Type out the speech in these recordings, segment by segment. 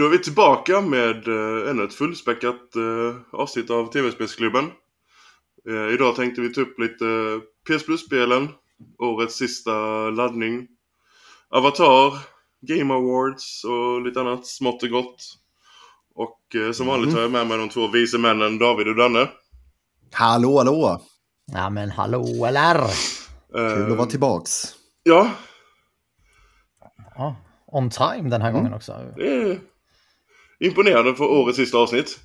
Då är vi tillbaka med uh, ännu ett fullspäckat uh, avsnitt av TV-spelsklubben. Uh, idag tänkte vi ta upp lite PS Plus-spelen, årets sista laddning, Avatar, Game Awards och lite annat smått och gott. Och uh, som vanligt mm. har jag med mig de två vise männen David och Danne. Hallå, hallå! Ja men hallå eller? Kul att vara tillbaks. Ja. ja. On time den här mm. gången också. Det är imponerande för årets sista avsnitt.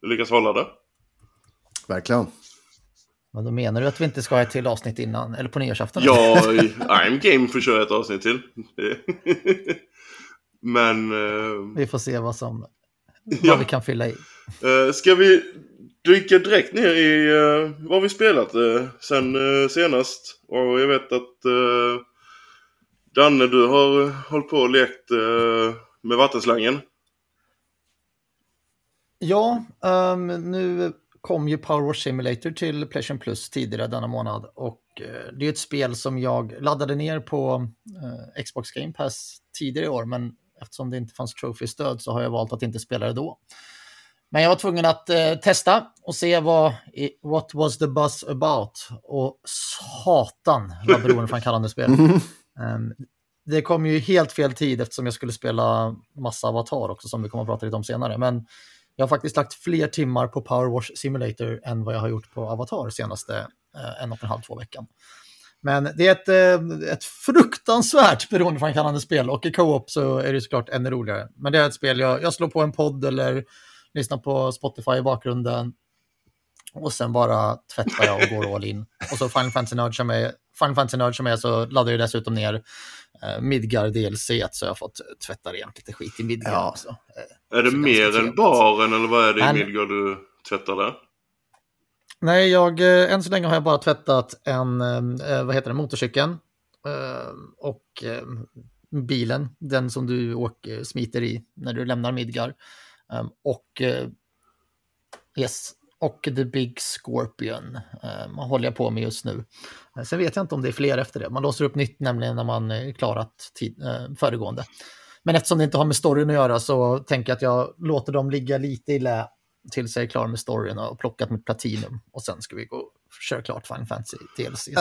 Du lyckas hålla det. Verkligen. Men då menar du att vi inte ska ha ett till avsnitt innan, eller på nyårsafton? Ja, I'm game för att köra ett avsnitt till. Men... Uh... Vi får se vad som... Vad vi kan fylla i. Uh, ska vi dyka direkt ner i uh, vad vi spelat uh, sen uh, senast? Och jag vet att uh, Danne, du har hållit på och lekt med vattenslangen. Ja, um, nu kom ju Power Wash Simulator till Playstation Plus tidigare denna månad och uh, det är ett spel som jag laddade ner på uh, Xbox Game Pass tidigare i år men eftersom det inte fanns trophy-stöd så har jag valt att inte spela det då. Men jag var tvungen att uh, testa och se vad what was the buzz about och satan vad beroendeframkallande spel. Um, det kom ju helt fel tid eftersom jag skulle spela massa Avatar också som vi kommer att prata lite om senare. Men jag har faktiskt lagt fler timmar på Power Wash Simulator än vad jag har gjort på Avatar senaste eh, en och en halv, två veckan. Men det är ett, eh, ett fruktansvärt beroendeframkallande spel och i co-op så är det såklart ännu roligare. Men det är ett spel, jag, jag slår på en podd eller lyssnar på Spotify i bakgrunden och sen bara tvättar jag och går all in. Och så Final Fantasy Nerd som är, Final Fantasy Nerd som är så laddar jag dessutom ner eh, Midgar DLC så jag har fått tvätta rent lite skit i Midgar ja. också. Eh, är det mer än baren eller vad är det i. Midgar du tvättar där? Nej, jag, eh, än så länge har jag bara tvättat en, eh, vad heter det, motorcykeln eh, och eh, bilen, den som du åker, smiter i när du lämnar Midgar. Um, och yes, och The Big Scorpion eh, håller jag på med just nu. Eh, sen vet jag inte om det är fler efter det. Man låser upp nytt nämligen när man eh, klarat tid, eh, föregående. Men eftersom det inte har med storyn att göra så tänker jag att jag låter dem ligga lite i lä tills jag är klar med storyn och plockat mitt platinum. Och sen ska vi gå och köra klart Final Fantasy DLC. Ä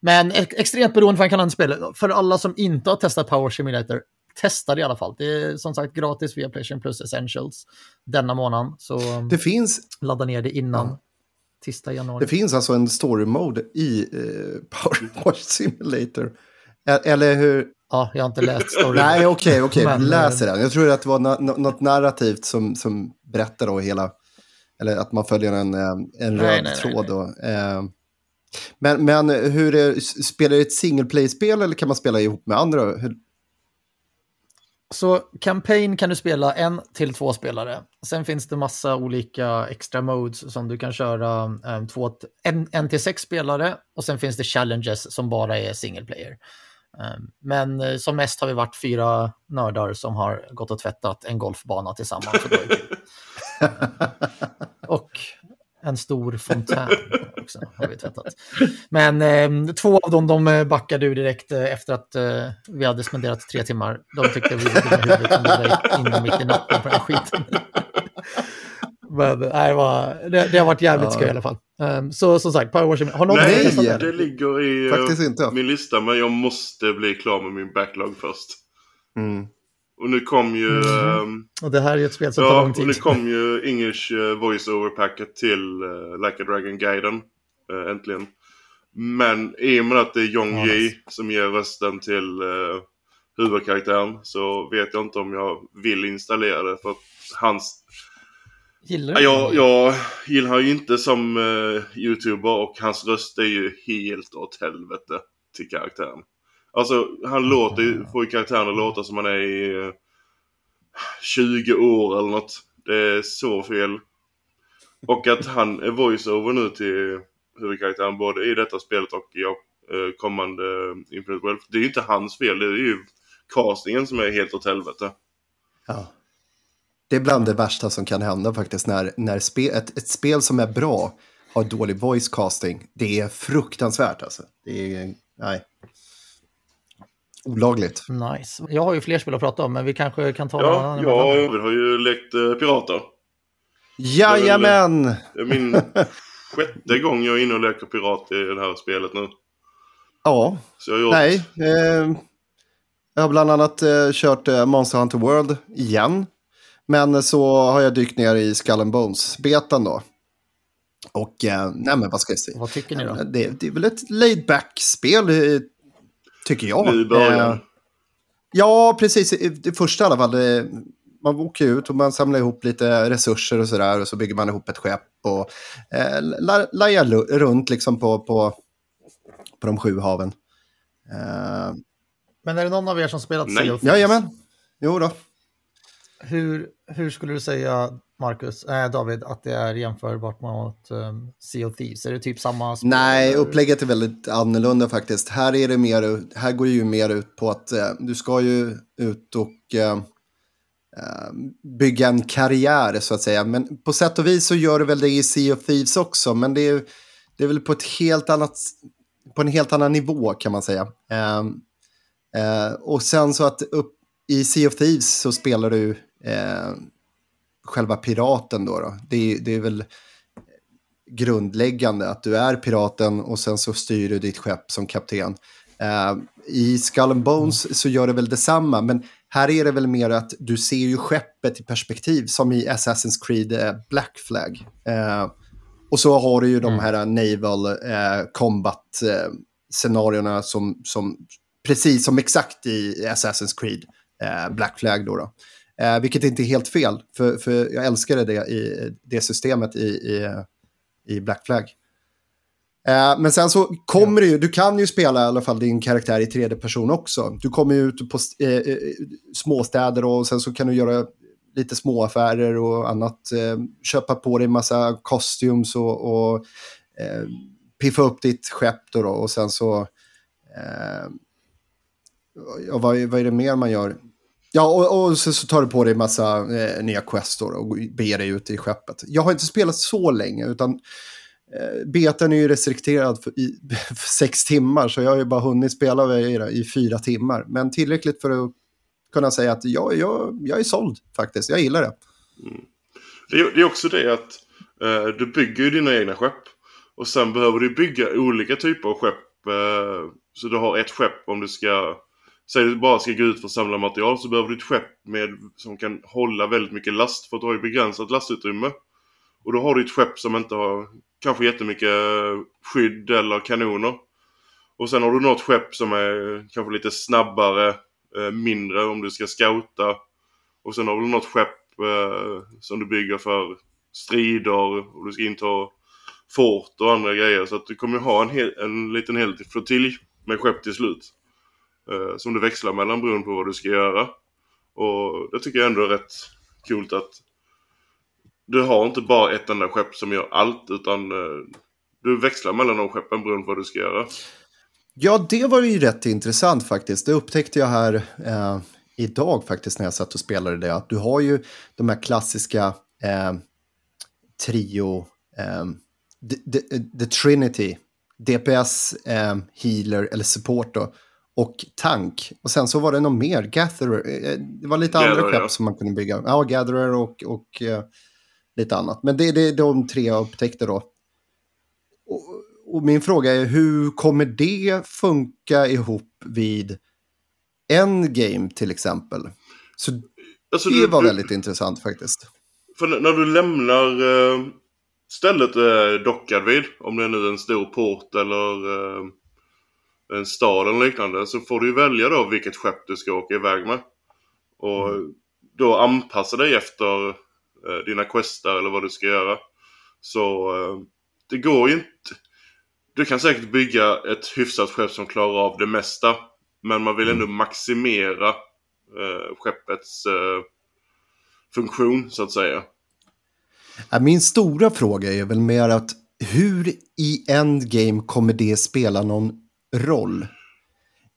Men extremt beroende för en spel. För alla som inte har testat Power Simulator, testa det i alla fall. Det är som sagt gratis via Playstation Plus Essentials denna månad. Så det finns... ladda ner det innan. Ja. Tisdag januari. Det finns alltså en story mode i eh, Power Simulator. Eller hur? Ja, jag har inte läst storyn. Nej, okej, okay, okej. Okay. Läser den. Jag tror att det var något narrativt som, som berättar då hela... Eller att man följer en, eh, en röd nej, tråd. Nej, nej. Då. Eh, men, men hur är, spelar det ett single play-spel eller kan man spela ihop med andra? Hur, så Campaign kan du spela en till två spelare. Sen finns det massa olika extra modes som du kan köra um, två, en, en till sex spelare och sen finns det challenges som bara är single player. Um, men uh, som mest har vi varit fyra nördar som har gått och tvättat en golfbana tillsammans. och en stor fontän också har vi tvättat. Men eh, två av dem de backade ur direkt eh, efter att eh, vi hade spenderat tre timmar. De tyckte vi var dumma huvudet som inne mitt i natten på den skiten. Men nej, det, det, har varit jävligt ja. skoj i alla fall. Um, så som sagt, Power Har någon Nej, det? det ligger i uh, min lista, men jag måste bli klar med min backlog först. Mm. Och nu kom ju... Mm. Um, och det här är ett spel som ja, tar lång tid. och nu kom ju English uh, voice-over packet till uh, Like a Dragon-guiden. Uh, äntligen. Men i och med att det är Jong ja, Ji som ger rösten till uh, huvudkaraktären så vet jag inte om jag vill installera det för att hans... Gillar du jag, jag gillar ju inte som uh, youtuber och hans röst är ju helt åt helvete till karaktären. Alltså han låter ju, får ju karaktären att låta som han är i 20 eh, år eller något. Det är så fel. Och att han är voiceover nu till huvudkaraktären både i detta spelet och i uh, kommande Infinite Wealth. Det är ju inte hans fel, det är ju castingen som är helt åt helvete. Ja. Det är bland det värsta som kan hända faktiskt när, när spe, ett, ett spel som är bra har dålig voice casting. Det är fruktansvärt alltså. Det är, nej. olagligt. Nice. Jag har ju fler spel att prata om, men vi kanske kan ta Ja, jag har ju lekt uh, pirater. Jajamän! Det är min sjätte gång jag är inne och leker pirat i det här spelet nu. Ja, gjort... nej. Eh, jag har bland annat eh, kört eh, Monster Hunter World igen. Men så har jag dykt ner i Skull and Bones-betan då. Och, eh, nej men vad ska jag säga? Vad tycker ni då? Det, det är väl ett laid back-spel, eh, tycker jag. Nu början. Eh, ja, precis. Det första i alla fall. Det, man åker ut och man samlar ihop lite resurser och sådär. Och så bygger man ihop ett skepp och eh, lajar runt liksom på, på, på de sju haven. Eh, Men är det någon av er som spelat. Sea of Jajamän. Jo då. Hur, hur skulle du säga, Marcus, äh, David, att det är jämförbart mot um, Sea of Thieves? Är det typ samma spel? Nej, upplägget är väldigt annorlunda faktiskt. Här, är det mer, här går det ju mer ut på att eh, du ska ju ut och eh, eh, bygga en karriär så att säga. Men på sätt och vis så gör du väl det i Sea of Thieves också. Men det är, det är väl på ett helt annat, på en helt annan nivå kan man säga. Eh, eh, och sen så att upp i Sea of Thieves så spelar du eh, själva piraten då. då. Det, det, är väl grundläggande att du är piraten och sen så styr du ditt skepp som kapten. Eh, I Skull and Bones mm. så gör det väl detsamma, men här är det väl mer att du ser ju skeppet i perspektiv som i Assassin's Creed eh, Black Flag. Eh, och så har du ju de mm. här naval eh, combat eh, scenarierna som, som precis som exakt i Assassin's Creed eh, Black Flag då. då. Eh, vilket inte är helt fel, för, för jag älskade det, i, det systemet i, i, i Black Flag. Eh, men sen så kommer ja. du ju, du kan ju spela i alla fall din karaktär i tredje person också. Du kommer ju ut på eh, eh, småstäder och sen så kan du göra lite småaffärer och annat. Eh, köpa på dig massa costumes och, och eh, piffa upp ditt skepp då, då och sen så... Eh, och vad, vad är det mer man gör? Ja, och, och så, så, tar du på dig massa eh, nya questor och beger dig ut i skeppet. Jag har inte spelat så länge, utan eh, betan är ju restrikterad för, i, för sex timmar, så jag har ju bara hunnit spela i, i fyra timmar. Men tillräckligt för att kunna säga att jag, jag, jag är såld faktiskt, jag gillar det. Mm. Det, är, det, är, också det att eh, du bygger ju dina egna skepp. Och sen behöver du bygga olika typer av skepp. Eh, så du har ett skepp om du ska Säg att du bara ska gå ut för att samla material så behöver du ett skepp med, som kan hålla väldigt mycket last för att du har ju begränsat lastutrymme. Och då har du ett skepp som inte har kanske jättemycket skydd eller kanoner. Och sen har du något skepp som är kanske lite snabbare, eh, mindre om du ska scouta. Och sen har du något skepp eh, som du bygger för strider och du ska inta fort och andra grejer. Så att du kommer ha en, hel, en liten hel flottilj med skepp till slut eh, som du växlar mellan beroende på vad du ska göra. Och det tycker jag ändå är rätt coolt att du har inte bara ett enda skepp som gör allt utan eh, du växlar mellan de skeppen beroende på vad du ska göra. Ja, det var ju rätt intressant faktiskt. Det upptäckte jag här eh, idag faktiskt när jag satt och spelade det. Att du har ju de här klassiska eh, trio, eh, the, the, the, Trinity, DPS, eh, healer eller support då och tank. Och sen så var det någon mer, Gatherer. Eh, det var lite Gatherer, andra skepp ja. som man kunde bygga. Ja, Gatherer och, och uh, lite annat. Men det, det är de tre jag upptäckte då. Och, och, min fråga är hur kommer det funka ihop vid Endgame till exempel? Så alltså, det du, var du, väldigt intressant faktiskt. För när du lämnar uh, stället dockad vid, om det är nu en stor port eller en stad eller liknande så får du välja då vilket skepp du ska åka iväg med. Och mm. då anpassa dig efter eh, dina questar eller vad du ska göra. Så eh, det går ju inte... Du kan säkert bygga ett hyfsat skepp som klarar av det mesta. Men man vill ändå mm. maximera eh, skeppets eh, funktion så att säga. Min stora fråga är väl mer att hur i Endgame kommer det spela någon roll?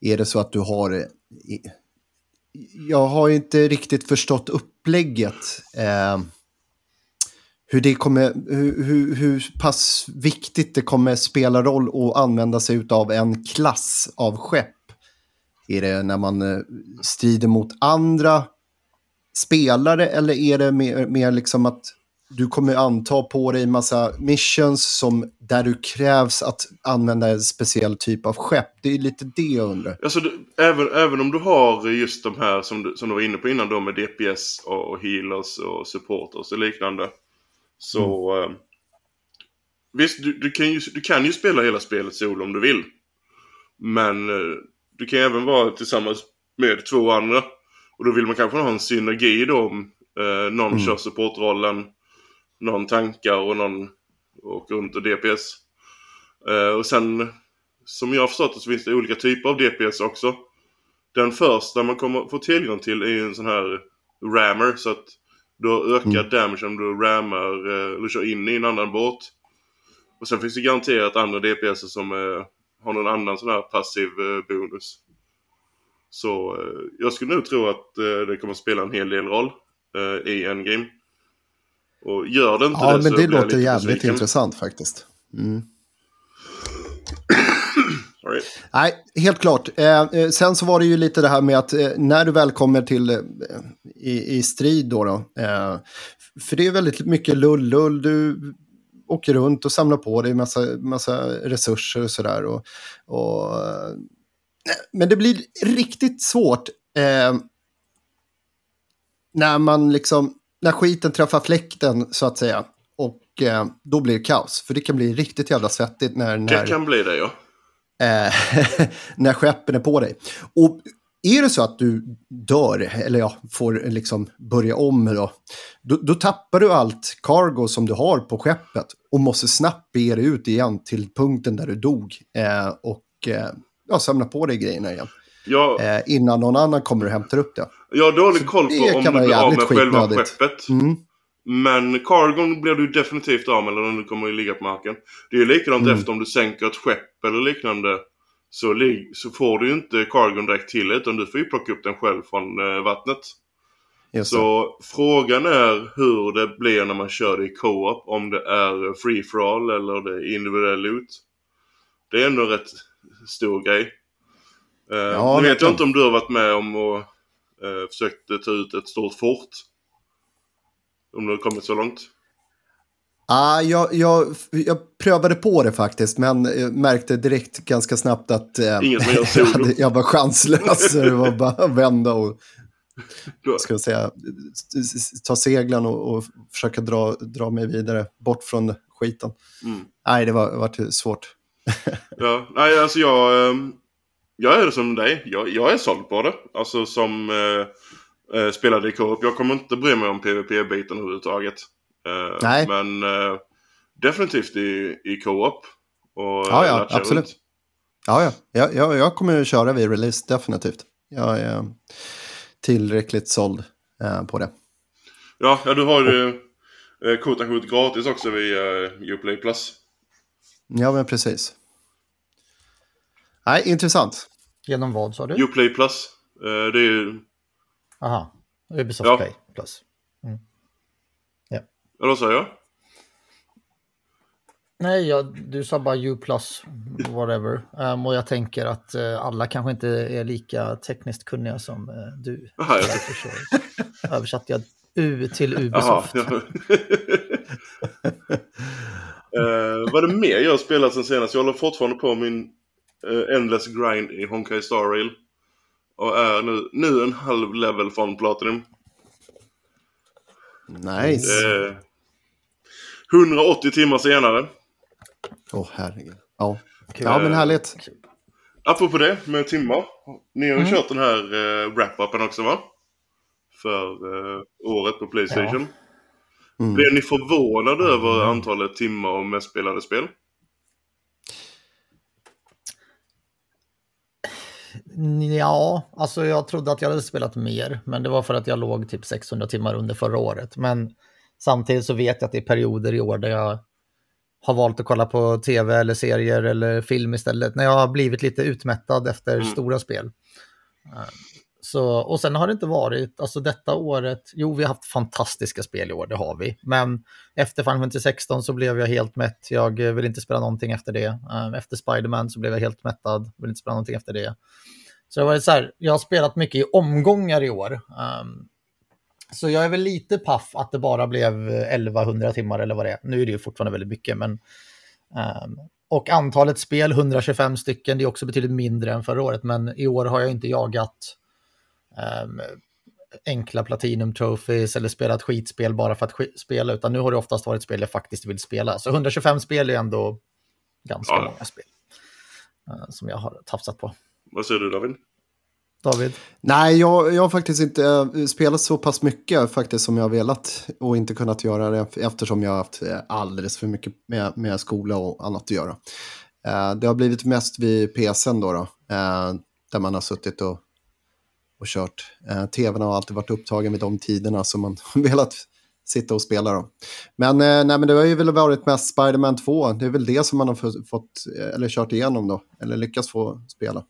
Är det så att du har... Eh, jag har inte riktigt förstått upplägget. Eh, hur, det kommer, hur, hur, hur pass viktigt det kommer spela roll att använda sig av en klass av skepp. Är det när man eh, strider mot andra spelare eller är det mer, mer liksom att du kommer anta på dig massa missions som, där du krävs att använda en speciell typ av skepp. Det är lite det jag undrar. Alltså, du, även, även om du har just de här som du, som du var inne på innan då med DPS och, och healers och supporters och liknande. Så mm. eh, visst, du, du, kan ju, du kan ju spela hela spelet solo om du vill. Men eh, du kan även vara tillsammans med två andra. Och då vill man kanske ha en synergi då om eh, någon mm. kör supportrollen någon tankar och någon åker runt och DPS. Uh, och sen som jag har förstått det så finns det olika typer av DPS också. Den första man kommer få tillgång till är ju en sån här rammer så att du har ökad mm. damage om du rammar uh, eller kör in i en annan båt. Och sen finns det garanterat andra DPS som uh, har någon annan sån här passiv bonus. Så jag skulle nog tro att det kommer spela en hel del roll i en game. Och gör det inte ja, det men det låter jävligt besviken. intressant faktiskt. Mm. Nej, helt klart. Eh, eh, sen så var det ju lite det här med att eh, när du väl kommer till eh, i, i, strid då, då eh, för det är väldigt mycket lull-lull. Du åker runt och samlar på dig massa, massa resurser och sådär. Och, och, eh, men det blir riktigt svårt när man liksom när skiten träffar fläkten så att säga. Och eh, då blir det kaos. För det kan bli riktigt jävla svettigt när... när det kan bli det ja. Eh, när skeppen är på dig. Och är det så att du dör, eller ja, får liksom börja om då, då, då, tappar du allt cargo som du har på skeppet och måste snabbt bege dig ut igen till punkten där du dog eh, och eh, ja, samla på dig grejerna igen. Ja. Eh, innan någon annan kommer och hämtar upp det. Jag har dålig koll på om du blir av med själva skeppet. Mm. Men cargon blir du definitivt av med när du kommer att ligga på marken. Det är likadant mm. efter om du sänker ett skepp eller liknande. Så, så får du ju inte cargon direkt till utan du får ju plocka upp den själv från eh, vattnet. så frågan är hur det blir när man kör det i co-op. Om det är free for all eller det är individuell loot. Det är ändå en rätt stor grej. Uh, ja, nu vet jag inte om du har varit med om och uh, försökt ta ut ett stort fort. Om du har kommit så långt. Ah, jag, jag, jag prövade på det faktiskt, men märkte direkt ganska snabbt att eh, jag, jag, jag var chanslös. det var bara att vända och ska jag säga, ta seglen och, och försöka dra, dra mig vidare bort från skiten. Mm. Nej, det var, var svårt. ja, nej, alltså jag, ehm, jag är som dig. Jag, jag är såld på det. Alltså som eh, eh, spelade i co-op. Jag kommer inte bry mig om PVP-biten överhuvudtaget. Eh, Nej. Men eh, definitivt i, i co-op. Och ja, ja, absolut. Ja, ja. Jag, jag, jag kommer köra vid release, definitivt. Jag är tillräckligt såld eh, på det. Ja, ja du har ju eh, kortet gratis också via eh, Uplay Plus. Ja, men precis. Nej, intressant. Genom vad sa du? Uplay Plus. Uh, det är ju... Aha, Ubisoft ja. Play Plus. Mm. Ja. Ja, vad sa jag? Nej, ja, du sa bara U plus, whatever. Um, och jag tänker att uh, alla kanske inte är lika tekniskt kunniga som uh, du. Aha, ja. Därför översatte jag U till Ubisoft. Aha, ja. uh, vad är det mer jag har spelat sen senast? Jag håller fortfarande på min uh, Endless Grind i Honkai Star Rail. Och är nu, nu en halv level från Platinum. Nice. Uh, 180 timmar senare. Åh oh, herregud. Ja. ja men härligt. Apropå det med timmar. Ni har ju mm. kört den här uh, wrap-upen också va? För uh, året på Playstation. Ja. Mm. Blev ni förvånade mm. över antalet timmar och mest spelade spel? Ja, alltså jag trodde att jag hade spelat mer, men det var för att jag låg typ 600 timmar under förra året. Men samtidigt så vet jag att det är perioder i år där jag har valt att kolla på tv eller serier eller film istället, när jag har blivit lite utmättad efter mm. stora spel. Så, och sen har det inte varit, alltså detta året, jo vi har haft fantastiska spel i år, det har vi. Men efter Final Fantasy 16 så blev jag helt mätt, jag vill inte spela någonting efter det. Eh, efter Spiderman så blev jag helt mättad, vill inte spela någonting efter det. Så det var så här, jag har spelat mycket i omgångar i år. Um, så jag är väl lite paff att det bara blev 1100 timmar eller vad det är. Nu är det ju fortfarande väldigt mycket, men... Um, och antalet spel, 125 stycken, det är också betydligt mindre än förra året, men i år har jag inte jagat um, enkla Platinum Trophies eller spelat skitspel bara för att sk spela, utan nu har det oftast varit spel jag faktiskt vill spela. Så 125 spel är ändå ganska ja. många spel uh, som jag har tafsat på. Vad säger du David? David? Nej, jag, jag har faktiskt inte eh, spelat så pass mycket faktiskt som jag har velat och inte kunnat göra det eftersom jag har haft eh, alldeles för mycket med, med skola och annat att göra. Uh, det har blivit mest vid PSN då, då uh, där man har suttit och, och kört. Uh, TVn har alltid varit upptagen vid de tiderna som man velat sitta och spela. Då. Men, nej, men det har ju väl varit mest Spiderman 2, det är väl det som man har fått, eller kört igenom då, eller lyckats få spela.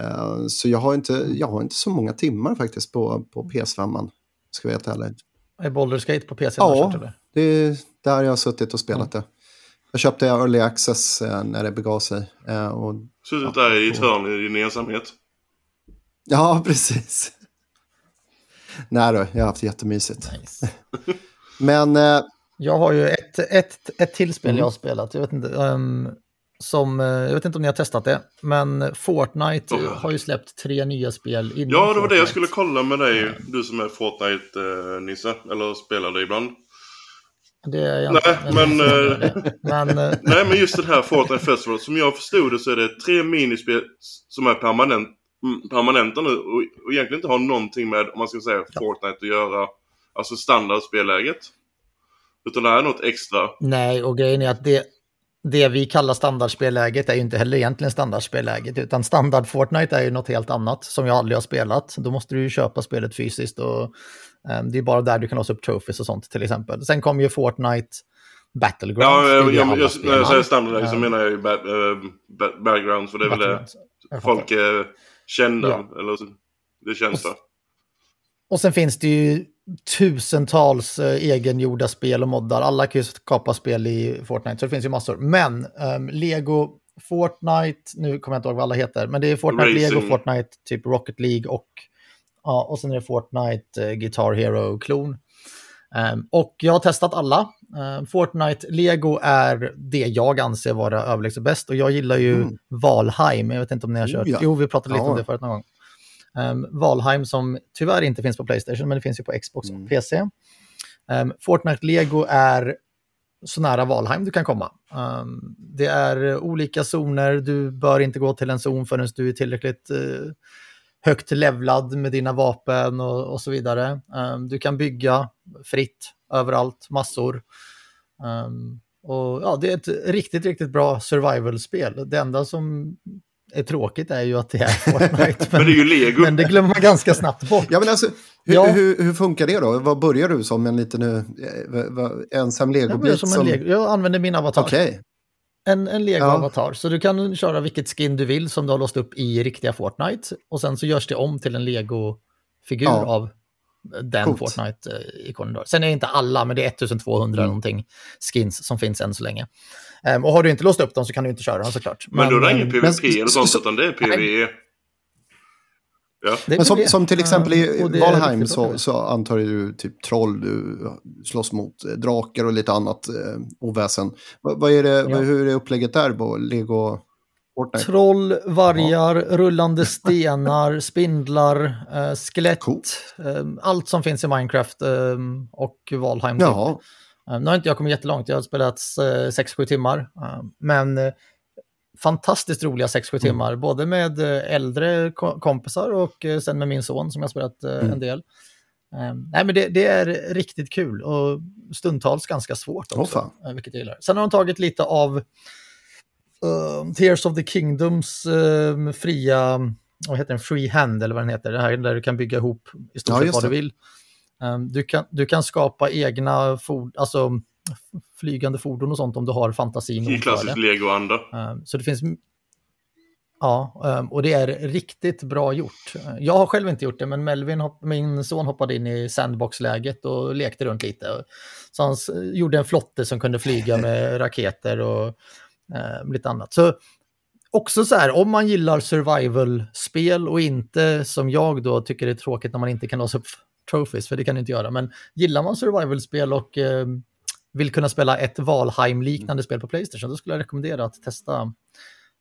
Uh, så jag har, inte, jag har inte så många timmar faktiskt på, på PS5. Ska vi vara ärlig. Är Baldur's Gate på PC? Ja, kört, det är där jag har suttit och spelat mm. det. Jag köpte Early Access uh, när det begav sig. Uh, och, Suttit ja, där i ditt hörn i din ensamhet? Ja, precis. Nej då, jag har haft jättemysigt. Nice. Men... jag har ju ett, ett, ett till spel mm. jag har spelat. Jag vet inte, um, som, eh, jag vet inte om ni har testat det, men Fortnite oh. har ju släppt tre nya spel Ja, det var Fortnite. det jag skulle kolla med dig, du som är Fortnite-nisse, eller spelar det ibland. Det är jag nej, inte, men, men, eh, nej, men just det här Fortnite Festival, som jag förstod det så är det tre minispel som är permanent, permanenta nu och, och egentligen inte har någonting med, om man ska säga. Fortnite att göra. Alltså standardspelläget. Utan det är något extra. Nej, och grejen är att det, det vi kallar standardspelläget är ju inte heller egentligen standardspelläget, utan standard Fortnite är ju något helt annat som jag aldrig har spelat. Då måste du ju köpa spelet fysiskt och um, det är bara där du kan låsa upp trophies och sånt till exempel. Sen kommer ju Fortnite Battlegrounds. Ja, jag, jag, jag, när jag säger standard så menar jag ju bat, uh, Battlegrounds, för det är väl det folk är kända, ja. eller det känns så. Och sen finns det ju tusentals eh, egengjorda spel och moddar. Alla kan ju skapa spel i Fortnite, så det finns ju massor. Men um, Lego Fortnite, nu kommer jag inte ihåg vad alla heter, men det är Fortnite, Racing. Lego, Fortnite, typ Rocket League och, ja, och sen är det Fortnite uh, Guitar Hero-klon. Um, och jag har testat alla. Um, Fortnite Lego är det jag anser vara överlägset bäst och jag gillar ju mm. Valheim, jag vet inte om ni har kört. Oh, ja. Jo, vi pratade lite ja. om det förut någon gång. Um, Valheim som tyvärr inte finns på Playstation, men det finns ju på Xbox och mm. PC. Um, Fortnite Lego är så nära Valheim du kan komma. Um, det är olika zoner, du bör inte gå till en zon förrän du är tillräckligt uh, högt levlad med dina vapen och, och så vidare. Um, du kan bygga fritt överallt, massor. Um, och ja, Det är ett riktigt, riktigt bra survival-spel. Det enda som är tråkigt är ju att det är Fortnite. men, men, det är ju Lego. Men det glömmer man ganska snabbt bort. Ja, men alltså, hur, ja. hur, hur funkar det då? Vad börjar du som en liten uh, ensam legobit? Jag, som som... Lego. jag använder min avatar. Okay. En, en Lego-avatar. Ja. Så du kan köra vilket skin du vill som du har låst upp i riktiga Fortnite. Och sen så görs det om till en Lego-figur ja. av den Fortnite-ikonen. Sen är det inte alla, men det är 1200 mm. någonting skins som finns än så länge. Um, och har du inte låst upp dem så kan du inte köra dem såklart. Men, men då är det ingen PVP men, eller sånt, utan det är PVE? Ja. men som, som, till exempel i uh, Valheim så, så, antar du typ troll, du slåss mot eh, drakar och lite annat eh, oväsen. Vad, vad är det, ja. hur är upplägget där på Lego? Fortnite. Troll, vargar, ja. rullande stenar, spindlar, eh, skelett. Cool. Eh, allt som finns i Minecraft eh, och Valheim. Typ. Jaha. Eh, nu har inte jag kommit jättelångt, jag har spelat 6-7 eh, timmar. Eh, men fantastiskt roliga 6-7 mm. timmar, både med äldre kompisar och sen med min son som jag spelat mm. en del. Nej, men det, det, är riktigt kul och stundtals ganska svårt också, oh, vilket jag gillar. Sen har de tagit lite av uh, Tears of the Kingdoms uh, fria, vad heter den, free hand eller vad den heter, det här där du kan bygga ihop i stort sett ja, vad du vill. Um, du, kan, du kan skapa egna ford, alltså, flygande fordon och sånt om du har fantasin. I klassisk legoanda. Um, så det finns Ja, um, och det är riktigt bra gjort. Jag har själv inte gjort det, men Melvin, min son, hoppade in i sandbox-läget och lekte runt lite. Så han gjorde en flotte som kunde flyga med raketer och uh, lite annat. Så också så här, om man gillar survival-spel och inte som jag då tycker det är tråkigt när man inte kan låsa upp trophies, för det kan du inte göra, men gillar man survival-spel och eh, vill kunna spela ett Valheim-liknande spel på Playstation, då skulle jag rekommendera att testa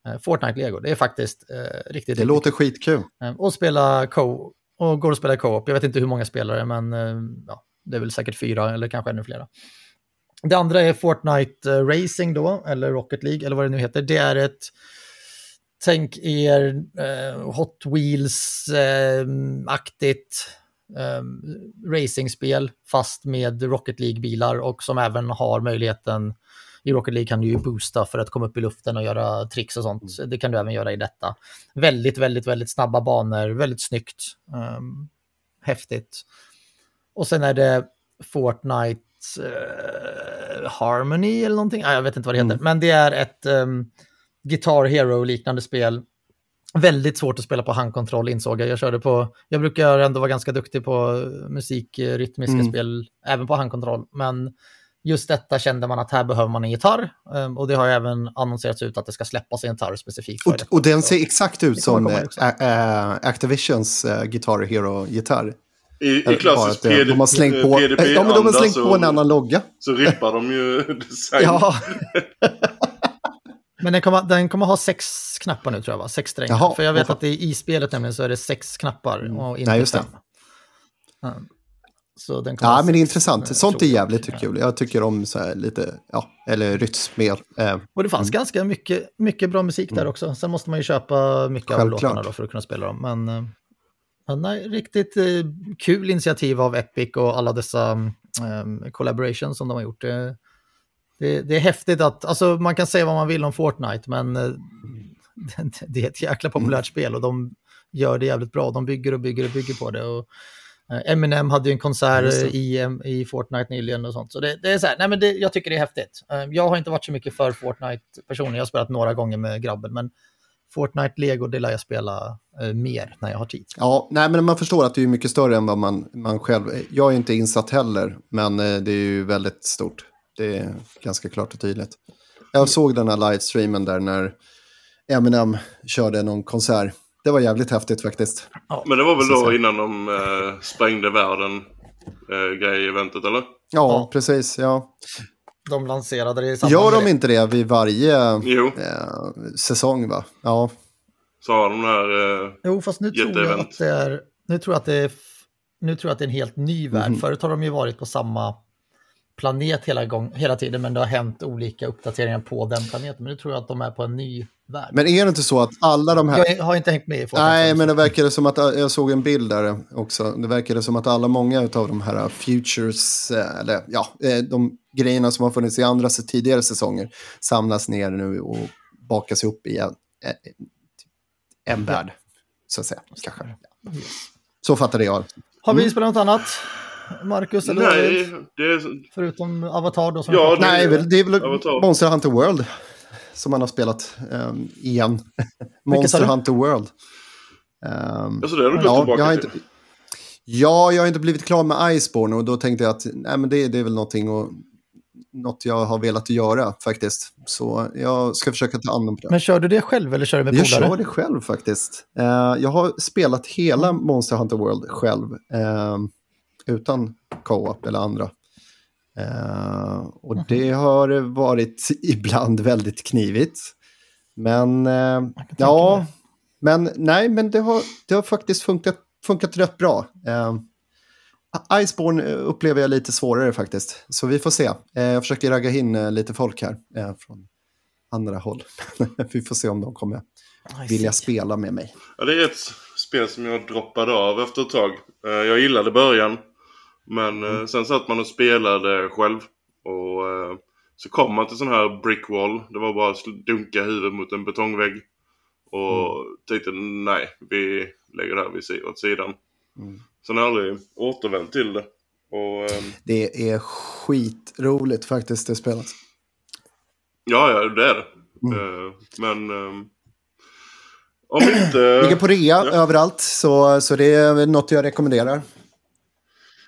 eh, Fortnite Lego. Det är faktiskt eh, riktigt... Det riktigt låter skitkul. Eh, och spela co och går att spela co-op. Jag vet inte hur många spelare, men eh, ja, det är väl säkert fyra eller kanske ännu flera. Det andra är Fortnite eh, Racing då, eller Rocket League, eller vad det nu heter. Det är ett, tänk er eh, Hot Wheels-aktigt racingspel, fast med Rocket League-bilar och som även har möjligheten i Rocket League kan du ju boosta för att komma upp i luften och göra tricks och sånt. Det kan du även göra i detta. Väldigt, väldigt, väldigt snabba banor, väldigt snyggt. Um, häftigt. Och sen är det Fortnite uh, Harmony eller någonting. Ah, jag vet inte vad det heter. Mm. Men det är ett um, Guitar Hero-liknande spel. Väldigt svårt att spela på handkontroll insåg jag. Jag körde på, jag brukar ändå vara ganska duktig på musik, rytmiska mm. spel, även på handkontroll. Men just detta kände man att här behöver man en gitarr. Um, och det har även annonserats ut att det ska släppas en gitarr specifikt. Och, och den ser exakt ut som äh, Activisions äh, Guitar Hero-gitarr. I, i klassisk PD, de har slängt på, PDP ja, men de har slängt på en annan logga. Så rippar de ju design. ja. men den kommer, den kommer ha sex knappar nu tror jag, va? Sex strängar. Jaha, För jag vet att i, i spelet nämligen så är det sex knappar mm. och inte Nej, fem. Um, så den ja, men det är intressant. Sånt är jävligt kul. Jag tycker om så här lite, ja, eller rytmspel. Eh, och det fanns mm. ganska mycket, mycket bra musik där mm. också. Sen måste man ju köpa mycket Självklart. av låtarna då för att kunna spela dem. Men eh, nej, riktigt eh, kul initiativ av Epic och alla dessa eh, collaborations som de har gjort. Det, det, det, är häftigt att, alltså man kan säga vad man vill om Fortnite, men eh, det är ett jäkla populärt mm. spel och de gör det jävligt bra. De bygger och bygger och bygger på det. Och, Eh, Eminem hade ju en konsert i, i Fortnite nyligen och sånt. Så det, det är så här, nej men det, jag tycker det är häftigt. Eh, jag har inte varit så mycket för Fortnite personligen, jag har spelat några gånger med grabben, men Fortnite Lego, det lär jag spela eh, mer när jag har tid. Ja, nej men man förstår att det är mycket större än vad man, man själv... Jag är inte insatt heller, men eh, det är ju väldigt stort. Det är ganska klart och tydligt. Jag såg den här livestreamen där när Eminem körde någon konsert det var jävligt häftigt faktiskt. Ja. Men det var väl då innan de eh, sprängde världen eh, grej eventet eller? Ja, ja, precis. Ja. De lanserade det i samband Gör de inte det vid varje eh, säsong va? Ja. Så har de här eh, Jo, fast nu tror jag att det är, nu tror jag att det är, nu tror jag att det är en helt ny värld. Mm. Förut har de ju varit på samma planet hela, gång, hela tiden, men det har hänt olika uppdateringar på den planeten. Men nu tror jag att de är på en ny värld. Men är det inte så att alla de här... Jag har inte hängt med i Nej, men det verkar som att, jag såg en bild där också, det verkar som att alla många av de här futures, eh, eller ja, eh, de grejerna som har funnits i andra tidigare säsonger samlas ner nu och bakas ihop i en, en värld, så att säga. Kanske. Så fattade jag. Har vi mm. spelat något annat? Marcus? Eller Nej, det är... Förutom Avatar då? Som ja, det, Nej, det är väl Avatar. Monster Hunter World som man har spelat um, igen. Monster Hunter World. Um, alltså det har du gått ja, tillbaka jag har inte, Ja, jag har inte blivit klar med Iceborne och då tänkte jag att nej, men det, det är väl någonting och, något jag har velat göra faktiskt. Så jag ska försöka ta hand om det. Men kör du det själv eller kör du med polare? Jag kör det själv faktiskt. Uh, jag har spelat hela Monster Hunter World själv. Uh, utan co-op eller andra. Uh, och mm -hmm. det har varit ibland väldigt knivigt. Men uh, ja, men nej, men det har, det har faktiskt funkat, funkat rätt bra. Uh, Iceborne upplever jag lite svårare faktiskt, så vi får se. jag försöker ragga in lite folk här från andra håll. vi får se om de kommer vilja spela med mig. Ja, det är ett spel som jag droppade av efter ett tag. Jag gillade början. Men mm. eh, sen satt man och spelade själv. Och eh, så kom man till sån här brickwall. Det var bara att dunka huvudet mot en betongvägg. Och mm. tänkte nej, vi lägger det här åt sidan. Mm. Sen har jag aldrig återvänt till det. Och, eh, det är skitroligt faktiskt det spelet. Ja, ja det är det. Mm. Uh, men um, om inte... Ligger på rea ja. överallt, så, så det är något jag rekommenderar.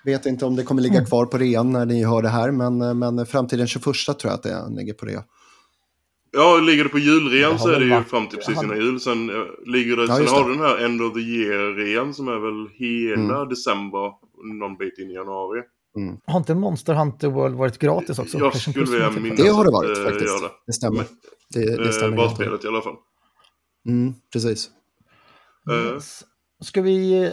Vet inte om det kommer ligga mm. kvar på rean när ni hör det här, men, men fram till den 21 tror jag att det ligger på rea. Ja, ligger det på julrean så är det ju fram till precis innan jul. Sen, uh, ligger det, ja, sen har du den här End of the Year-rean som är väl hela mm. december, någon bit in i januari. Mm. Har inte Monster Hunter World varit gratis också? Jag skulle vilja minnas Det har det varit faktiskt. Det. det stämmer. Det, det stämmer. Basspelet i alla fall. Mm, precis. Uh, Ska vi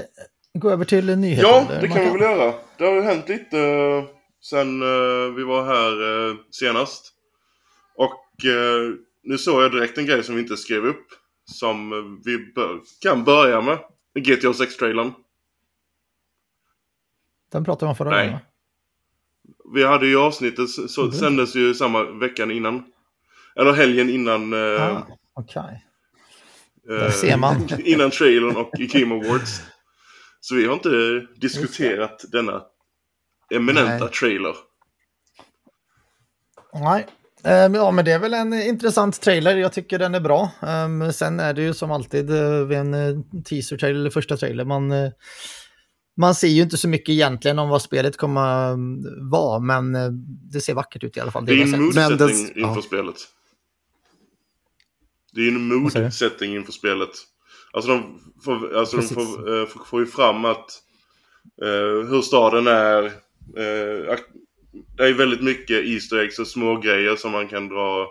gå över till nyheter? Ja, det kan vi väl göra. Det har ju hänt lite uh, sen uh, vi var här uh, senast. Och nu såg jag direkt en grej som vi inte skrev upp. Som vi kan börja med. GTA 6-trailern. Den pratade om förra gången. Nej. Vi hade ju avsnittet, så mm. sändes ju samma veckan innan. Eller helgen innan. Ah, Okej. Okay. Där ser man. innan trailern och Game Awards. Så vi har inte diskuterat denna eminenta Nej. trailer. Nej, um, ja men det är väl en intressant trailer. Jag tycker den är bra. Um, sen är det ju som alltid uh, vid en uh, teaser-trailer eller första trailer. Man, uh, man ser ju inte så mycket egentligen om vad spelet kommer um, vara, men det ser vackert ut i alla fall. Det, är en mood-setting inför ja. spelet. Det är en mood-setting inför spelet. Alltså de får, alltså de får, äh, får, får ju fram att äh, hur staden är. Äh, det är väldigt mycket Easter eggs och små grejer som man kan dra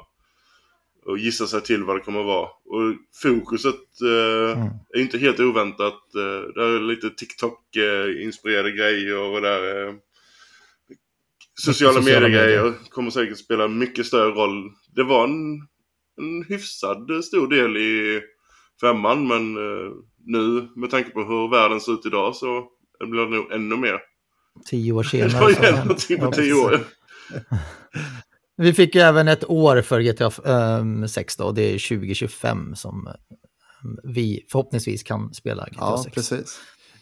och gissa sig till vad det kommer att vara. Och fokuset eh, mm. är inte helt oväntat. Eh, det är lite TikTok-inspirerade grejer och där eh, sociala, sociala medier-grejer kommer säkert spela mycket större roll. Det var en, en hyfsad stor del i femman men eh, nu med tanke på hur världen ser ut idag så blir det nog ännu mer. Tio år senare. Det var ju någonting på tio år. Vi fick ju även ett år för GTA um, 6 då, det är 2025 som um, vi förhoppningsvis kan spela GTA ja, 6. precis.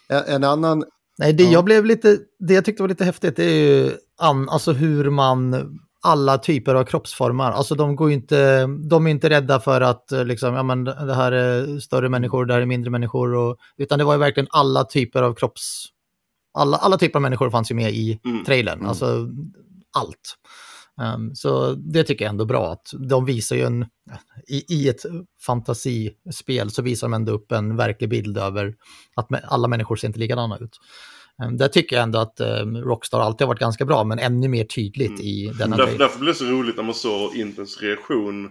En, en annan... Nej, det ja. jag blev lite, det jag tyckte var lite häftigt det är ju an, alltså hur man alla typer av kroppsformar. Alltså de går inte, de är inte rädda för att liksom, ja men det här är större människor, det här är mindre människor. Och, utan det var ju verkligen alla typer av kropps... Alla, alla typer av människor fanns ju med i mm. trailern. Mm. Alltså allt. Um, så det tycker jag ändå bra att de visar ju en, i, i ett fantasispel så visar de ändå upp en verklig bild över att alla människor ser inte likadana ut. Um, där tycker jag ändå att um, Rockstar alltid har varit ganska bra, men ännu mer tydligt mm. i denna därför, därför blev det så roligt när man såg Intens reaktion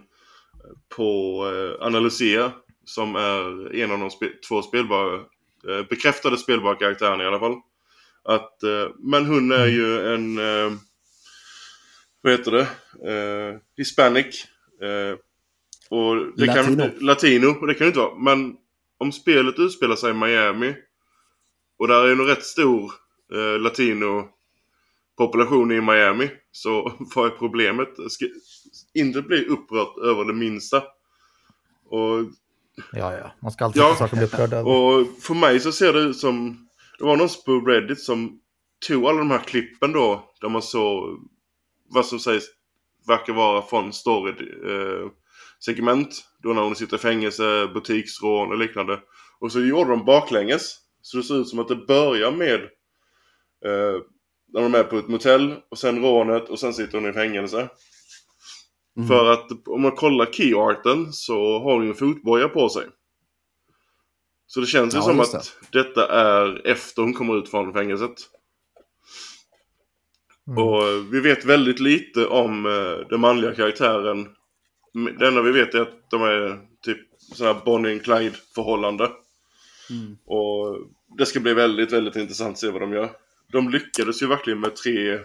på uh, Analysia, som är en av de spe två spelbara, uh, bekräftade spelbara karaktärerna i alla fall. Att, uh, men hon är mm. ju en vad heter det? Uh, Hispanic. Uh, och det latino. Kan, latino. Och det kan det inte vara. Men om spelet utspelar sig i Miami och där är en rätt stor uh, latino population i Miami. Så vad är problemet? Ska inte bli upprört över det minsta. Och, ja, ja. Man ska alltid ja, saker bli upprörd över. Och för mig så ser det ut som... Det var någon på Reddit som tog alla de här klippen då. Där man såg vad som sägs verkar vara från story-segment. Eh, då när hon sitter i fängelse, butiksrån och liknande. Och så gjorde de baklänges. Så det ser ut som att det börjar med eh, när de är på ett motell och sen rånet och sen sitter hon i fängelse. Mm. För att om man kollar keyarten så har hon ju en fotboja på sig. Så det känns ju ja, som att detta är efter hon kommer ut från fängelset. Mm. Och vi vet väldigt lite om uh, den manliga karaktären. Det enda vi vet är att de är typ sådana här Bonnie and Clyde förhållande. Mm. Och det ska bli väldigt, väldigt intressant att se vad de gör. De lyckades ju verkligen med tre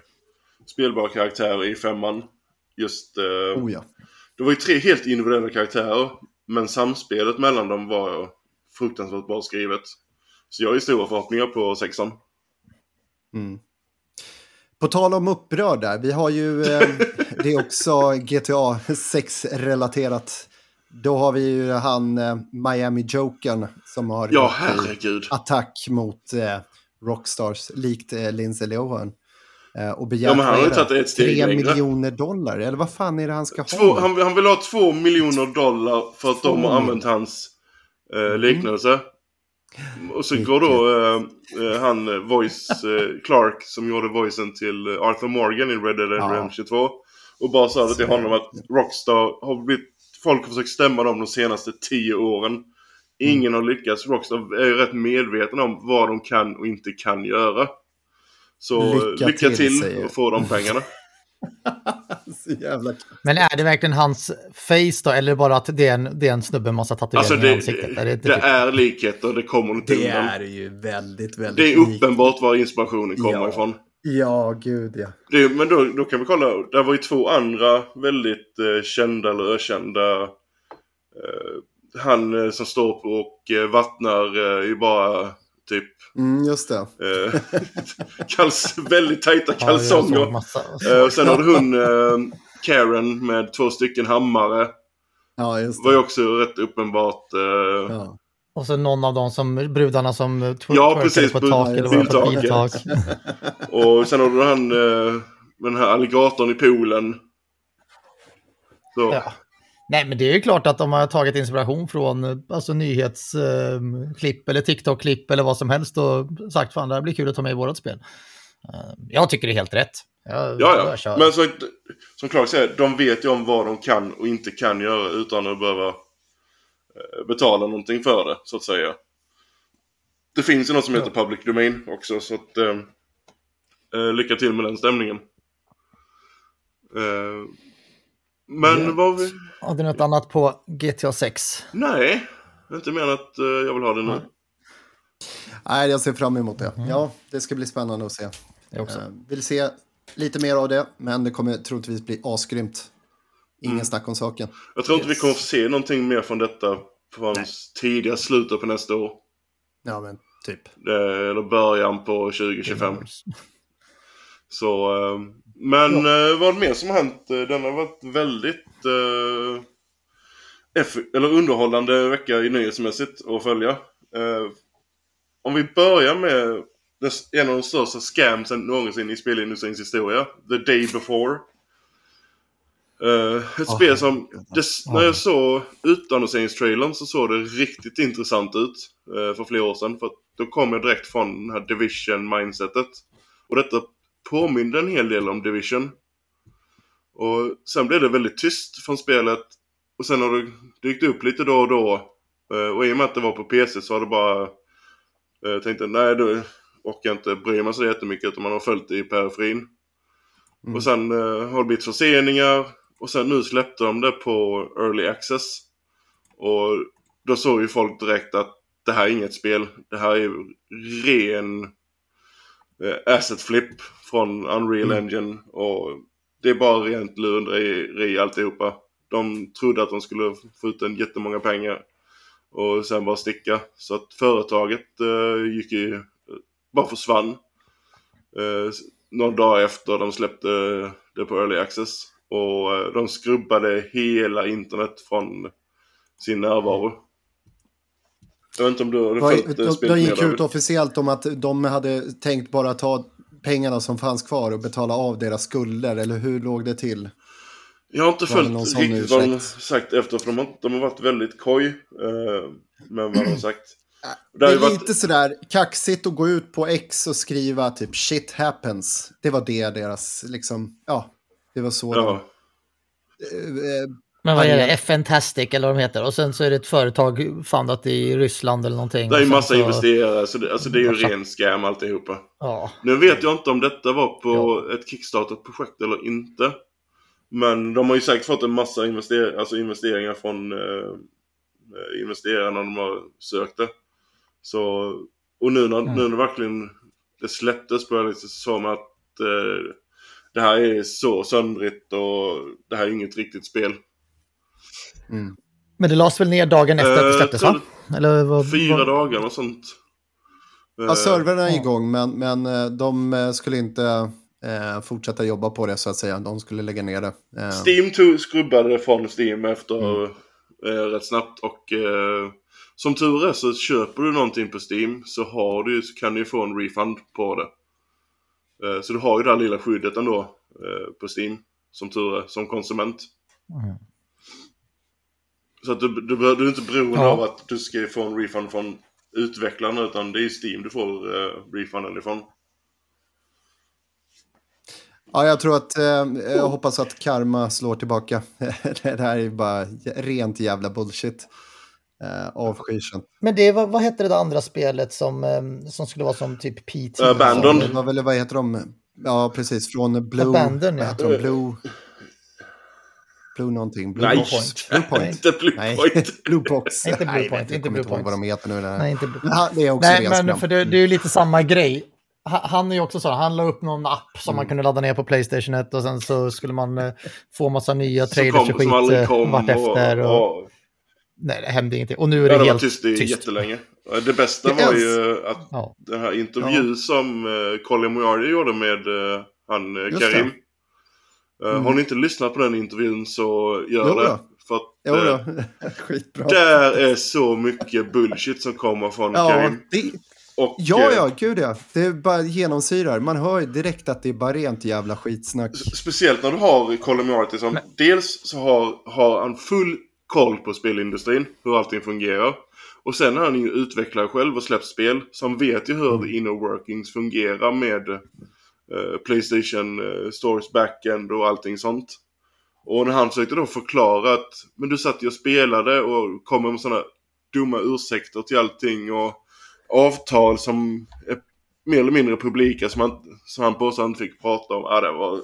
spelbara karaktärer i femman. Just... Uh, oh ja. Det var ju tre helt individuella karaktärer. Men samspelet mellan dem var fruktansvärt bra skrivet. Så jag har ju stora förhoppningar på sexan. Mm. På tal om upprörd där, vi har ju, eh, det är också GTA 6-relaterat. Då har vi ju han eh, Miami Jokern som har ja, herregud. attack mot eh, Rockstars, likt eh, Lindsay Lohan. Eh, och begärt ja, 3 miljoner dollar, eller vad fan är det han ska två, ha? Han, han, vill ha två miljoner dollar för att två de har använt hans eh, liknelse. Mm. Och så går då uh, han voice uh, Clark som gjorde voicen till Arthur Morgan i Red Dead Redemption ja. 2. Och bara sa det till honom att Rockstar har blivit folk har försökt stämma dem de senaste tio åren. Ingen har lyckats. Rockstar är ju rätt medvetna om vad de kan och inte kan göra. Så lycka, lycka till, till och få de pengarna. jävla... Men är det verkligen hans face då, eller bara att det är en, det är en snubbe med massa tatueringar alltså det, i ansiktet? Är det, det typ... är likheter, det kommer inte Det undan. är ju väldigt, väldigt Det är uppenbart var inspirationen kommer ja. ifrån. Ja, gud ja. Det, men då, då kan vi kolla, det var ju två andra väldigt eh, kända eller ökända. Eh, han eh, som står på och eh, vattnar eh, i bara typ. Mm, just det. Eh, kals, väldigt tajta kalsonger. Ja, och sen har du hon Karen med två stycken hammare. Ja, just det. Var ju också rätt uppenbart. Ja. Och så någon av de som, brudarna som tw ja, precis, på tak eller på biltak. och sen har du han med den här alligatorn i poolen. Så. Ja. Nej, men det är ju klart att de har tagit inspiration från alltså, nyhetsklipp eh, eller TikTok-klipp eller vad som helst och sagt fan det här blir kul att ta med i vårat spel. Uh, jag tycker det är helt rätt. Jag, ja, ja. Men så, som Clark säger, de vet ju om vad de kan och inte kan göra utan att behöva betala någonting för det, så att säga. Det finns ju något som heter ja. Public Domain också, så att uh, lycka till med den stämningen. Men yeah. vad vi... Har du något annat på GTA 6? Nej, inte mer än att uh, jag vill ha det nu. Nej, jag ser fram emot det. Mm. Ja, det ska bli spännande att se. Jag också. Uh, vill se lite mer av det, men det kommer troligtvis bli asgrymt. Ingen mm. snack om saken. Jag tror yes. inte vi kommer få se någonting mer från detta förrän tidigast slutet på nästa år. Ja, men typ. Eller början på 2025. Så, uh, men ja. eh, vad mer som hänt? Eh, den har varit väldigt eh, eller underhållande vecka i nyhetsmässigt att följa. Eh, om vi börjar med en av de största scamsen någonsin i spelindustrins historia. The Day Before. Uh, ett oh, spel som, det, när jag såg utannonseringstrailern så såg det riktigt intressant ut uh, för flera år sedan. För då kom jag direkt från det här Division-mindsetet. Och detta påminde en hel del om Division. Och sen blev det väldigt tyst från spelet. Och sen har det dykt upp lite då och då. Eh, och i och med att det var på PC så har det bara... Eh, tänkte nej då orkar jag inte bry mig så jättemycket utan man har följt det i periferin. Mm. Och sen uh, har det blivit förseningar. Och sen nu släppte de det på Early Access. Och då såg ju folk direkt att det här är inget spel. Det här är ren eh, asset flip från Unreal mm. Engine. Och det är bara rent lurendrejeri alltihopa. De trodde att de skulle få ut en jättemånga pengar och sen bara sticka. Så att företaget eh, gick i, bara försvann. Eh, några dagar efter de släppte det på Early Access. Och eh, de skrubbade hela internet från sin närvaro. Jag vet inte om du har följt de, de, de gick ut officiellt om att de hade tänkt bara ta pengarna som fanns kvar och betala av deras skulder, eller hur låg det till? Jag har inte följt riktigt vad de sagt efter, för de har, de har varit väldigt koj eh, med vad de har sagt. Det, är varit... lite sådär kaxigt att gå ut på X och skriva typ shit happens. Det var det deras, liksom, ja, det var så ja. de... Eh, men vad är det? FN-tastic eller vad de heter. Och sen så är det ett företag fundat i Ryssland eller någonting. Det är ju massa så... investerare, så det, alltså det är ju en ren scam alltihopa. Ja. Nu vet jag inte om detta var på ja. ett Kickstarter-projekt eller inte. Men de har ju säkert fått en massa invester alltså investeringar från eh, investerarna de har sökt det. Så, och nu när, mm. nu när verkligen det släpptes på det så sa man att eh, det här är så söndrigt och det här är inget riktigt spel. Mm. Men det lades väl ner dagen efter att det eh, släpptes va? Eller vad, fyra vad... dagar och sånt. Ja, servrarna är igång men, men eh, de eh, skulle inte eh, fortsätta jobba på det så att säga. De skulle lägga ner det. Eh. Steam tog, skrubbade det från Steam efter mm. eh, rätt snabbt och eh, som tur är så köper du någonting på Steam så, har du, så kan du få en refund på det. Eh, så du har ju det här lilla skyddet ändå på Steam som tur är som konsument. Mm. Så att du, du, du är inte beroende ja. av att du ska få en refund från utvecklarna utan det är Steam du får uh, refunden ifrån. Ja, jag tror att, eh, jag hoppas att karma slår tillbaka. det här är bara rent jävla bullshit. Eh, avskyr Men det, vad, vad hette det där andra spelet som, eh, som skulle vara som typ PT? Abandon. Det var väl, vad heter de? Ja, precis, från Blue... Abandon, ja. Vad heter de? Blue... Blue någonting. Blue Nej, Point. Blue Point. inte Blue Nej. Point. Blue Box. Inte Blue Point, jag inte kommer Blue ihåg vad de Point. heter nu. Nej, inte Blue Ja, det är också Nej, men för det, det är ju lite samma grej. Ha- Han är ju också så, han la upp någon app som Mm. man kunde ladda ner på Playstation 1 och sen så skulle man eh, få massa nya trailers och skit eh, vartefter. Och, och, Nej, det hände ingenting. Och nu är ja, det det helt tyst i tyst. jättelänge. Det bästa Det var ens- ju att Ja. den här intervjun som uh, Colin Moriarty gjorde med eh, han uh, Just Karim. det. Eh, Mm. Har ni inte lyssnat på den intervjun så gör Jo det. då. För att Jo eh, där är så mycket bullshit som kommer från Ja, Karim. det, Och, ja, eh, ja, gud ja. Det är bara genomsyrar. Man hör ju direkt att det är bara rent jävla skitsnack. Speciellt när du har Colin Moriarty som dels så har, har han full koll på spelindustrin, hur allting fungerar. Och sen är han ju utvecklare själv och släppt spel som vet ju hur the inner workings fungerar med eh, Playstation uh, Stores backend och allting sånt. Och när han försökte då förklara att men du satt ju och spelade och kommer med sådana dumma ursäkter till allting och avtal som är mer eller mindre publika som han, som han påstod han fick prata om. Ja, det var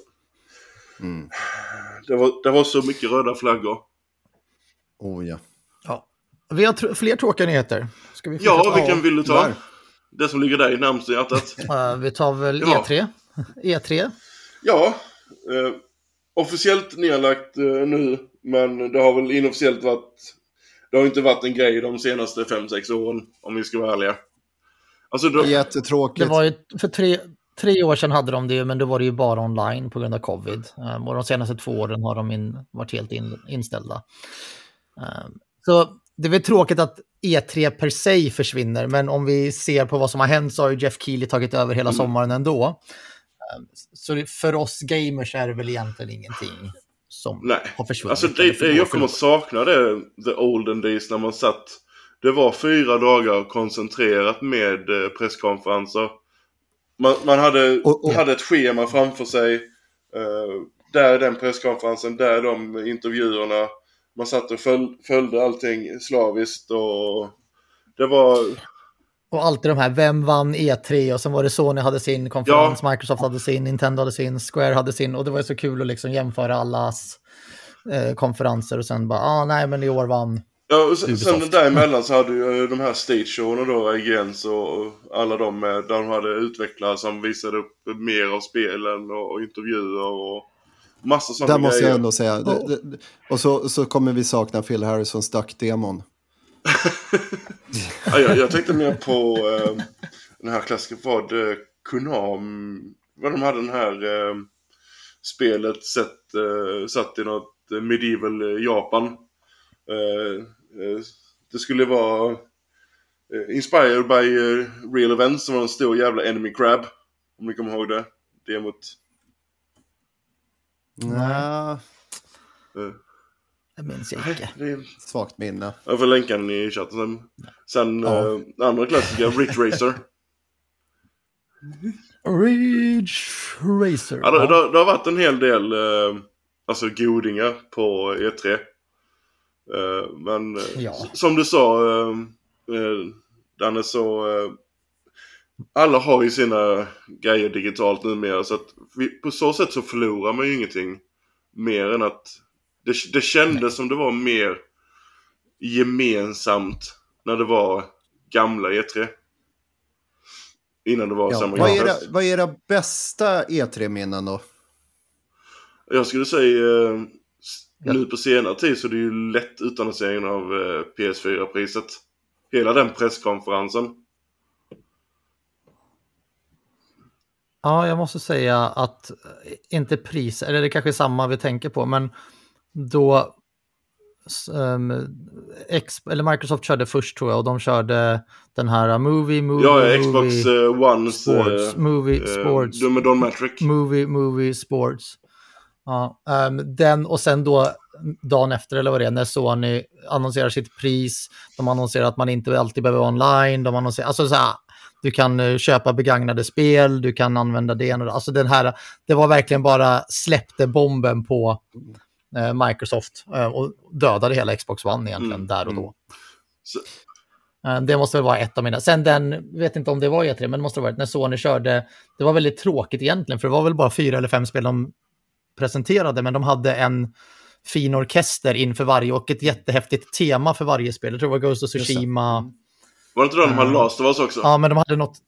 Mm. det var, det var så mycket röda flaggor. Oh ja. Ja. Vi har tr- fler tråkiga nyheter. Ska vi Ja, vilken vill du ta? Där. Det som ligger dig närmast i hjärtat. Eh, vi tar väl Ja. E3. E3. Ja, eh, officiellt nedlagt eh, nu, men det har väl inofficiellt varit... Det har inte varit en grej de senaste 5-6 åren, om vi ska vara ärliga. Alltså, då, Jättetråkigt. Det var ju för tre, tre år sedan hade de det, men då var det ju bara online på grund av covid. Um, och de senaste två åren har de in, varit helt in, inställda. Um, så det är väl tråkigt att E3 per se försvinner, men om vi ser på vad som har hänt så har ju Jeff Keely tagit över hela Mm. sommaren ändå. Um, så för oss gamers är det väl egentligen ingenting som Nej, har försvunnit. Alltså det, det, jag kommer sakna det, the olden days när man satt. Det var fyra dagar koncentrerat med eh, presskonferenser. Man, man hade, Och- och- hade ett schema framför sig. Eh, där är den presskonferensen, där är de intervjuerna. Man satt och föl, följde allting slaviskt och det var... Och alltid de här, vem vann E3? Och sen var det Sony hade sin konferens, Microsoft hade sin, Nintendo hade sin, Square hade sin. Och det var så kul att liksom jämföra allas eh, konferenser och sen bara, ah, nej men i år vann. Ja, och sen, sen däremellan så hade ju de här stage-showerna då, IGNs och och alla de med, där de hade utvecklare som visade upp mer av spelen och, och intervjuer och massa sådana Där måste jag ändå säga. Det, det, och så, så kommer vi sakna Phil Harrisons duck-demon. Ja, jag, jag tänkte mer på eh, den här klassiska, vad eh, Konam, vad de hade den här eh, spelet sett, eh, satt i något eh, medieval eh, Japan. Eh, eh, det skulle vara eh, inspired by eh, real events som var en stor jävla enemy crab. Om ni kommer ihåg det. Demot. Nja, Eh, Det minns jag inte. det är, svagt minne. jag får länka den i chatten sen. Sen Ja. eh, andra klassiska, Ridge Racer. Ridge Racer. Ja, det, det, det har varit en hel del eh, alltså godingar på E3. Eh, men eh, Ja. som du sa, eh, eh, Danne, så eh, alla har ju sina grejer digitalt numera. Så att vi, på så sätt så förlorar man ju ingenting mer än att det, det kändes som det var mer gemensamt när det var gamla E3. Innan det var Ja. samma Vad, era, vad är era bästa E3-minnen då? Jag skulle säga eh, Ja. nu på senare tid så är det ju lätt utannonseringen av eh, PS4-priset. Hela den presskonferensen. Ja, jag måste säga att, eh, inte pris, eller det är kanske är samma vi tänker på, men då ehm, X, eller Microsoft körde först tror jag, och de körde den här Movie, Movie, Ja, ja, Xbox Movie, eh, Ones... Sports, eh, Movie, eh, Sports, med Don Matrick. Movie, Movie, Sports. Ja, ehm, den och sen då dagen efter eller vad det är, när Sony annonserar sitt pris, de annonserar att man inte alltid behöver vara online, de annonserar, alltså så här, Du kan uh, köpa begagnade spel, du kan använda det ena Alltså den här, det var verkligen bara släppte bomben på uh, Microsoft uh, och dödade hela Xbox One egentligen mm. där och då. Mm. Det måste väl vara ett av mina. Sen den, vet inte om det var E3, men det måste ha varit när Sony körde. Det var väldigt tråkigt egentligen, för det var väl bara fyra eller fem spel de presenterade, men de hade en fin orkester inför varje och ett jättehäftigt tema för varje spel. Jag tror det var Ghost of Tsushima. Var det inte då de hade Last of Us också? Ja, men de hade något...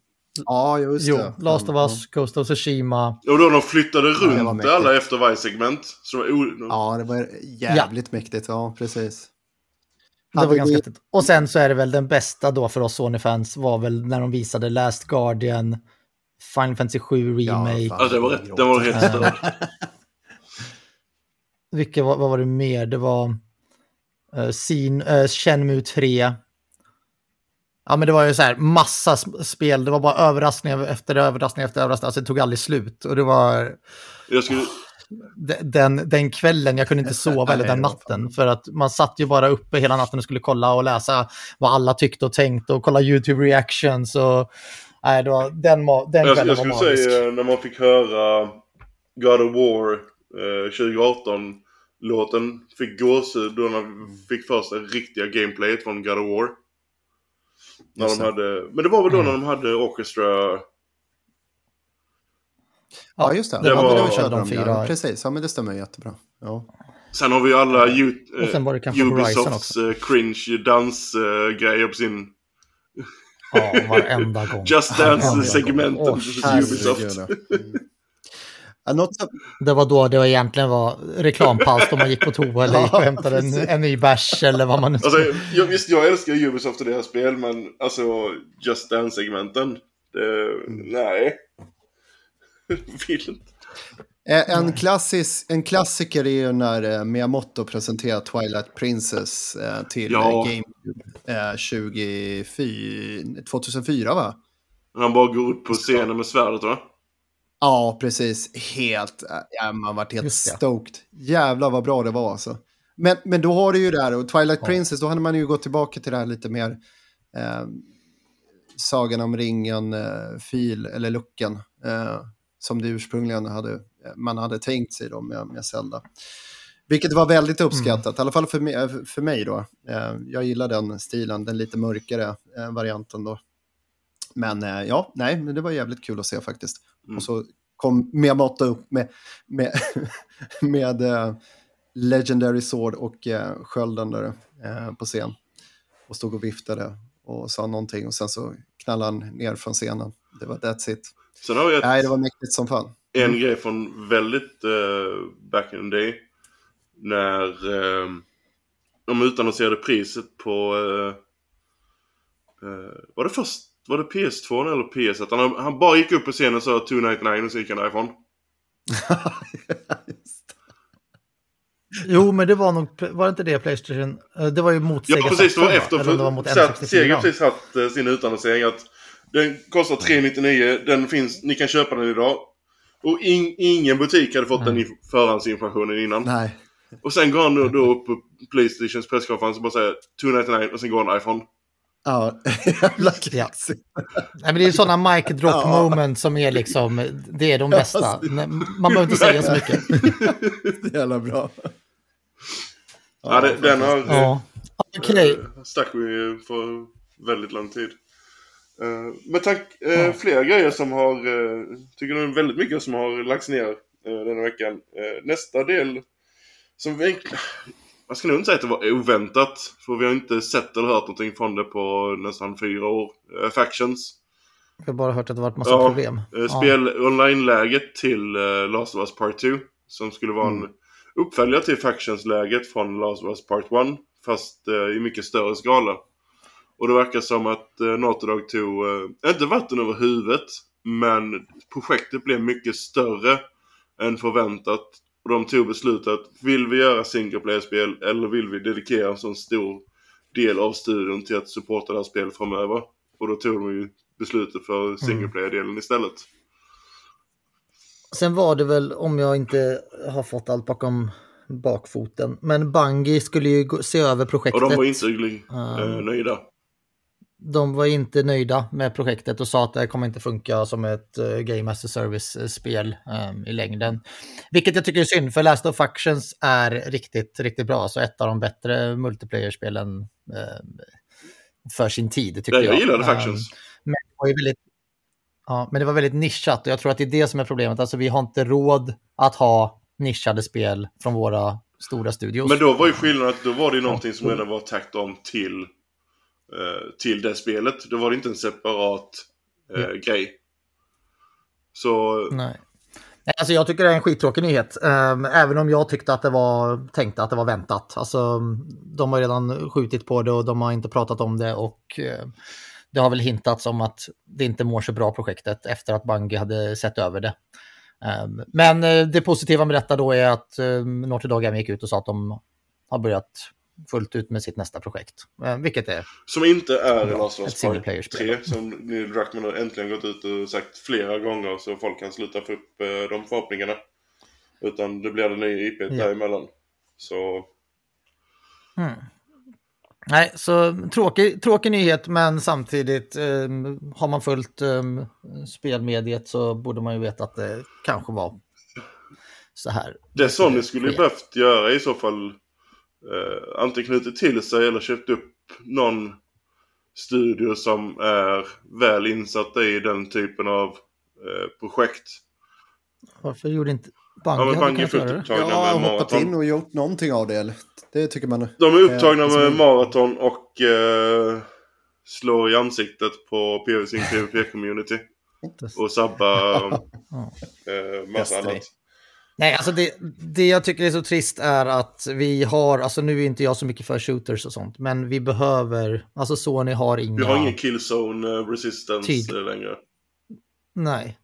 Ja, just jo, det. Last of Us, Ghost of Tsushima. Och då de flyttade runt ja, alla efter varje segment. Så det var ja, det var jävligt ja. mäktigt. Ja, precis. Det var ganska häftigt. Och sen så är det väl den bästa då för oss Sony-fans var väl när de visade Last Guardian, Final Fantasy 7 Remake. Ja, ja det var rätt. Det var helt stört. Vilka, vad, vad, var det mer? Det var uh, Sin, uh, Shenmue 3. Ja, men det var ju så här massa spel. Det var bara överraskning efter överraskning efter överraskning. Alltså det tog aldrig slut. Och det var... Jag skulle... Den, den kvällen, jag kunde inte sova, eller den natten. För att man satt ju bara uppe hela natten och skulle kolla och läsa vad alla tyckte och tänkte och kolla YouTube reactions. Och, nej, det var, den, den jag, kvällen jag var magisk. säga när man fick höra God of War eh, 2018 låten fick gåshud då de fick första riktiga gameplayet från God of War. När de hade, men det var väl då mm. när de hade Orchestra... Ja, just det. Det, det var, var de fyra. Ja, precis, ja men det stämmer jättebra. Ja. Sen har vi ju alla U eh, Ubisofts eh, cringe dansgrejer på sin... Ja, varenda gång. Just Dance-segmentet på Ubisoft. Som... Det var då det egentligen var reklampaus då man gick på toa eller gick och hämtade en, en ny bärs eller vad man nu alltså, jag, Visst, jag älskar Ubisoft och deras spel, men alltså Just Dance-segmenten, mm. nej. Vill inte. En, klassisk, en klassiker är ju när eh, Miyamoto presenterade Twilight Princess eh, till ja. GameCube 2004, 2004 va? Han bara går upp på scenen med svärdet va? Ja, precis. Helt, ja, man varit helt stoked. Jävlar vad bra det var alltså. Men, men då har du ju det här, och Twilight ja. Princess, då hade man ju gått tillbaka till det här lite mer eh, Sagan om ringen, eh, fil eller lucken. Eh, som det ursprungligen hade, man hade tänkt sig då med, med Zelda. Vilket var väldigt mm. uppskattat, mm. i alla fall för mig, för mig då. Eh, jag gillar den stilen, den lite mörkare eh, varianten då. Men eh, ja, nej, men det var jävligt kul att se faktiskt. Mm. Och så kom Miyamoto upp med, med, med uh, Legendary Sword och uh, skölden där uh, på scen. Och stod och viftade och sa någonting och sen så knallade han ner från scenen. Det var that's it. Sen har vi ett, Nej, det var mäktigt som fan. En mm. grej från väldigt uh, back in the day. När uh, de utannonserade priset på... Uh, var det först var det PS2 eller PS1? Han, han bara gick upp på scenen och sa 299 och så gick han därifrån. Jo, men det var nog, var det inte det Playstation? Eh, det var ju mot Sega Ja, precis. Det var efter. För, det var mot så Sega precis haft uh, sin utannonsering att den kostar 399, den finns, ni kan köpa den idag. Och in, ingen butik hade fått mm. den förhandsinformationen innan. Nej. Och sen går han då, då upp på Playstations presskonferens och bara säger 299 och sen går han därifrån. Ja, jävla ja. Nej, men Det är sådana mic drop ja. moment som är liksom, det är de bästa. Man behöver inte säga så mycket. det är jävla bra. Ja, det, den har... Ja. Okay. Uh, stack vi för väldigt lång tid. Uh, men tack, uh, ja. flera grejer som har, uh, tycker det är väldigt mycket som har lagts ner uh, denna veckan. nästa del som vi ska nog inte säga att det var oväntat. För vi har inte sett eller hört någonting från det på nästan fyra år. Uh, Factions. Jag har bara hört att det varit massa ja, problem. Uh, spel ja. online-läget till uh, Last of Us Part 2. Som skulle vara mm. en uppföljare till Factions-läget från Last of Us Part 1. Fast i mycket större skala. Och det verkar som att uh, Naughty Dog tog, inte vatten över huvudet. Men projektet blev mycket större än förväntat. Och de tog beslutet att vill vi göra single player-spel eller vill vi dedikera en sån stor del av studion till att supporta det här spelet framöver. Och då tog de ju beslutet för mm. single player-delen istället. Sen var det väl, om jag inte har fått allt bakom bakfoten, men Bungie skulle ju se över projektet. Och de var inte uh, nöjda. De var inte nöjda med projektet och sa att det kommer inte funka som ett uh, Game as a Service-spel um, i längden. Vilket jag tycker är synd, för Last of Factions är riktigt, riktigt bra. Så ett av de bättre multiplayer-spelen um, för sin tid, tycker jag. Jag gillade Factions. men, det var ju väldigt, ja, men det var väldigt nischat och jag tror att det är det som är problemet. Alltså vi har inte råd att ha nischade spel från våra stora studios. Men då var ju skillnaden att då var det någonting som redan var taggt om till Eh, till det spelet. Då var det inte en separat eh, mm. grej. Så... Nej. Alltså jag tycker det är en skittråkig nyhet. Um, även om jag tyckte att det var tänkt att det var väntat. Alltså, de har redan skjutit på det och de har inte pratat om det. Och uh, det har väl hintats om att det inte mår så bra projektet efter att Bungie hade sett över det. Um, men det positiva med detta då är att Naughty Dog gick ut och sa att de har börjat fullt ut med sitt nästa projekt. Eh, vilket är... Som inte är ja, Last of Us 3, som Neil Druckmann har äntligen gått ut och sagt flera gånger så folk kan sluta få upp eh, de förhoppningarna. Utan det blir det nya IP ja. däremellan. Så... Mm. Nej, så tråkig, tråkig nyhet men samtidigt eh, har man följt eh, spelmediet så borde man ju veta att det kanske var så här. Det som ni skulle behövt göra i så fall eh, antingen knutit till sig eller köpt upp någon studio som är väl insatta i den typen av eh, projekt. Varför gjorde inte Bangi ja, men Bangi är fullt upptagna ja, med hoppat in och gjort någonting av det. Det tycker man. De är upptagna eh, med maraton och eh, slår i ansiktet på PVC PVP-community. och sabbar eh, massa annat. Nej, alltså det, det jag tycker är så trist är att vi har, alltså nu är inte jag så mycket för shooters och sånt, men vi behöver, alltså Sony har inga... Vi har ingen killzone eh, resistance tid. längre. Nej.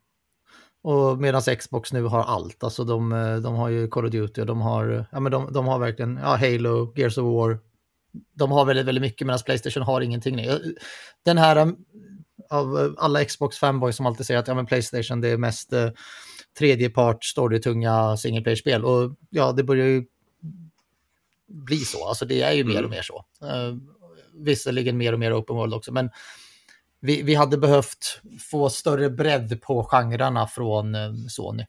Och medan Xbox nu har allt, alltså de, eh, de har ju Call of Duty och de har, ja men de, de har verkligen, ja Halo, Gears of War. De har väldigt, väldigt mycket medan Playstation har ingenting. Den här, eh, av alla Xbox fanboys som alltid säger att ja men Playstation det är mest tredjepart storytunga single player-spel. Och ja, det börjar ju bli så. Alltså det är ju mm. mer och mer så. Uh, visserligen mer och mer open world också, men vi, vi hade behövt få större bredd på genrerna från uh, Sony.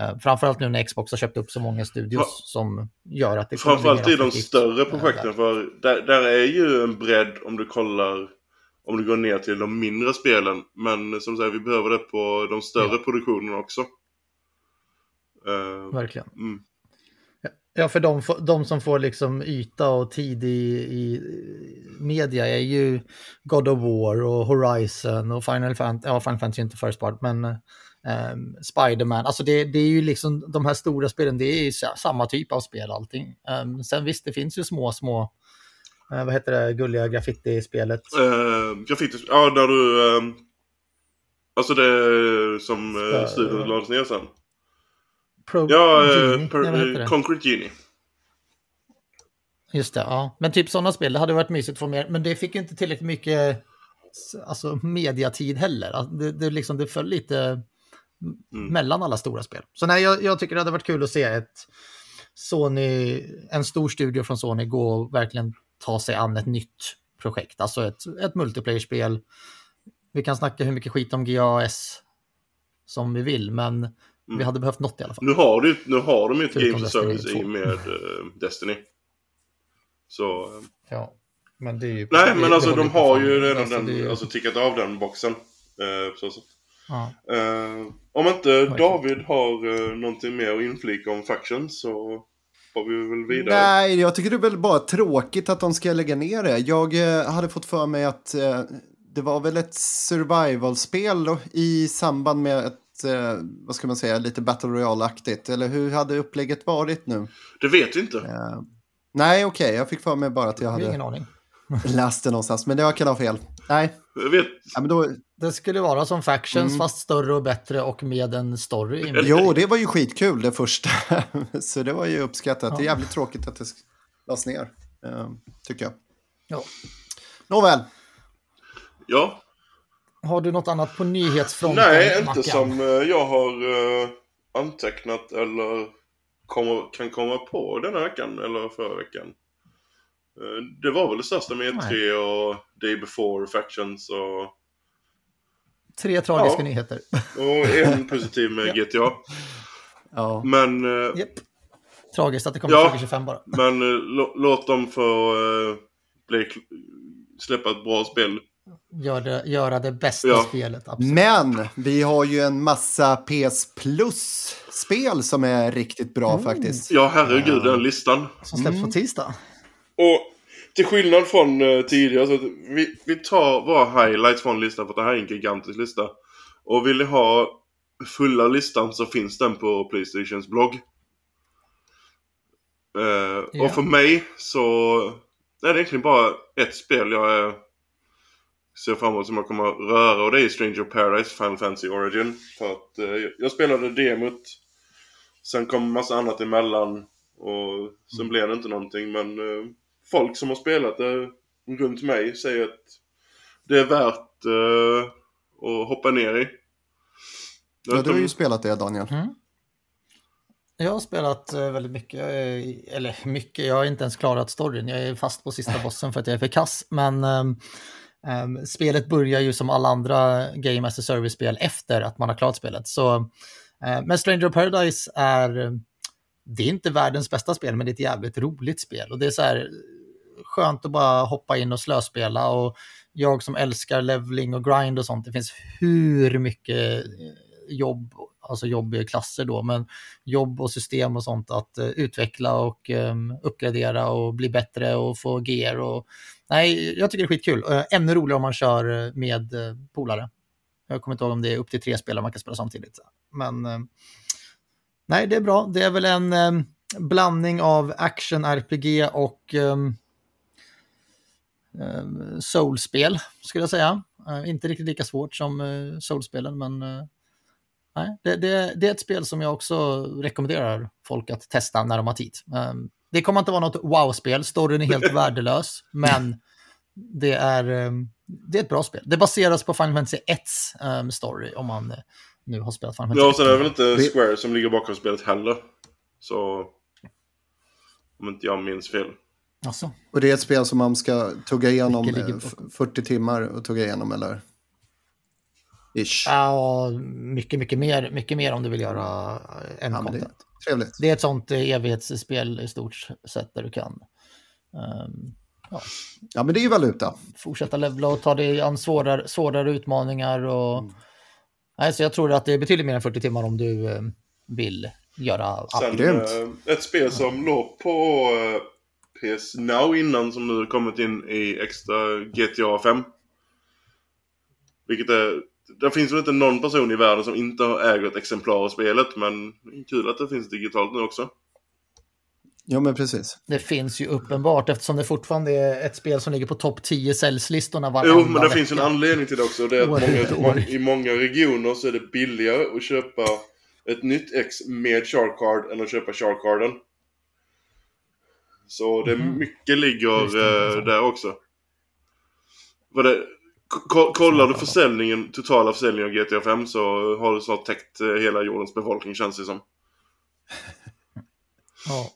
Uh, framförallt nu när Xbox har köpt upp så många studios Va? som gör att det Framförallt i de större projekten, för där, där är ju en bredd om du kollar om du går ner till de mindre spelen. Men som sagt, vi behöver det på de större ja. produktionerna också. Uh, Verkligen. Mm. Ja, för de, de, som får liksom yta och tid i, i media är ju God of War och Horizon och Final Fantasy, ja Final Fantasy är inte first part, men um, Spiderman. Alltså det, det, är ju liksom de här stora spelen, det är ju samma typ av spel allting. Um, sen visst, det finns ju små, små, uh, vad heter det, gulliga graffiti-spelet? Uh, graffiti, ja där du, um, alltså det som uh, studion lades ner sen. Pro ja, Genie, per, eh, Concrete Genie. Just det, ja. Men typ sådana spel, det hade varit mysigt att få mer. Men det fick inte tillräckligt mycket alltså, mediatid heller. Alltså, det, det, liksom, det föll lite mm. mellan alla stora spel. Så nej, jag, jag, tycker det hade varit kul att se ett Sony, en stor studio från Sony gå och verkligen ta sig an ett nytt projekt. Alltså ett, ett multiplayer-spel. Vi kan snacka hur mycket skit om GAS som vi vill, men Mm. Vi hade behövt något i alla fall. Nu har, du, nu har de ju ett Game Service i med uh, Destiny. Så... Uh... Ja, men det är ju... Nej, men alltså de har ju redan alltså, den, ju... alltså tickat av den boxen. Uh, så sätt. Ja. om inte David har uh, någonting mer att inflika om Faction så har vi väl vidare. Nej, jag tycker det är väl bara tråkigt att de ska lägga ner det. Jag hade fått för mig att det var väl ett survival-spel i samband med ett eh, vad ska man säga, lite Battle Royale-aktigt? Eller hur hade upplägget varit nu? Det vet vi inte. Eh, nej, okej, okay, jag fick för mig bara att jag hade ingen aning. läst det någonstans, men jag kan ha fel. Nej. Jag vet. Ja, men då... Det skulle vara som Factions, mm. fast större och bättre och med en story. Jo, det var ju skitkul det första. Så det var ju uppskattat. Ja. Det är jävligt tråkigt att det lades ner, eh, tycker jag. Ja. Nåväl. Ja, har du något annat på nyhetsfronten? Nej, inte Mackan? som eh, jag har uh, antecknat eller kommer, kan komma på denna veckan eller förra veckan. Eh, det var väl det största med E3 och Day Before Factions och... Tre tragiska ja. nyheter. Och en positiv med GTA. Ja. Men... Yep. Tragiskt att det kommer ja, 2025 bara. Men låt dem få bli, släppa ett bra spel. Gör det, göra det bästa ja. spelet. Absolut. Men vi har ju en massa PS Plus-spel som är riktigt bra mm. faktiskt. Ja, herregud, den listan. Som släpps mm. på tisdag. Och till skillnad från uh, tidigare, så vi, vi tar våra highlights från listan för att det här är en gigantisk lista. Och vill ni ha fulla listan så finns den på Playstations blogg. Uh, ja. Och för mig så är det egentligen bara ett spel jag är, ser fram emot som jag kommer att röra och det är Stranger Paradise Final Fantasy Origin. För att uh, jag spelade demot. Sen kom massa annat emellan och sen mm. blev det inte någonting men uh, folk som har spelat det runt mig säger att det är värt att hoppa ner i. Ja, du har ju spelat det Daniel. Mm. Jag har spelat eh, väldigt mycket, eh, eller mycket, jag har inte ens klarat storyn. Jag är fast på sista bossen för att jag är för kass. Men um, spelet börjar ju som alla andra Game as a Service-spel efter att man har klarat spelet. Så, uh, men Stranger of Paradise är, det är inte världens bästa spel, men det är ett jävligt roligt spel. Och det är så här skönt att bara hoppa in och slöspela. Och jag som älskar leveling och grind och sånt, det finns hur mycket eh, jobb, alltså jobbklasser då, men jobb och system och sånt att uh, utveckla och um, uppgradera och bli bättre och få gear och nej, jag tycker det är skitkul. Uh, ännu roligare om man kör eh, med uh, polare. Jag kommer inte ihåg om det är upp till tre spelare man kan spela samtidigt. Men uh, nej, det är bra. Det är väl en ehm, blandning av action-RPG och um, soulspel, skulle jag säga. Uh, inte riktigt lika svårt som uh, soulspelen, men uh, nej, det, det, det, är ett spel som jag också rekommenderar folk att testa när de har tid. Um, det kommer inte vara något wow-spel, storyn är helt värdelös, men det är, um, det är ett bra spel. Det baseras på Final Fantasy 1 um, ehm, story, om man nu har spelat Final Fantasy Ja, och sen är det väl inte Square som ligger bakom spelet heller. Så, om inte jag minns fel. Alltså. Och det är ett spel som man ska tugga igenom 40 timmar och tugga igenom, eller? Ish. Ja, mycket, mycket mer, mycket mer om du vill göra en ja, content. Det, trevligt. det är ett sånt evighetsspel i stort sett där du kan um, ja. ja, men det är ju valuta. Fortsätta levla och ta dig an svårare, svårare utmaningar. Och, mm. nej, så jag tror att det är betydligt mer än 40 timmar om du um, vill göra. Sen, äh, ett spel som ja. låg på PS Now innan som nu kommit in i extra GTA 5. Vilket är det finns väl inte någon person i världen som inte har ägt ett exemplar av spelet, men kul att det finns digitalt nu också. Ja, men precis. Det finns ju uppenbart eftersom det fortfarande är ett spel som ligger på topp 10 säljslistorna varenda Jo, men det vecka. finns en anledning till det också. Det är att många, i många regioner så är det billigare att köpa ett nytt ex med Sharkcard än att köpa Sharkcarden. Så det mm. mycket ligger det, där också. Var det, kollar du försäljningen, totala försäljningen av GTA 5 så har du snart täckt eh, hela jordens befolkning känns det som. Ja.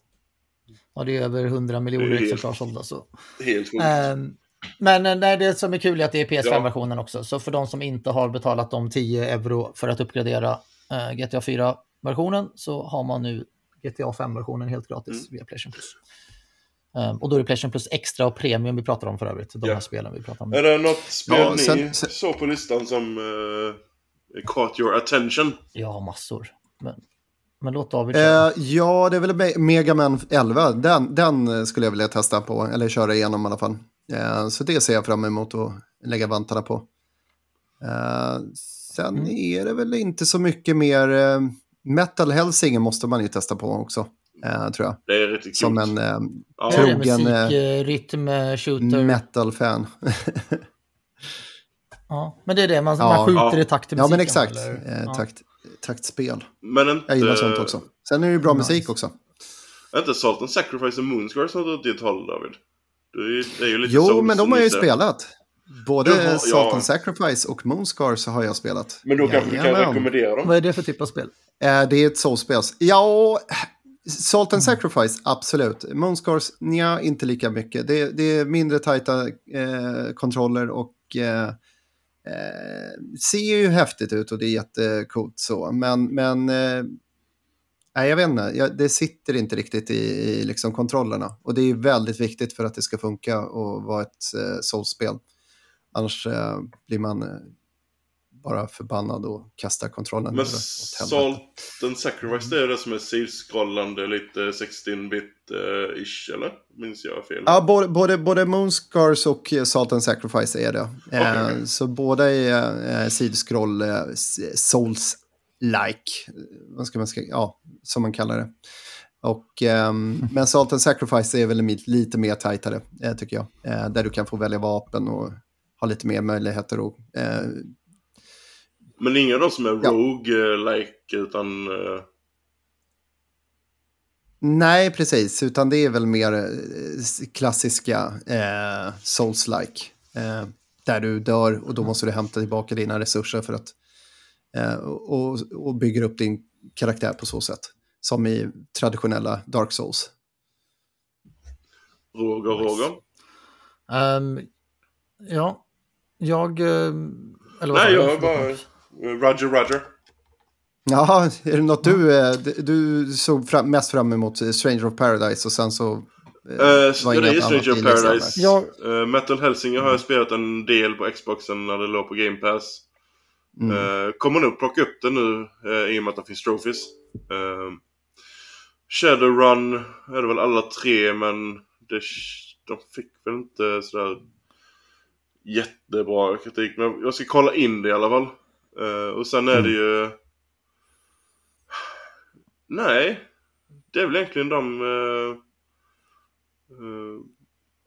Ja, det är över 100 miljoner exemplar sålda så. Helt sjukt. Ähm, men eh, nej, det som är kul är att det är PS5-versionen ja. också. Så för de som inte har betalat de 10 euro för att uppgradera äh, GTA 4-versionen så har man nu GTA 5-versionen helt gratis mm. via Playstation Plus. Um, och då är det Playstation Plus Extra och Premium vi pratar om för övrigt. De ja. här spelen vi pratar om. Är det något spel ja, sen, ni sen... såg på listan som uh, caught your attention? Ja, massor. Men, men låt David köra. Uh, ja, det är väl Mega Man 11. Den, den skulle jag vilja testa på, eller köra igenom i alla fall. Uh, så det ser jag fram emot att lägga vantarna på. Uh, sen mm. är det väl inte så mycket mer. Metal Helsing måste man ju testa på också eh, tror jag. Det är riktigt Som en eh, ja. trogen musik, rytm, shooter. metal-fan. ja, men det är det, man, ja. man skjuter ja. i takt till musiken. Ja, men exakt. Eller? Eh, takt, taktspel. Men inte... Jag gillar sånt också. Sen är det ju bra nice. musik också. Är inte Salt and Sacrifice och Moonscars något åt ditt håll, David? Det är, ju lite jo, men de har ju spelat. Både har, Salt ja. and Sacrifice och Moonscars har jag spelat. Men då kanske du kan rekommendera dem. Vad är det för typ av spel? Eh, det är ett soulspel. Ja, Salt and Sacrifice, absolut. Moonscars, nja, inte lika mycket. Det, det är mindre tajta eh, kontroller och eh, eh, ser ju häftigt ut och det är jättecoolt så. Men, men eh, nej, jag vet inte, jag, det sitter inte riktigt i, i liksom kontrollerna. Och det är väldigt viktigt för att det ska funka och vara ett eh, soulspel. Annars eh, blir man eh, bara förbannad och kastar kontrollen. Men Salt and Sacrifice, det är det som är sidskrollande, lite 16-bit-ish, eller? Minns jag fel? Ja, både, både, både Moonscars och Salt and Sacrifice är det. Okay. Eh, så båda är eh, sidskroll, eh, Souls-like, vad ska man säga, ja, som man kallar det. Och, eh, men Salt and Sacrifice är väl lite mer tajtare, eh, tycker jag. Eh, där du kan få välja vapen och ha lite mer möjligheter att eh, men inga av dem som är Rogue-like utan... Uh... Nej, precis. Utan det är väl mer eh, klassiska eh, Souls-like. Eh, där du dör och då måste du hämta tillbaka dina resurser för att... Eh, och, och bygger upp din karaktär på så sätt. Som i traditionella Dark Souls. Roger, Roger? Um, ja, jag... Eller Nej, jag bara... Roger, Roger. Ja, är det något du, eh, du såg fram, mest fram emot? Eh, Stranger of Paradise och sen så... Uh, var det är Stranger of Paradise. Ja. Uh, Metal Hellsinger har jag spelat en del på Xboxen när det låg på Game Pass. Mm. Uh, kommer nog plocka upp det nu uh, i och med att det finns trophies. Uh, Shadowrun är det väl alla tre men det, de fick väl inte sådär jättebra kritik. Men jag ska kolla in det i alla fall. Uh, och sen är mm. det ju... Nej. Det är väl egentligen de... Uh, uh,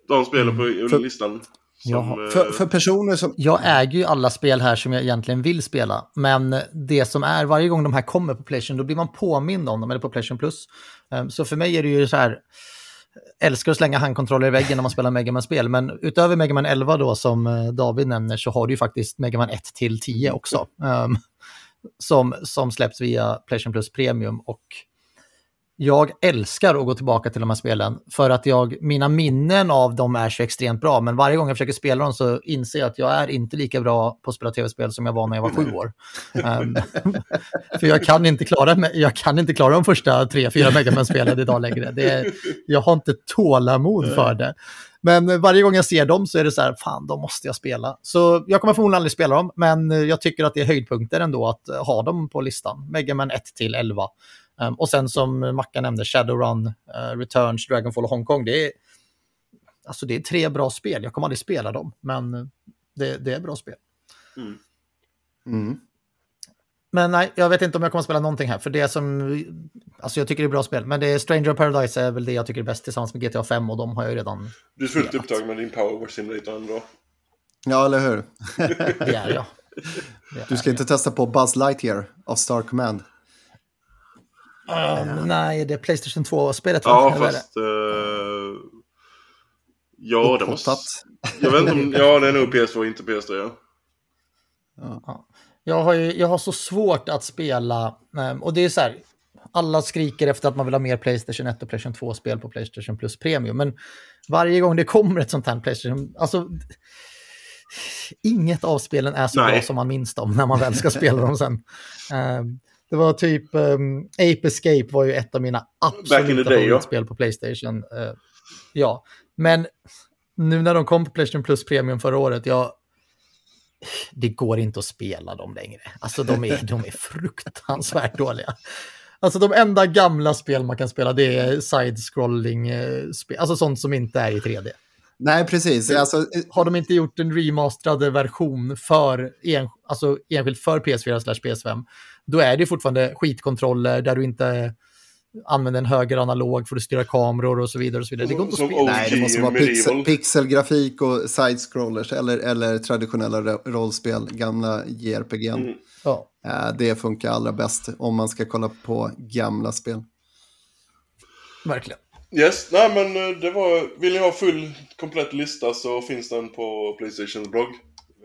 de spelen på mm. listan. Som, för, för, personer som... Jag äger ju alla spel här som jag egentligen vill spela. Men det som är, varje gång de här kommer på Playstation, då blir man påmind om dem, eller på Playstation Plus. Um, så för mig är det ju så här älskar att slänga handkontroller i väggen när man spelar Mega man spel men utöver Mega Man 11 då som eh, David nämner så har du ju faktiskt Mega Man 1 till 10 också. Um, som, som släpps via Playstation Plus Premium och jag älskar att gå tillbaka till de här spelen för att jag, mina minnen av dem är så extremt bra. Men varje gång jag försöker spela dem så inser jag att jag är inte lika bra på att spela tv-spel som jag var när jag var sju år. um, för jag kan, inte klara, jag kan inte klara de första tre, fyra Megaman-spelen idag längre. Det jag har inte tålamod för det. Men varje gång jag ser dem så är det så här, fan, de måste jag spela. Så jag kommer förmodligen aldrig spela dem, men jag tycker att det är höjdpunkter ändå att ha dem på listan. Megaman 1 till 11. Um, och sen som Mackan nämnde, Shadowrun, uh, Returns, Dragonfall och Hongkong. Det är, alltså det är tre bra spel. Jag kommer aldrig spela dem, men det, det är bra spel. Mm. Mm. Men nej, jag vet inte om jag kommer spela någonting här, för det som... Alltså jag tycker det är bra spel, men det är Stranger of Paradise är väl det jag tycker är bäst tillsammans med GTA 5 och de har jag ju redan... Du är fullt upptagen med din Power Simulator ändå. Ja, eller hur? det är jag. Det du ska inte testa på Buzz Lightyear av Star Command? Um, nej, det är Playstation 2-spelet Ja, fast... Uh, ja, det måste... Jag vet inte om... Ja, det är nog PS2, inte PS3. Ja. ja. Jag, har ju, jag har så svårt att spela, um, och det är så här, alla skriker efter att man vill ha mer Playstation 1 och Playstation 2-spel på Playstation Plus Premium, men varje gång det kommer ett sånt här Playstation, alltså inget av spelen är så Nej. bra som man minns dem när man väl ska spela dem sen. Um, det var typ um, Ape Escape var ju ett av mina absoluta favoritspel ja. på Playstation. Uh, ja, men nu när de kom på Playstation Plus Premium förra året, jag, det går inte att spela dem längre. Alltså de är, de är fruktansvärt dåliga. Alltså de enda gamla spel man kan spela det är side-scrolling-spel, eh, alltså sånt som inte är i 3D. Nej, precis. Alltså, har de inte gjort en remasterad version för en, alltså enskilt för PS4 PS5, då är det fortfarande skitkontroller där du inte använder en höger analog för att styra kameror och så vidare. Och så vidare. Det går inte att spela. Nej, det måste vara pixel, pixelgrafik och side-scrollers eller, eller traditionella rollspel, gamla JRPG. Mm. Ja. Det funkar allra bäst om man ska kolla på gamla spel. Verkligen. Yes, nej men eh, det var, vill ni ha full komplett lista så finns den på Playstations blogg.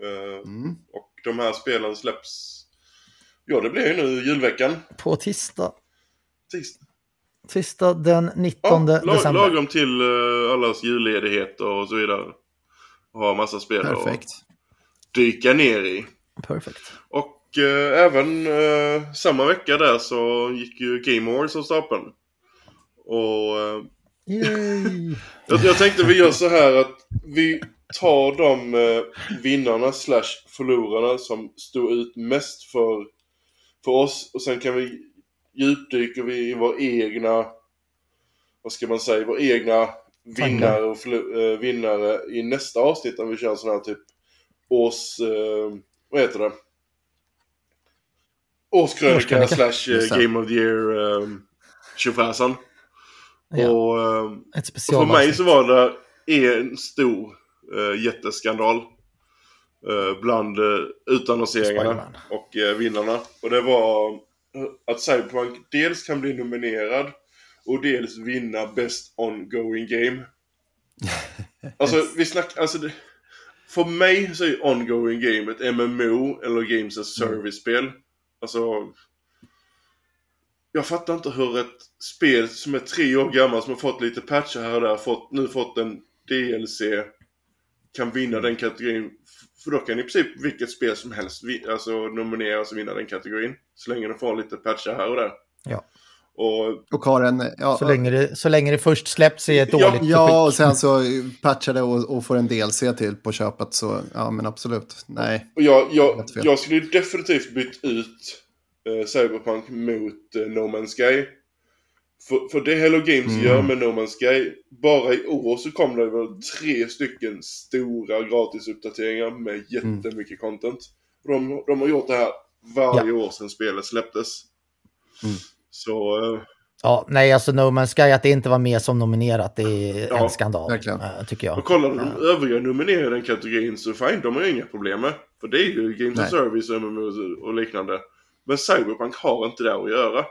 Eh, mm. Och de här spelen släpps, ja det blir ju nu julveckan. På tisdag. Tisdag. Sista den 19 Ja, lag, december. lagom till uh, allas julledighet och så vidare. Och ha massa spel Perfekt. att dyka ner i. Perfekt. Och eh, även eh, samma vecka där så gick ju Game Awards av stapeln. Och Yay. jag, jag tänkte vi gör så här att vi tar de vinnarna slash förlorarna som stod ut mest för, för oss. Och sen kan vi djupdyka vi i vår egna, vad ska man säga, vår egna vinnare och förlo- eh, vinnare i nästa avsnitt när vi kör sån här typ års, eh, vad heter det? Årskrönika slash eh. Game of the Year eh, tjofräsan. Ja, Och eh, ett och för mig så var det en stor uh, jätteskandal. Uh, bland uh, utannonseringarna och uh, vinnarna. Och det var eh, att Cyberpunk dels kan bli nominerad och dels vinna Best Ongoing Game. Alltså vi snackar, alltså det, För mig så är Ongoing Game ett MMO eller Games as Mm. Service-spel. Alltså... Jag fattar inte hur ett spel som är tre år gammalt, som har fått lite patcher här och där, fått, nu fått en DLC, kan vinna den kategorin. För då kan i princip vilket spel som helst alltså, nomineras och vinna den kategorin. Så länge de får lite patcher här och där. Ja. Och Och har en... Ja, Så länge, det, så länge det först släpps i ett Ja, dåligt ja, och sen så patchar det och, och får en DLC till på köpet så, ja men absolut. Nej. Och jag, jag, jag skulle ju definitivt bytt ut eh, Cyberpunk mot eh, No Man's Sky. För, för det Hello Games Mm. gör med No Man's Sky, bara i år så kom det väl tre stycken stora gratisuppdateringar med jättemycket content. De, de har gjort det här varje år sedan spelet släpptes. Mm. Så, eh, Ja, nej, alltså No Man's Sky, att det inte var med som nominerat, det är Ja, en skandal, verkligen. eh, tycker jag. och kollar de övriga nominerade i den kategorin så fine, de har ju inga problem med. För det är ju Games of Service, MMOs och liknande. Men Cyberpunk har inte det att göra.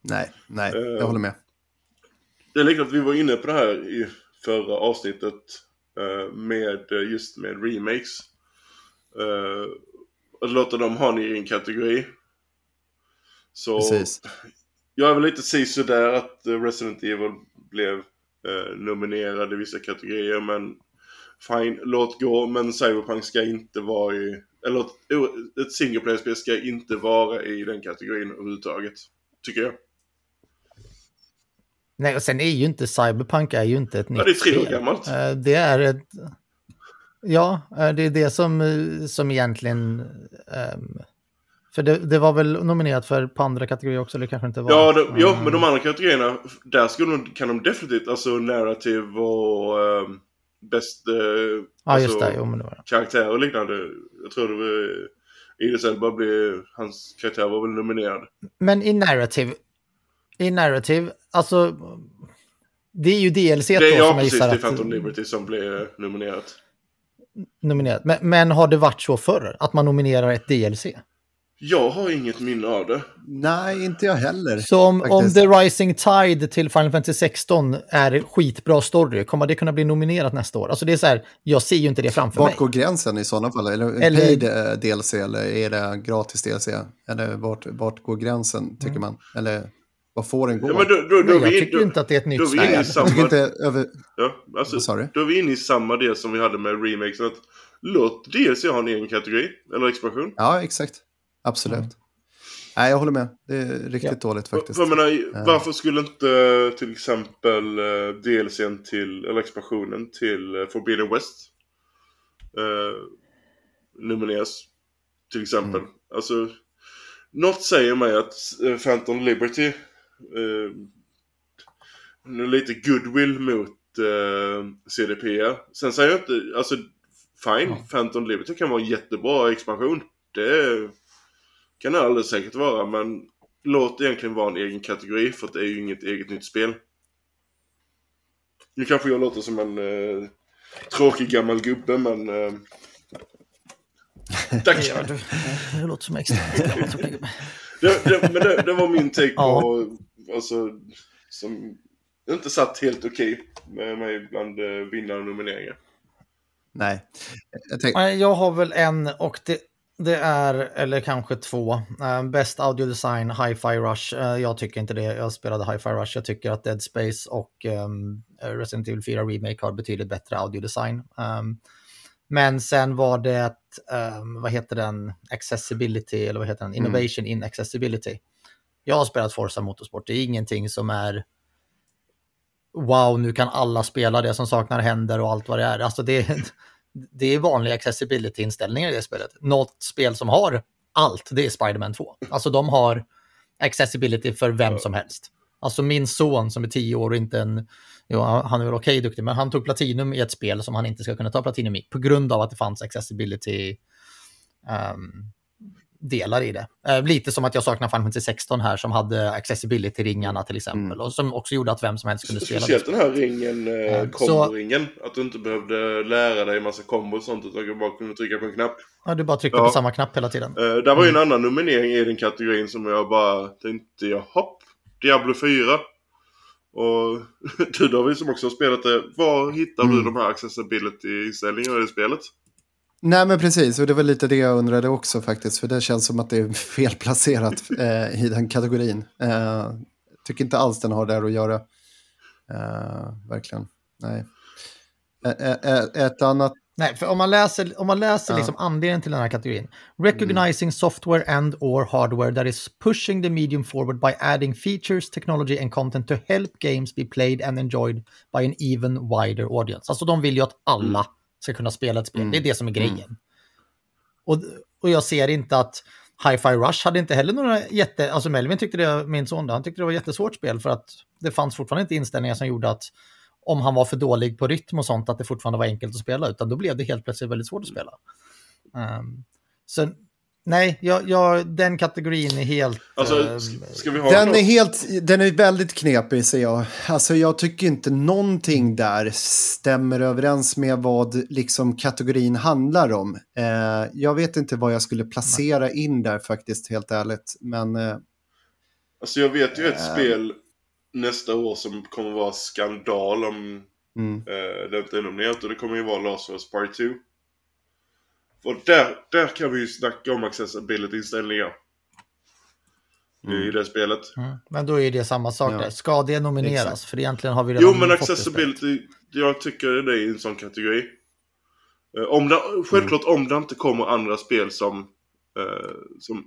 Nej, nej, Eh, jag håller med. Det är likadant, vi var inne på det här i förra avsnittet eh, med eh, just med remakes. Att låta dem ha en egen kategori. Så Precis. jag är väl lite si sådär att eh, Resident Evil blev eh, nominerad i vissa kategorier men fine, låt gå. Men Cyberpunk ska inte vara i, eller ett, single player-spel ska inte vara i den kategorin överhuvudtaget. Tycker jag. Nej, och sen är ju inte Cyberpunk är ju inte ett nytt Ja, det är tre år spel. gammalt. Eh, Det är ett... Ja, eh, det är det som, eh, som egentligen... ehm, för det, det var väl nominerat för på andra kategorier också, eller kanske inte var? Ja, ja, Mm. men de andra kategorierna, där skulle de, kan de definitivt, alltså narrative och um, bäst eh, Ja, just alltså, det. Jo, men det var det. karaktär och liknande. Jag tror det var Idris Elba blev, hans karaktär var väl nominerad. Men i narrative, i narrative, alltså... Det är ju DLC Det då är som ja, jag precis, det gissar är att... Phantom Liberty som blev nominerat. Nominerat. Men, men har det varit så förr? Att man nominerar ett DLC? Jag har inget minne av det. Nej, inte jag heller. Så om, om. The Rising Tide till Final Fantasy 16 är skitbra story, kommer det kunna bli nominerat nästa år? Alltså det är så här, jag ser ju inte det framför Vart mig. går gränsen i sådana fall? Eller, Eller- paid DLC eller är det gratis DLC? Eller vart, vart går gränsen, tycker man? Eller vad får den gå? Ja, men då, då, då, Nej, är jag vi, tycker då, inte att det är ett nytt spel. jag samma... tycker inte över... Ja, alltså, du? då är vi inne i samma del som vi hade med remakes. Att låt DLC ha en egen kategori, eller expansion. Ja, exakt. Absolut. Mm. Nej, jag håller med. Det är riktigt dåligt För, faktiskt. jag menar, varför skulle inte till exempel uh, DLCn till, eller expansionen till uh, Forbidden West uh, nomineras? Till exempel. Mm. Alltså, något säger mig att Phantom Liberty uh, lite goodwill mot uh, CDP. Sen säger jag inte, alltså fine, Ja. Phantom Liberty kan vara en jättebra expansion. Det kan det alldeles säkert vara, men låt det egentligen vara en egen kategori för att det är ju inget eget nytt spel. Nu kanske jag låter som en eh, tråkig gammal gubbe, men... Eh, tack! Ja, du, det låter som extra. det, det, men det, det var min take på, alltså, som inte satt helt okej med mig bland eh, vinnare och nomineringar. Nej. Jag tänk, Jag har väl en och det, Det är, eller kanske två. Uh, Best Audio Design, Hi-Fi Rush. Uh, jag tycker inte det. Jag spelade Hi-Fi Rush. Jag tycker att Dead Space och um, Resident Evil 4 Remake har betydligt bättre audio design. Um, men sen var det, um, vad heter den, accessibility, eller vad heter den, mm. innovation mm. in accessibility. Jag har spelat Forza Motorsport, det är ingenting som är wow, nu kan alla spela det som saknar händer och allt vad det är. Alltså det, det är vanliga accessibility-inställningar i det spelet. Något spel som har allt, det är Spiderman 2. Alltså de har accessibility för vem som helst. Alltså min son som är tio år och inte en, jo, han är väl okej okay, duktig, men han tog platinum i ett spel som han inte ska kunna ta platinum i på grund av att det fanns accessibility um, delar i det. Eh, lite som att jag saknar Final Fantasy 16 här som hade accessibility-ringarna till exempel. Mm. Och som också gjorde att vem som helst kunde spela. Speciellt den här ringen, eh, kombo-ringen. Att du inte behövde lära dig en massa kombo och sånt utan du bara kunde trycka på en knapp. Ja, du bara tryckte ja. på samma knapp hela tiden. Eh, där var ju en mm. annan nominering i den kategorin som jag bara tänkte, jaha, Diablo 4. Och du David som också har spelat det, var hittar mm. du de här accessibility-inställningarna i spelet? Nej men precis, och det var lite det jag undrade också faktiskt. För det känns som att det är felplacerat eh, i den kategorin. Eh, tycker inte alls den har där att göra. Eh, verkligen, nej. ett annat... Nej, för om man läser, om man läser ja. liksom anledningen till den här kategorin. Recognizing mm. software and or hardware that is pushing the medium forward by adding features, technology and content to help games be played and enjoyed by an even wider audience. Alltså de vill ju att alla mm ska kunna spela ett spel. Mm. Det är det som är grejen. Mm. Och, och jag ser inte att Hi-Fi Rush hade inte heller några jätte... Alltså Melvin tyckte det, min son, han tyckte det var ett jättesvårt spel för att det fanns fortfarande inte inställningar som gjorde att om han var för dålig på rytm och sånt att det fortfarande var enkelt att spela, utan då blev det helt plötsligt väldigt svårt att spela. Um, så Nej, jag, jag, den kategorin är helt... Alltså, eh, ska vi ha den, är helt, den är väldigt knepig ser jag. Alltså jag tycker inte någonting där stämmer överens med vad liksom kategorin handlar om. Eh, jag vet inte vad jag skulle placera Nej. in där faktiskt, helt ärligt. Men... Eh, alltså jag vet ju ett eh, spel nästa år som kommer vara skandal om mm. eh, det inte är nominerat och det kommer ju vara Last of Us Part 2. Och där, där kan vi ju snacka om accessibility-inställningar. Mm. I det spelet. Mm. Men då är det samma sak ja. där. Ska det nomineras? Exakt. För egentligen har vi redan Jo men accessibility, jag tycker det är en sån kategori. Eh, om det, självklart mm. om det inte kommer andra spel som... Uh, som...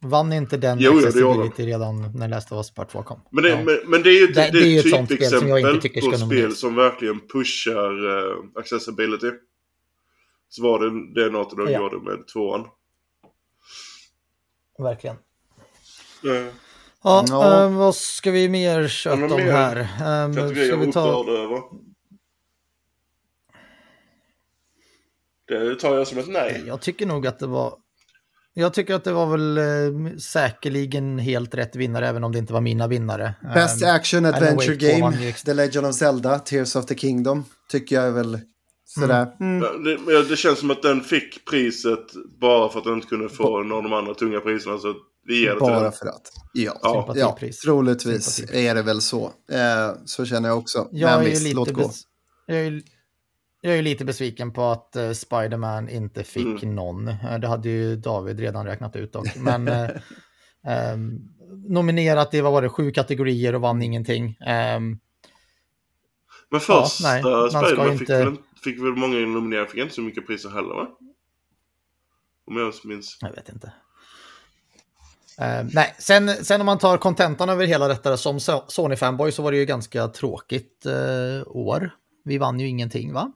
Vann inte den jo, accessibility redan när Last of Us Part 2 kom? Men det, ja. men, men det är ju det, det, det är ett typexempel på spel som verkligen pushar uh, accessibility. Så var det det något de ja. gjorde med tvåan. Verkligen. Mm. Ja, ja. Äh, vad ska vi mer köta om här? Äh, ska vi ta... över? Det tar jag som ett nej. Jag tycker nog att det var... Jag tycker att det var väl eh, säkerligen helt rätt vinnare, även om det inte var mina vinnare. Best um, Action Adventure Game, The Legend of Zelda, Tears of the Kingdom, tycker jag är väl Sådär. Mm. mm. Det, det, känns som att den fick priset bara för att den inte kunde få någon av de andra tunga priserna. Så vi ger det bara till den. för att. Ja, ja. ja troligtvis är det väl så. Eh, så känner jag också. Jag Men visst, låt gå. Jag är, jag är lite besviken på att uh, Spiderman inte fick mm. någon. Uh, det hade ju David redan räknat ut dock. Men uh, um, nominerat i vad var det, sju kategorier och vann ingenting. Um, men första ja, Spiderman fick, väl, fick väl många nomineringar, fick inte så mycket priser heller va? Om jag minns. Jag vet inte. Uh, nej, sen, sen om man tar kontentan över hela detta som Sony-fanboy så var det ju ganska tråkigt uh, år. Vi vann ju ingenting va?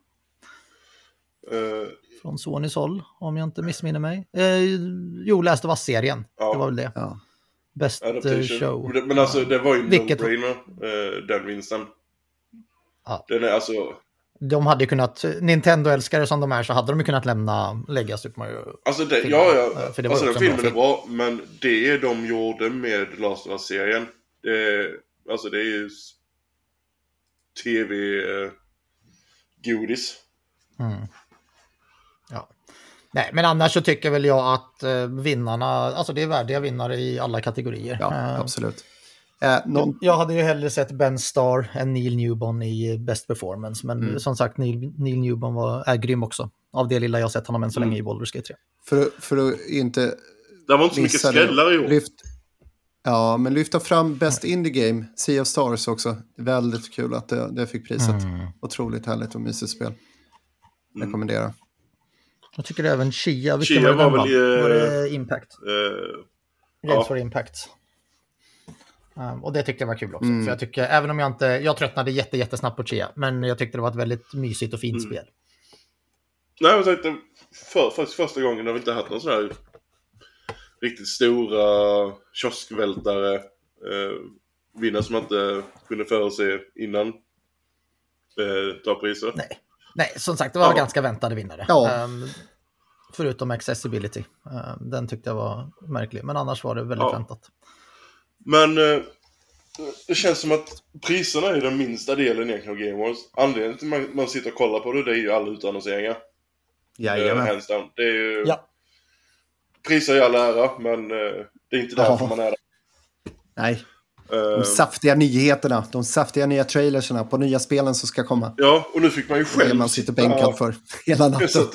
Uh, Från Sonys håll, om jag inte missminner mig. jo, läste vad serien ja. Det var väl det. Ja. Best show. Men alltså det var ju Vilket... no-brainer, den vinsten. Ja. Den är alltså... De hade kunnat, Nintendo-älskare som de är, så hade de kunnat lämna, lägga Super Mario. Alltså, det, ja, ja. För det alltså den filmen film. är bra, men det de gjorde med Last of Us-serien, det, alltså det är ju tv-godis. Mm. Ja. Nej, men annars så tycker väl jag att eh, vinnarna, alltså det är värdiga vinnare i alla kategorier. Ja, uh, absolut. Eh, någon... Jag hade ju hellre sett Ben Starr än Neil Newbon i Best Performance, men mm. som sagt Neil, Neil Newbon var, är grym också. av det lilla jag sett honom än så länge i Baldur's Gate 3. För, för att inte... Det var inte så mycket skrällar i år. Lyft, ja, men lyfta fram Best Indie Game, Sea of Stars också. Väldigt kul att det, det fick priset. Mm. Otroligt härligt och mysigt spel. Mm. Rekommendera. Jag tycker även Chia, vilken Chia var, var väl... Var det Impact? Uh, Games ja. for Impact. Um, och det tyckte jag var kul också. Mm. För jag tycker, även om jag inte, jag tröttnade jätte, jättesnabbt på Chia, men jag tyckte det var ett väldigt mysigt och fint mm. spel. Nej, jag tänkte för, faktiskt första gången har vi inte haft någon sån här riktigt stora kioskvältare. Eh, vinnare som man inte kunde förutse innan. Eh, ta priser. Nej. Nej, som sagt, det var ja. ganska väntade vinnare. Ja. Um, förutom accessibility. Um, den tyckte jag var märklig, men annars var det väldigt ja. väntat. Men eh, det känns som att priserna är den minsta delen egentligen av Game Wars. Anledningen till att man, sitter och kollar på det, det är ju alla utannonseringar. Jajamän. Eh, hands down. Det är ju... Ja. Priser i all ära, men eh, det är inte därför oh. man är där. Nej. De saftiga nyheterna, de saftiga nya trailerserna på nya spelen som ska komma. Ja, och nu fick man ju själv Det man sitter bänkad för hela natten. Jag satt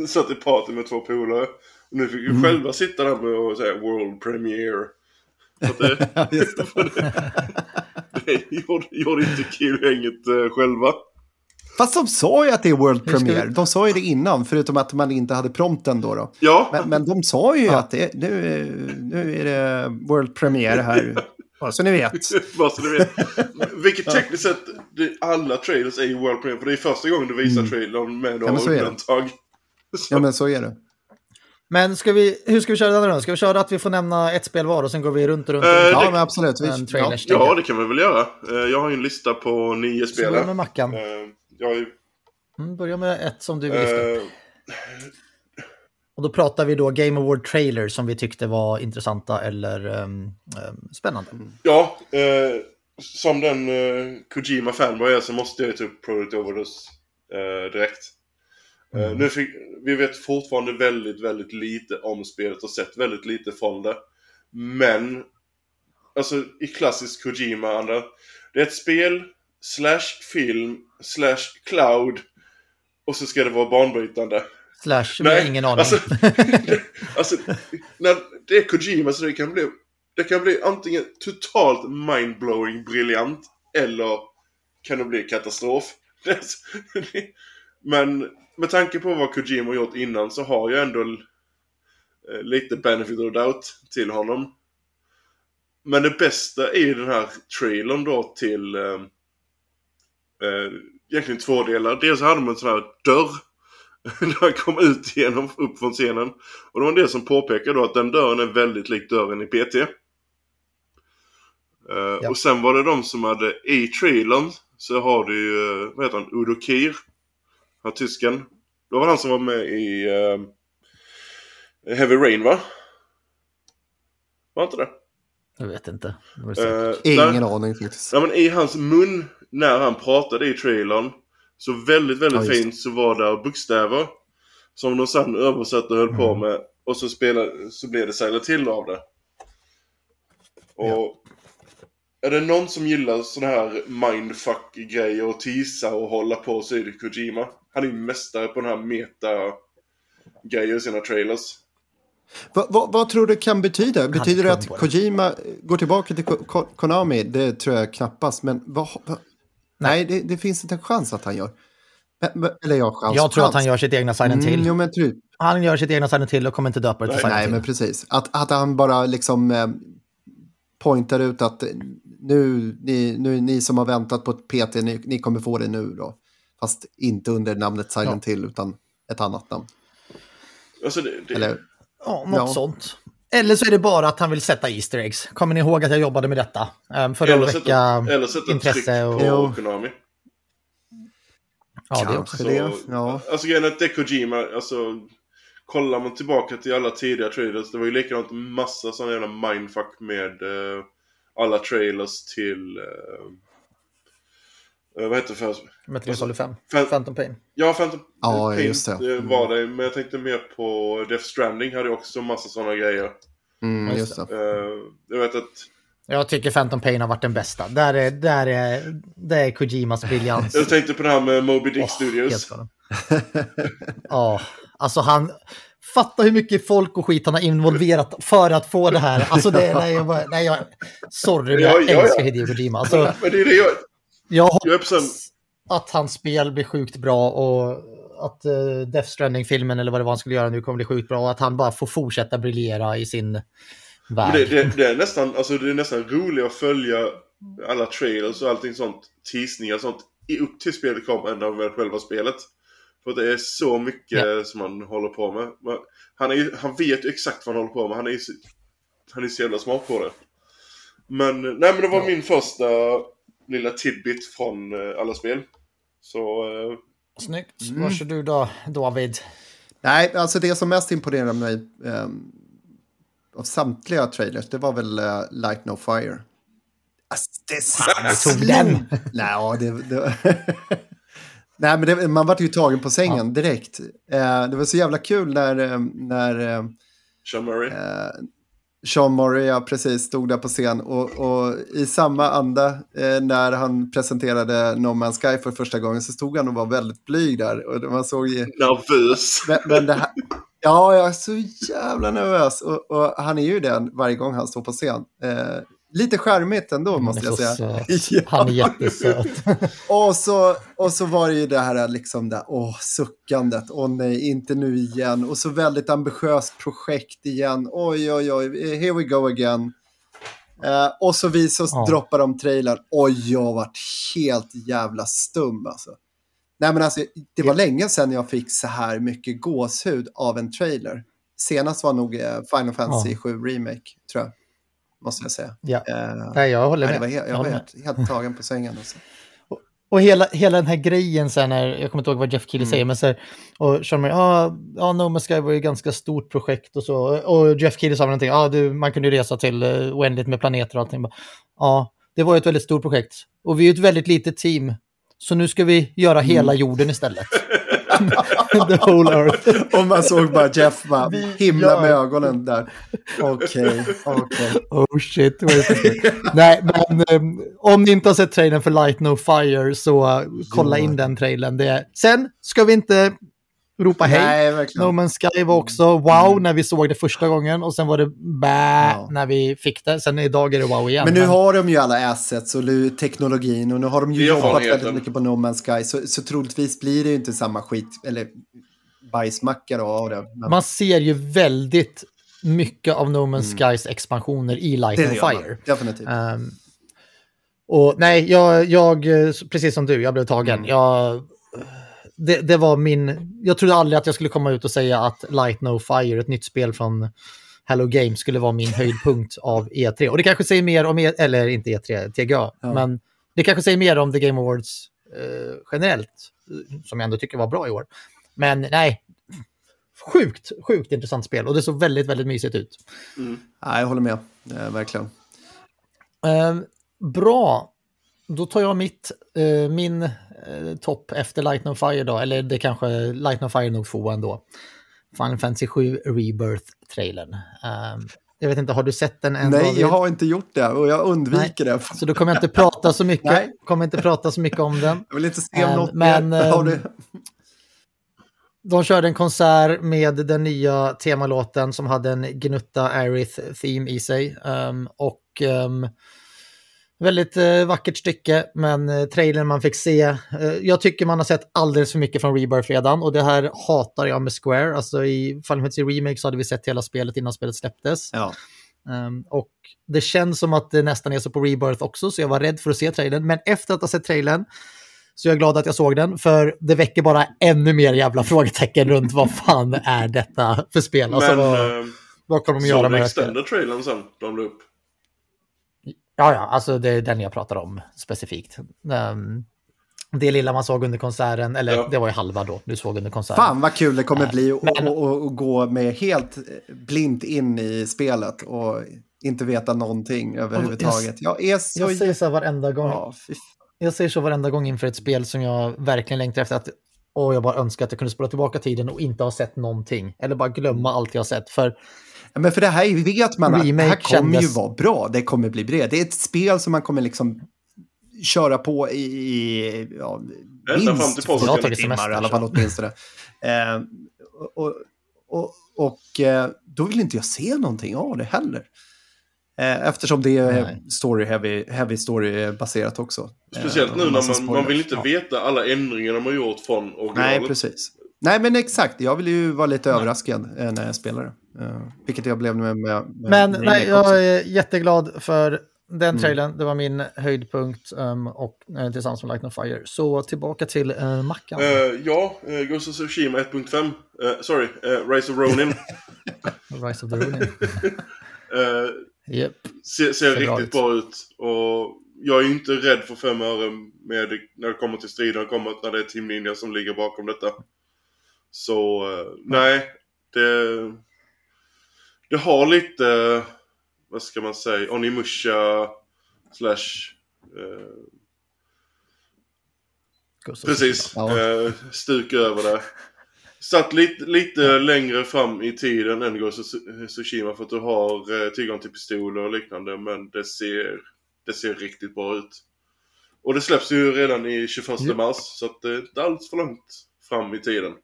i, satt i party med två polare. Och nu fick vi mm. själva sitta där med och säga World Premiere. Det, det, det gjorde, gjorde inte Q-hänget uh, själva. Fast de sa ju att det är World Premiere. De sa ju det innan, förutom att man inte hade prompten då. då. Ja. Men, men de sa ju ja. att det, nu, nu är det World Premiere här. Bara så ni vet. Bara så ni vet. Vilket tekniskt sett, det, alla trailers är ju World Premiere. För det är första gången du visar mm. trailern med några ja, undantag. Ja, men så är det. Men ska vi, hur ska vi köra den då? Ska vi köra att vi får nämna ett spel var och sen går vi runt och runt? Uh, ja, det, men absolut. Vi, ja. ja, det kan vi väl göra. Uh, jag har ju en lista på nio spel. Så med Mackan. Uh, jag är... mm, börja med ett som du vill lyfta upp. Och då pratar vi då Game Award trailers som vi tyckte var intressanta eller um, um, spännande. Ja, eh, som den eh, Kojima fanboy är så måste jag ta upp Product Overdose eh, direkt. Eh, mm. nu fick, vi vet fortfarande väldigt, väldigt lite om spelet och sett väldigt lite från det. Men, alltså i klassisk Kojima-anda. Det är ett spel, slash film, slash cloud och så ska det vara banbrytande. Slash, Nej, ingen aning. Alltså, alltså, när det är Kojima så det kan bli, det kan bli antingen totalt mindblowing briljant eller kan det bli katastrof. Men med tanke på vad Kojima gjort innan så har jag ändå eh, lite benefit of doubt till honom. Men det bästa är den här trailern då till eh, eh, egentligen två delar. Dels hade man en sån här dörr när han kom ut genom, upp från scenen. Och det var del som påpekade då att den dörren är väldigt lik dörren i PT. Eh, ja. Och sen var det de som hade i trailern så har du ju, uh, vad heter han, Udo Kier. Han tysken. Det var han som var med i uh, Heavy Rain va? Var inte det? Jag vet inte. Uh, Ingen där, aning faktiskt. Ja, men I hans mun när han pratade i trailern så väldigt, väldigt ja, fint så var det bokstäver. Som de sen översatte och höll mm. på med. Och så, spelade, så blev det Silent till av det. Och ja. är det någon som gillar sådana här mindfuck-grejer och tisa och hålla på så är det Kojima. Han är ju mästare på den här meta-grejer i sina trailers. Va, va, vad tror du kan betyda? Betyder det att Kojima går tillbaka till Konami? Det tror jag knappast. Men vad, Nej, det, det, finns inte en chans att han gör. Eller ja, chans. Jag tror chans. att han gör sitt egna Silent till. Mm, jo, men typ. Han gör sitt egna Silent till och kommer inte döpa det till Silent Nej, till. men precis. Att, att han bara liksom eh, pointar ut att nu ni, nu, ni som har väntat på ett PT, ni, ni kommer få det nu då. Fast inte under namnet Silent ja. Hill, utan ett annat namn. Alltså det, det... Eller, ja, något ja. sånt. Eller så är det bara att han vill sätta Easter eggs. Kommer ni ihåg att jag jobbade med detta? Um, för att väcka eller sätta intresse och... På Konami. Ja, det är också det. Ja. Alltså grejen är att det Kojima, alltså... Kollar man tillbaka till alla tidiga trailers, det var ju likadant massa sådana jävla mindfuck med uh, alla trailers till... Uh, vad heter det för? Metal Solid 5. Fan Phantom Pain. Ja, Phantom ja, Pain just det. Mm. var det. Men jag tänkte mer på Death Stranding hade också massa sådana grejer. Mm, just det. Uh, jag vet att Jag tycker Phantom Pain har varit den bästa. Där är, där är, det är Kojimas briljans. Jag tänkte på det här med Moby Dick oh, Studios. Ja, oh, alltså han... Fatta hur mycket folk och skit han har involverat för att få det här. Alltså det, nej, jag, bara, nej, jag, sorry, men jag ja, ja, älskar ja. Hideo Kojima. Alltså, men det är det jag... Jag hoppas att hans spel blir sjukt bra och att uh, Death Stranding-filmen eller vad det var han skulle göra nu kommer bli sjukt bra och att han bara får fortsätta briljera i sin värld. Det, det, det, är nästan, alltså det är nästan roligt att följa alla trailers och allting sånt, teasningar och sånt, upp till spelet kommer än av själva spelet. För det är så mycket ja. som han håller på med. Han, är, han vet ju exakt vad han håller på med. Han är, han är så jävla smart på det. Men, nej men det var ja. min första lilla tidbit från uh, alla spel. Så... Uh, Snyggt. Mm. Varsågod du då, David. Nej, alltså det som mest imponerade mig um, av samtliga trailers, det var väl uh, Light No Fire. Alltså, det tog den! Nej, det... det Nej, men det, man var ju tagen på sängen ja. direkt. Uh, det var så jävla kul när... när Sean Murray. Sean Murray, ja, precis, stod där på scen. Och, och i samma anda, eh, när han presenterade No Man's Sky för första gången, så stod han och var väldigt blyg där. Och man såg ju... Nervös. Men, men det här, ja, jag är så jävla nervös. Och, och, han är ju det varje gång han står på scen. Eh, Lite charmigt ändå måste jag säga. Ja. Han är jättesöt. och, så, och så var det ju det här liksom där, åh, suckandet, åh nej, inte nu igen. Och så väldigt ambitiöst projekt igen, oj oj oj, here we go again. Uh, och så vi så ja. droppar de trailern, oj jag varit helt jävla stum alltså. Nej men alltså, det var länge sedan jag fick så här mycket gåshud av en trailer. Senast var nog uh, Final Fantasy ja. 7 Remake, tror jag måste jag säga. Ja. Uh, Nej, jag håller med. Var helt, jag, var helt, helt, tagen på sängen. Alltså. Och, och hela, hela den här grejen sen när, jag kommer inte ihåg vad Jeff Keely mm. säger, men så här, och Sean Murray, ah, ja, No Man's Sky var ju ett ganska stort projekt och så, och Jeff Keely sa någonting, ah, man kunde resa till uh, oändligt med planeter och allting. Ja, det var ju ett väldigt stort projekt. Och vi är ett väldigt litet team, så nu ska vi göra hela mm. jorden istället. The whole earth. Och man såg bara Jeff bara himla med ögonen där. Okej, okay, okej. Okay. Oh shit. Nej, men um, om ni inte har sett trailern för Light No Fire så uh, kolla in den trailern. Det Sen ska vi inte ropa hej. Nej, verkligen. No Man's Sky var också wow mm. när vi såg det första gången och sen var det bä ja. när vi fick det. Sen idag är det wow igen. Men nu men... har de ju alla assets och teknologin och nu har de ju jobbat väldigt mycket på No Man's Sky så, så troligtvis blir det ju inte samma skit eller bajsmacka av det. Men... Man ser ju väldigt mycket av No Man's mm. Skys expansioner i Light and Fire. Definitivt. Um, och nej, jag, jag, precis som du, jag blev tagen. Mm. Jag det, det, var min... Jag trodde aldrig att jag skulle komma ut och säga att Light No Fire, ett nytt spel från Hello Games, skulle vara min höjdpunkt av E3. Och det kanske säger mer om, e, eller inte E3, TGA, ja. men det kanske säger mer om The Game Awards eh, generellt, som jag ändå tycker var bra i år. Men nej, sjukt, sjukt intressant spel och det såg väldigt, väldigt mysigt ut. Mm. Ja, jag håller med, eh, verkligen. Eh, bra, då tar jag mitt, eh, min eh, topp efter Light No Fire då, eller det kanske Light No Fire nog få ändå. Final Fantasy 7 Rebirth-trailern. Um, jag vet inte, har du sett den än? Nej, jag har inte gjort det och jag undviker Nej. det. Så då kommer jag inte prata så mycket, Nej. kommer inte prata så mycket om den. Jag vill inte se om um, något men, mer. Har du... De körde en konsert med den nya temalåten som hade en gnutta Aerith-theme i sig. Um, och Väldigt eh, vackert stycke, men eh, trailern man fick se. Eh, jag tycker man har sett alldeles för mycket från Rebirth redan och det här hatar jag med Square. Alltså i Final Fantasy Remake så hade vi sett hela spelet innan spelet släpptes. Ja. Um, och det känns som att det nästan är så på Rebirth också, så jag var rädd för att se trailern. Men efter att ha sett trailern så jag är glad att jag såg den, för det väcker bara ännu mer jävla frågetecken runt vad fan är detta för spel. Alltså, men, vad, vad kommer de göra med det? Såg du extended trailern sen de la upp? Ja, ja, alltså det är den jag pratar om specifikt. Um, det lilla man såg under konserten, eller ja. det var ju halva då du såg under konserten. Fan vad kul det kommer uh, bli att gå med helt blint in i spelet och inte veta någonting överhuvudtaget. Jag, jag är så... Jag säger så varenda gång. Ja, jag säger så varenda gång inför ett spel som jag verkligen längtar efter. att och jag bara önskar att jag kunde spola tillbaka tiden och inte ha sett någonting. Eller bara glömma allt jag har sett. För men för det här vet man att det här kommer kändes... ju vara bra. Det kommer bli bred. Det är ett spel som man kommer liksom köra på i ja, minst 40 timmar i alla fall åtminstone. Eh, och, och, och eh, då vill inte jag se någonting av det heller. Eh, eftersom det är story heavy, heavy story baserat också. Speciellt nu när man, man vill inte ja. veta alla ändringar de har gjort från originalet. Nej, precis. Nej, men exakt. Jag vill ju vara lite nej. överraskad när jag spelar det. Uh, vilket jag blev med, med, med Men nej, jag är jätteglad för den mm. trailern. Mm. Det var min höjdpunkt um, och uh, tillsammans med Light of Fire. Så tillbaka till uh, Mackan. Uh, ja, uh, Ghost of Tsushima 1.5. Uh, sorry, uh, Rise of Ronin. Rise of the Ronin. uh, yep. Ser, ser riktigt bra ut. Och jag är inte rädd för fem öre med, när det kommer till striden. Kommer när det är Team Ninja som ligger bakom detta. Så uh, nej, det, det har lite, vad ska man säga, Onimusha slash uh, Precis, ja. uh, stuk över det. Satt lite, lite ja. längre fram i tiden än Ghost Tsushima för att du har uh, tillgång till pistoler och liknande men det ser, det ser riktigt bra ut. Och det släpps ju redan i 21 ja. mars så att det är inte alls för långt fram i tiden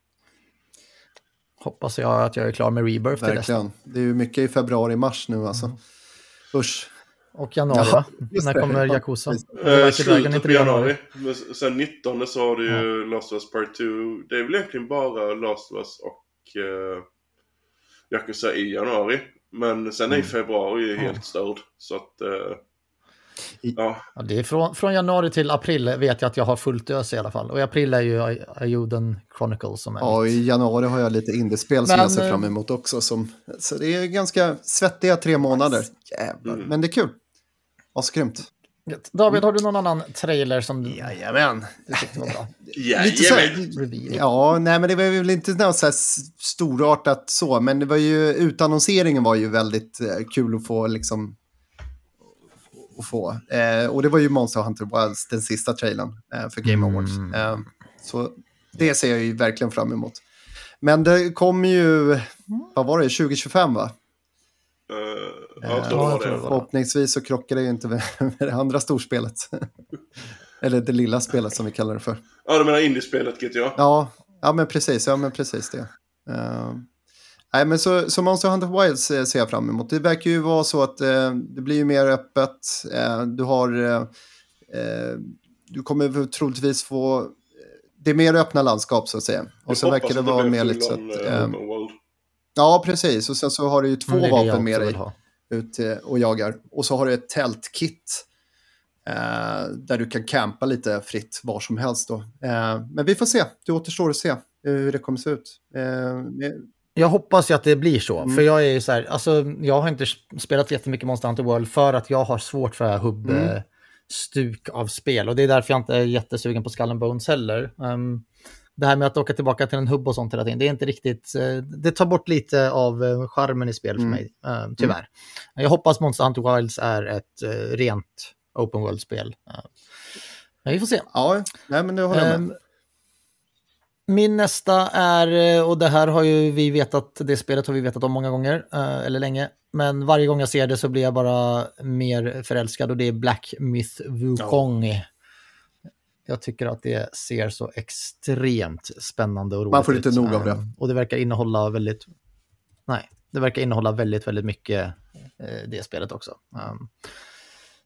hoppas jag att jag är klar med Rebirth Verkligen. till Verkligen. Det är ju mycket i februari-mars nu alltså. Mm. Usch. Och januari ja, När kommer Yakuza? Eh, slutet på januari. Men sen 19 så har du ju ja. Last of Us Part 2. Det är väl egentligen bara Last of Us och uh, Yakuza i januari. Men sen är mm. februari helt störd. Så att... Uh, Ja. ja. det är från, från januari till april vet jag att jag har fullt ös i alla fall. Och i april är ju Ayuden Chronicles som är Ja, och i januari har jag lite indiespel som jag ser fram emot också. Som, så det är ganska svettiga tre månader. Jävlar, mm. men det är kul. Asgrymt. David, har du någon annan trailer som du Jajamän. Du tyckte var bra? Jajamän. Ja, nej men det var väl inte något så här storartat så, men det var ju utannonseringen var ju väldigt eh, kul att få liksom att få. Eh, och det var ju Monster Hunter Wilds, den sista trailern eh, för Game Awards. Mm. Eh, så det ser jag ju verkligen fram emot. Men det kommer ju, vad var det, 2025 va? Uh, ja, uh, förhoppningsvis så krockar det ju inte med, med det andra storspelet. Eller det lilla spelet som vi kallar det för. Ja, du menar indiespelet GTA? Ja, ja men precis, ja men precis det. Uh, Nej, men så, så Monster Hunter Wilds eh, ser jag fram emot. Det verkar ju vara så att eh, det blir ju mer öppet. Eh, du har... Eh, eh du kommer troligtvis få... Eh, det är mer öppna landskap så att säga. Och så verkar det vara mer lite så att... ja, precis. Och sen så har du ju två vapen med dig ut och jagar. Och så har du ett tältkit. där du kan campa lite fritt var som helst då. men vi får se. Det återstår att se hur det kommer se ut. Jag hoppas ju att det blir så, mm. för jag är ju så här, alltså jag har inte spelat jättemycket Monster Hunter World för att jag har svårt för hubb mm. av spel och det är därför jag inte är jättesugen på Skull and Bones heller. Um, det här med att åka tillbaka till en hubb och sånt hela tiden, det är inte riktigt, uh, det tar bort lite av uh, charmen i spel för mm. mig, uh, tyvärr. Mm. Jag hoppas Monster Hunter Wilds är ett uh, rent open world-spel. men vi får se. Ja, nej, men det håller jag med. Min nästa är, eh, och det här har ju vi vetat, det spelet har vi vetat om många gånger, eh, eller länge. Men varje gång jag ser det så blir jag bara mer förälskad och det är Black Myth Wukong. Ja. Jag tycker att det ser så extremt spännande och roligt ut. Man får lite nog av det. Um, och det verkar innehålla väldigt, nej, det verkar innehålla väldigt, väldigt mycket eh, det spelet också. Um,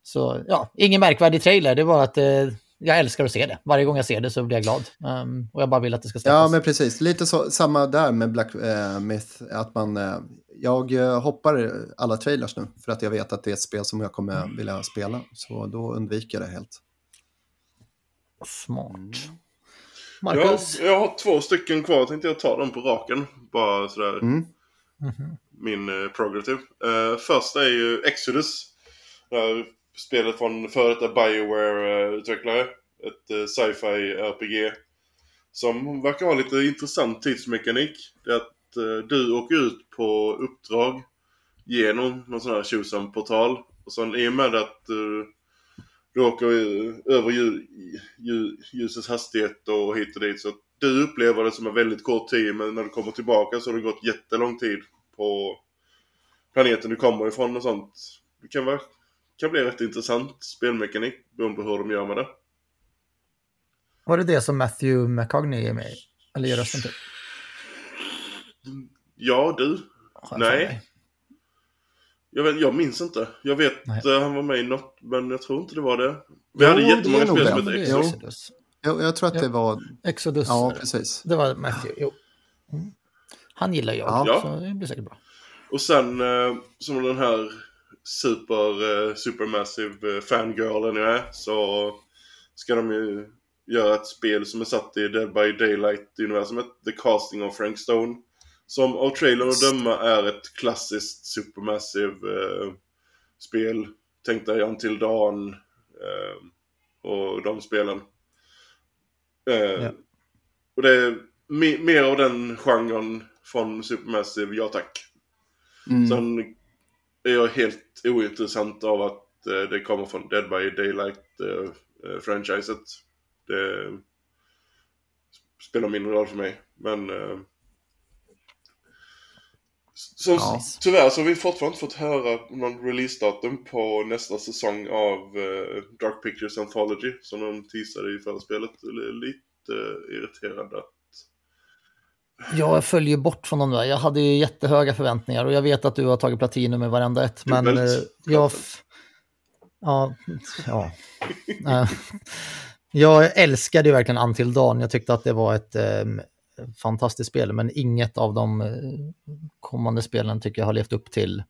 så ja, ingen märkvärdig trailer, det var att eh, jag älskar att se det. Varje gång jag ser det så blir jag glad. Um, och jag bara vill att det ska släppas. Ja, men precis. Lite så, samma där med Black äh, Myth. Att man, äh, jag äh, hoppar alla trailers nu för att jag vet att det är ett spel som jag kommer mm. vilja spela. Så då undviker jag det helt. Smart. Mm. Marcus? Jag, jag har två stycken kvar. Tänkte jag ta dem på raken. Bara sådär. Mm. Mm -hmm. Min uh, progressive. Uh, första är ju Exodus. Där spelet från före detta Bioware-utvecklare. Ett eh, sci-fi RPG. Som verkar ha lite intressant tidsmekanik. Det är att eh, du åker ut på uppdrag genom någon sån här tjosan portal. Och sen i och med att eh, du åker över ljusets hastighet och hit och dit. Så att du upplever det som en väldigt kort tid men när du kommer tillbaka så har det gått jättelång tid på planeten du kommer ifrån och sånt. Det kan, vara, kan bli rätt intressant spelmekanik beroende på hur de gör med det. Var det det som Matthew McCogney är med? Eller gör rösten till? Ja, du. Nej. Jag, vet, jag minns inte. Jag vet att han var med i något, men jag tror inte det var det. Vi jo, hade jättemånga spel som hette Exodus. Jo, jag tror att det var... Exodus. Ja, precis. Det var Matthew, jo. Mm. Han gillar jag, ja. så det blir säkert bra. Och sen eh, som den här super, eh, supermassive eh, fangirlen jag är så ska de ju göra ett spel som är satt i Dead by Daylight-universumet, The Casting of Frank Stone. Som av trailern att döma är ett klassiskt supermassive eh, spel. Tänk dig Until Dawn eh, och de spelen. Eh, ja. Och det är mer av den genren från Supermassive, ja tack. Mm. Sen är jag helt ointressant av att eh, det kommer från Dead by Daylight-franchiset. Eh, det spelar mindre roll för mig. Men eh, så ja. tyvärr så har vi fortfarande inte fått höra någon releasedatum på nästa säsong av uh, Dark Pictures Anthology som de teasade i förra spelet. Lite uh, irriterande jag följer bort från de där. Jag hade ju jättehöga förväntningar och jag vet att du har tagit platinum med varenda ett. Men uh, jag... Ja, ja. jag älskade ju verkligen Until Dawn. Jag tyckte att det var ett um, fantastiskt spel, men inget av de eh, kommande spelen tycker jag har levt upp till.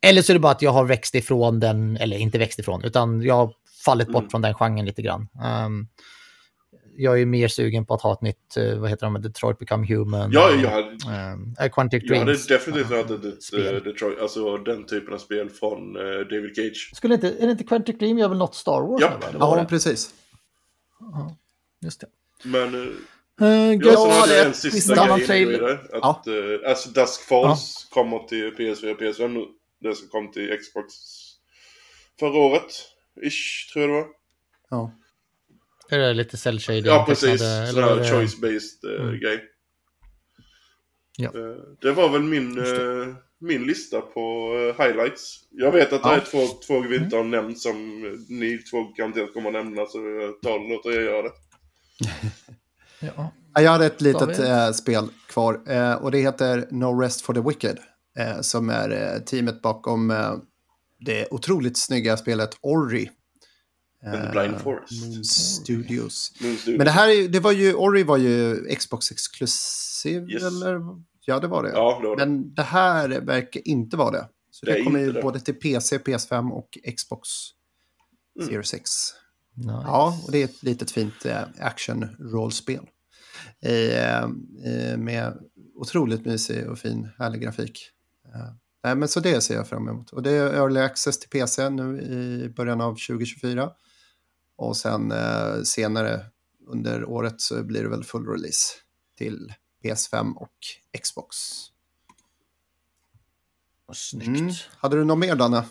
Eller så är det bara att jag har växt ifrån den, eller inte växt ifrån, utan jag har fallit bort mm. från den genren lite grann. Um, jag är mer sugen på att ha ett nytt, eh, vad heter de, Detroit Become Human. Ja, jag hade, Quantic Dreams. Jag hade definitivt uh, ett, ett, Detroit, alltså den typen av spel från uh, David Cage. Skulle inte, är det inte Quantic Dream gör väl något Star Wars? Ja, ja precis. Ja, just det. Men uh, Uh, ja, det är en sista grej i det. Att ja. uh, alltså Dusk Falls ja. kommer till PS4 och PS5 Det som kom till Xbox förra året. Ish, tror jag det var. Ja. Är det lite cell shading? Ja, precis. Sån här choice-based uh, mm. grej. Ja. det var väl min, min lista på highlights. Jag vet att ja. det är två, två vi inte har nämnt som ni två garanterat kommer att nämna så jag tar och låter er göra det. Ja. Jag hade ett litet äh, spel kvar äh, och det heter No Rest for the Wicked. Äh, som är teamet bakom det otroligt snygga spelet Ori. The Blind Forest. Moon Studios. Moon Studios. Men det här det var ju, Ori var ju Xbox exklusiv yes. eller? Ja, det var det. Ja, det var det. Men det här verkar inte vara det. Så det, det kommer ju både till PC, PS5 och Xbox mm. Series X. Nice. Ja, och det är ett litet fint eh, action-rollspel. Eh, eh, med otroligt mysig och fin, härlig grafik. Eh, men så det ser jag fram emot. Och det är early access till PC nu i början av 2024. Och sen eh, senare under året så blir det väl full release till PS5 och Xbox. Snyggt. Mm. Hade du något mer, Danne?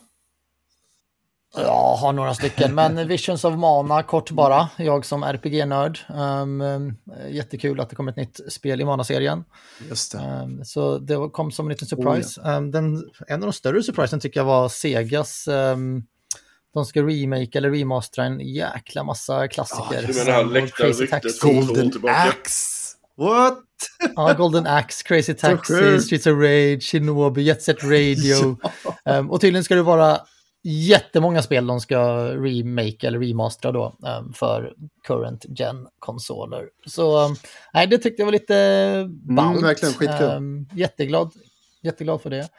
Jag har några stycken, men Visions of Mana kort bara. Jag som RPG-nörd. Um, jättekul att det kom ett nytt spel i Mana-serien. Just det. Um, så det kom som en liten surprise. Oh, ja. um, den, en av de större surprisen tycker jag var Segas. Um, de ska remake eller remastera en jäkla massa klassiker. Ja, du menar läktarryktet Golden Axe? What? ja, Golden Axe, Crazy Taxi, Streets of Rage, Shinobi, Jet Set Radio. ja. och tydligen ska det vara jättemånga spel de ska remake eller remastera då um, för current gen konsoler. Så um, nej, det tyckte jag var lite ballt. Mm, verkligen skitkul. Um, jätteglad, jätteglad för det.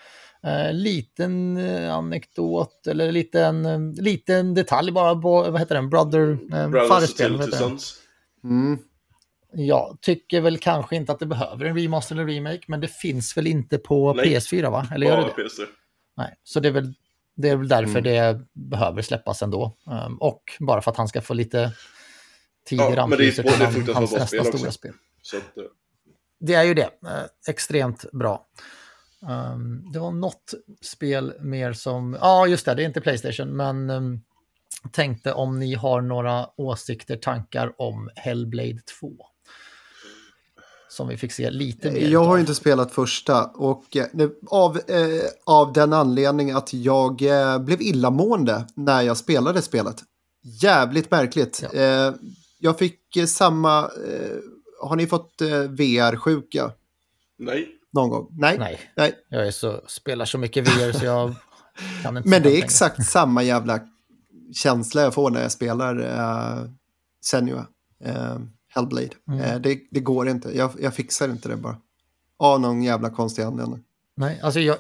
Uh, liten uh, anekdot eller liten, uh, liten detalj bara på, vad heter den, Brother, uh, Brothers Tale mm. Jag tycker väl kanske inte att det behöver en remaster eller remake, men det finns väl inte på Nej. PS4 va? Eller gör det? PS4. Nej, så det är väl det är väl därför mm. det behöver släppas ändå. Um, och bara för att han ska få lite tid i ja, rampljuset till han, hans nästa spel stora spel. Att, uh... Det är ju det. Uh, extremt bra. Um, det var något spel mer som, ja ah, just det, det är inte Playstation, men um, tänkte om ni har några åsikter, tankar om Hellblade 2. som vi fick se lite mer Jag har ju inte spelat första och eh, av, eh, av den anledningen att jag eh, blev illamående när jag spelade spelet. Jävligt märkligt. Ja. Eh, jag fick eh, samma... Eh, har ni fått VR-sjuka? Nej. Någon gång? Nej. Nej. Nej. Jag är så, spelar så mycket VR så jag kan inte Men det är exakt samma jävla känsla jag får när jag spelar uh, Senua. Uh, Hellblade. Mm. Uh, det, det, går inte. Jag, jag, fixar inte det bara. Av någon jävla konstig anledning. Nej, alltså jag...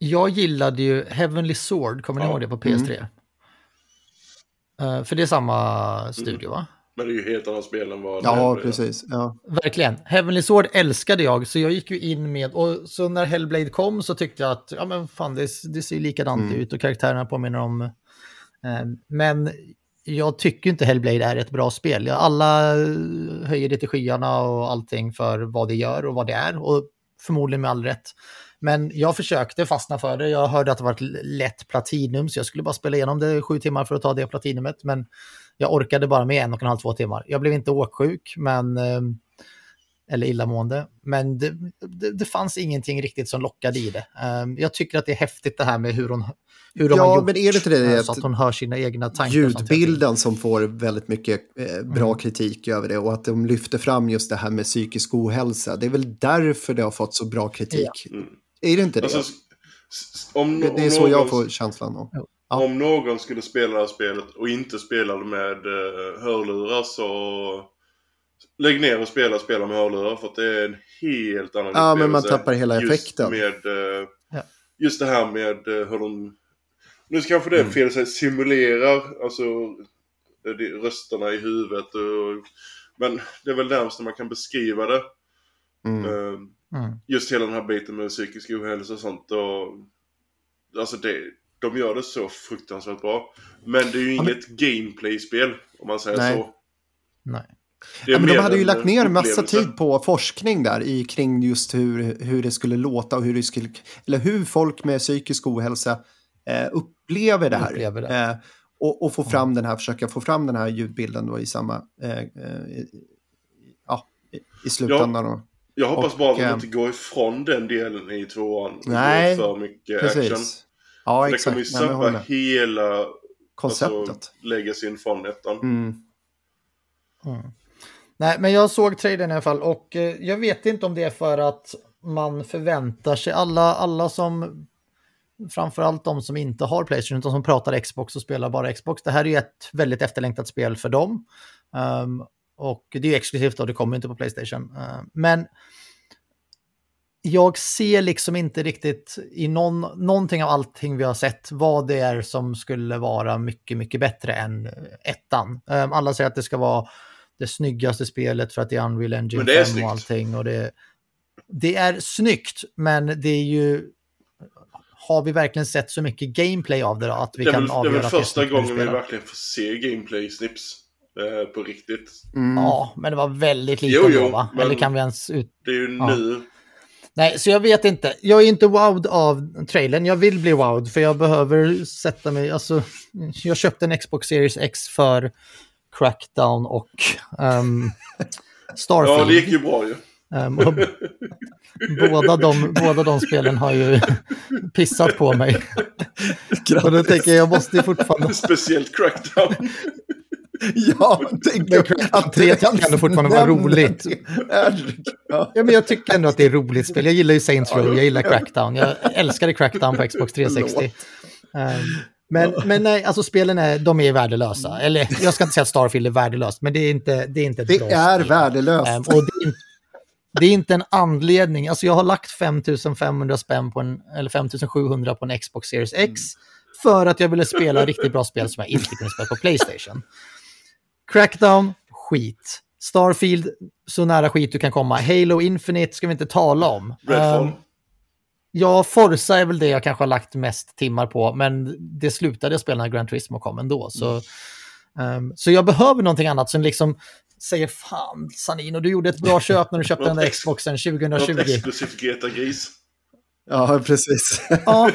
Jag gillade ju Heavenly Sword, kommer ni ihåg det på PS3? Mm. Uh, för det är samma studio, va? Men det är ju helt annat spel än vad... Ja, precis. Ja. Verkligen. Heavenly Sword älskade jag, så jag gick ju in med... Och så när Hellblade kom så tyckte jag att, ja men fan, det, det ser likadant mm. ut och karaktärerna påminner om... Eh, men jag tycker inte Hellblade är ett bra spel. Alla höjer det till skyarna och allting för vad det gör och vad det är. Och förmodligen med all rätt. Men jag försökte fastna för det. Jag hörde att det var ett lätt platinum, så jag skulle bara spela igenom det sju timmar för att ta det platinumet. Men jag orkade bara med en och en halv, två timmar. Jag blev inte åksjuk, men, eh, eller illamående. Men det, det, det fanns ingenting riktigt som lockade i det. Eh, jag tycker att det är häftigt det här med hur hon hur de ja, har gjort. Men är det inte det, eh, så att hon hör sina egna tankar. Ljudbilden som får väldigt mycket bra mm. kritik över det och att de lyfter fram just det här med psykisk ohälsa. Det är väl därför det har fått så bra kritik. Ja. Mm. Är det inte det? Alltså, om, det, det är så någon, jag får känslan av. Ja. Om någon skulle spela det här spelet och inte spelade med uh, hörlurar så lägg ner och spela, spela med hörlurar för att det är en helt annan Ja, men man tappar hela effekten. Med, uh, ja. Just det här med uh, hur de... Nu kanske det är mm. fel att säga simulerar, alltså rösterna i huvudet. Och, men det är väl närmast när man kan beskriva det. Mm. Uh, Mm. Just hela den här biten med psykisk ohälsa och sånt. Och, alltså det, de gör det så fruktansvärt bra. Men det är ju ja, inget men... gameplay-spel om man säger Nej. så. Nej. Ja, men de hade ju lagt ner massa tid på forskning där i, kring just hur, hur det skulle låta och hur det skulle, eller hur folk med psykisk ohälsa eh, upplever det här. Upplever det. Eh, och, och, få fram mm. den här, försöka få fram den här ljudbilden då i samma, eh, eh ja, i, i slutändan. Ja. Jag hoppas och, bara att de inte går ifrån den delen i tvåan. Nej, för mycket precis. action. Ja, för exakt. Det kommer ju sabba hela konceptet. Alltså, legacyn från ettan. Mm. Mm. Nej, men jag såg trailern i alla fall och eh, jag vet inte om det är för att man förväntar sig, alla, alla som, framförallt de som inte har Playstation utan som pratar Xbox och spelar bara Xbox, det här är ju ett väldigt efterlängtat spel för dem. Um, och det är ju exklusivt och det kommer inte på Playstation. Uh, men jag ser liksom inte riktigt i någon, någonting av allting vi har sett vad det är som skulle vara mycket, mycket bättre än ettan. Um, alla säger att det ska vara det snyggaste spelet för att det är Unreal Engine det 5 och allting. Och det, det är snyggt, men det är ju... Har vi verkligen sett så mycket gameplay av det då? Att vi det är kan väl, avgöra det är väl första gången vi verkligen får se gameplay-snips eh, på riktigt. Mm. Ja, men det var väldigt lite jo, jo, då, va? Eller kan vi ens ut... Det är ju ja. nu Nej, så jag vet inte. Jag är inte wowed av trailern. Jag vill bli wowed för jag behöver sätta mig... Alltså, jag köpte en Xbox Series X för Crackdown och um, Starfield. Ja, det gick ju bra ju. Um, båda, de, båda de spelen har ju pissat på mig. Grattis. Och då tänker jag, jag måste fortfarande... Speciellt Crackdown. Ja, tänk att tre kan det fortfarande vara roligt. Ja. men jag tycker ändå att det är roligt spel. Jag gillar ju Saints Row, jag gillar Crackdown. Jag älskade Crackdown på Xbox 360. Um, ehm, men, men nej, alltså spelen är, de är värdelösa. Eller jag ska inte säga att Starfield är värdelöst, men det är inte, det är inte ett Det är spel. värdelöst. Um, och det är, det är inte en anledning. Alltså jag har lagt 5500 spänn på en, eller 5700 på en Xbox Series X. Mm. För att jag ville spela riktigt bra spel som jag inte kunde spela på Playstation. Crackdown, skit. Starfield, så nära skit du kan komma. Halo Infinite ska vi inte tala om. Redfall. Um, ja, Forza är väl det jag kanske har lagt mest timmar på, men det slutade jag spela när Gran Turismo kom ändå. Så, um, så jag behöver någonting annat som liksom säger fan Sanino, du gjorde ett bra köp när du köpte den där Xboxen 2020. Något exklusivt Geta-gris. Ja, precis. Ja,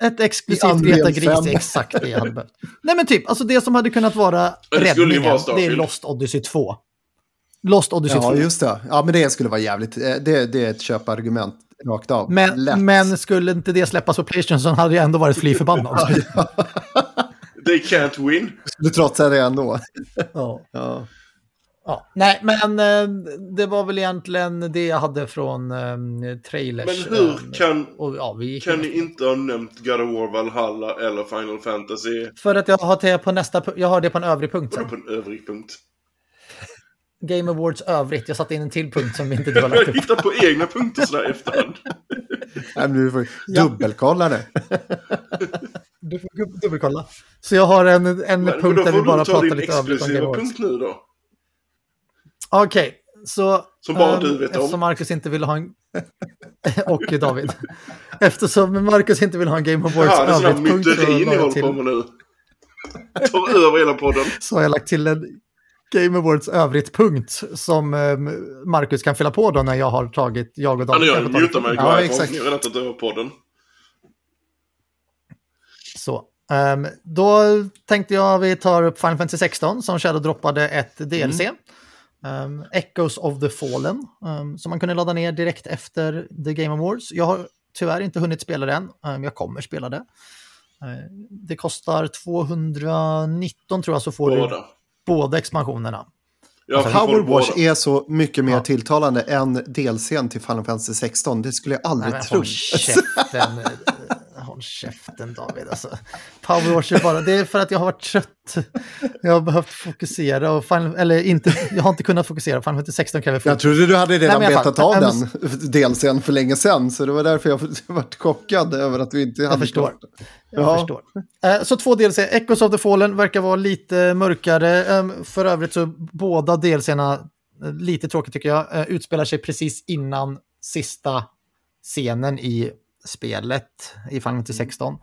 ett exklusivt Greta Gris är exakt det jag hade behövt. Nej men typ, alltså det som hade kunnat vara räddningen, det är Lost Odyssey 2. Lost Odyssey 2. Ja, just det. Ja, men det skulle vara jävligt. eh, Det, det är ett köpargument rakt av. Men, Lätt. men skulle inte det släppas på Playstation så hade jag ändå varit fly förbannad. They can't win. Du trotsar det ändå. ja. Ja. Ja. Nej, men eh, det var väl egentligen det jag hade från eh, trailers. Men hur eh, kan, och, ja, vi kan ni inte ha nämnt God of War Valhalla eller Final Fantasy? För att jag har det på nästa jag har det på en övrig punkt sen. på en övrig punkt? Game Awards övrigt. Jag satte in en till punkt som vi inte du har lagt Jag upp. hittar på egna punkter sådär efterhand. Nej, men du får dubbelkolla det. Du får dubbelkolla. Så jag har en, en Men, punkt då där vi får bara du ta pratar din lite övrigt om Game exklusiva Awards. punkt nu då. Okej, så... Som bara ehm, du vet om. Eftersom Marcus inte vill ha en... och David. Eftersom Marcus inte vill ha en Game Awards Ja, det är övrigt punkt la ni håller på med nu. Tar över hela podden. så har jag lagt till en Game Awards övrigt punkt som eh, Marcus kan fylla på då när jag har tagit, jag och Ja, David. nu har jag mutar mig punkten. Ja, exakt. Ni har redan tagit över podden. Så. ehm, då tänkte jag vi tar upp Final Fantasy 16 som Shadow droppade ett DLC. Ehm, Echoes of the Fallen ehm, som man kunde ladda ner direkt efter The Game Awards. Jag har tyvärr inte hunnit spela det än. Ehm, jag kommer spela det. Ehm, det kostar 219 tror jag så får du Båda. båda expansionerna. Ja, Alltså, Power båda. Wash är så mycket mer Ja. tilltalande än DLCn till Final Fantasy 16. Det skulle jag Nej, aldrig men tro. käften, eh, håll käften David. Alltså. Power Wash är bara, det är för att jag har varit trött. Jag har behövt fokusera och Final, eller inte, jag har inte kunnat fokusera. Final Fantasy 16 kräver Jag fokus. trodde du hade redan Nej, men betat av den DLCn för länge sedan. Så det var därför jag varit chockad över att du inte hade förstår. klart det. Jag Ja. förstår. Eh, Så två DLC, Echoes of the Fallen verkar vara lite mörkare. Ehm, För övrigt så båda DLCerna, eh, lite tråkigt tycker jag, eh, utspelar sig precis innan sista scenen i spelet i Final Fantasy 16.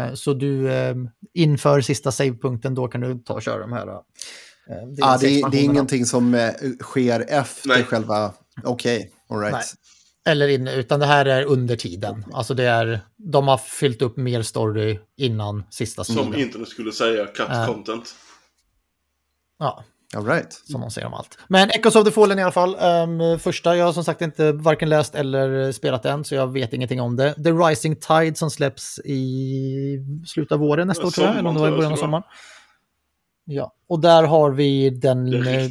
Eh, Så du eh, inför sista savepunkten då kan du ta och köra de här. eh, Ja, det, är, det är ingenting som eh, sker efter Nej. själva... Okej, all right. Nej. Eller inne, utan det här är under tiden. Alltså det är, de har fyllt upp mer story innan sista Som striden. internet skulle säga, cut Ja. content. Ja, All right. som de säger om allt. Men Echoes of the Fallen i alla fall. ehm, första, jag har som sagt inte varken läst eller spelat än, så jag vet ingenting om det. The Rising Tide som släpps i slutet av våren nästa år tror jag, eller om det var i början av sommaren. Ja, och där har vi den eh,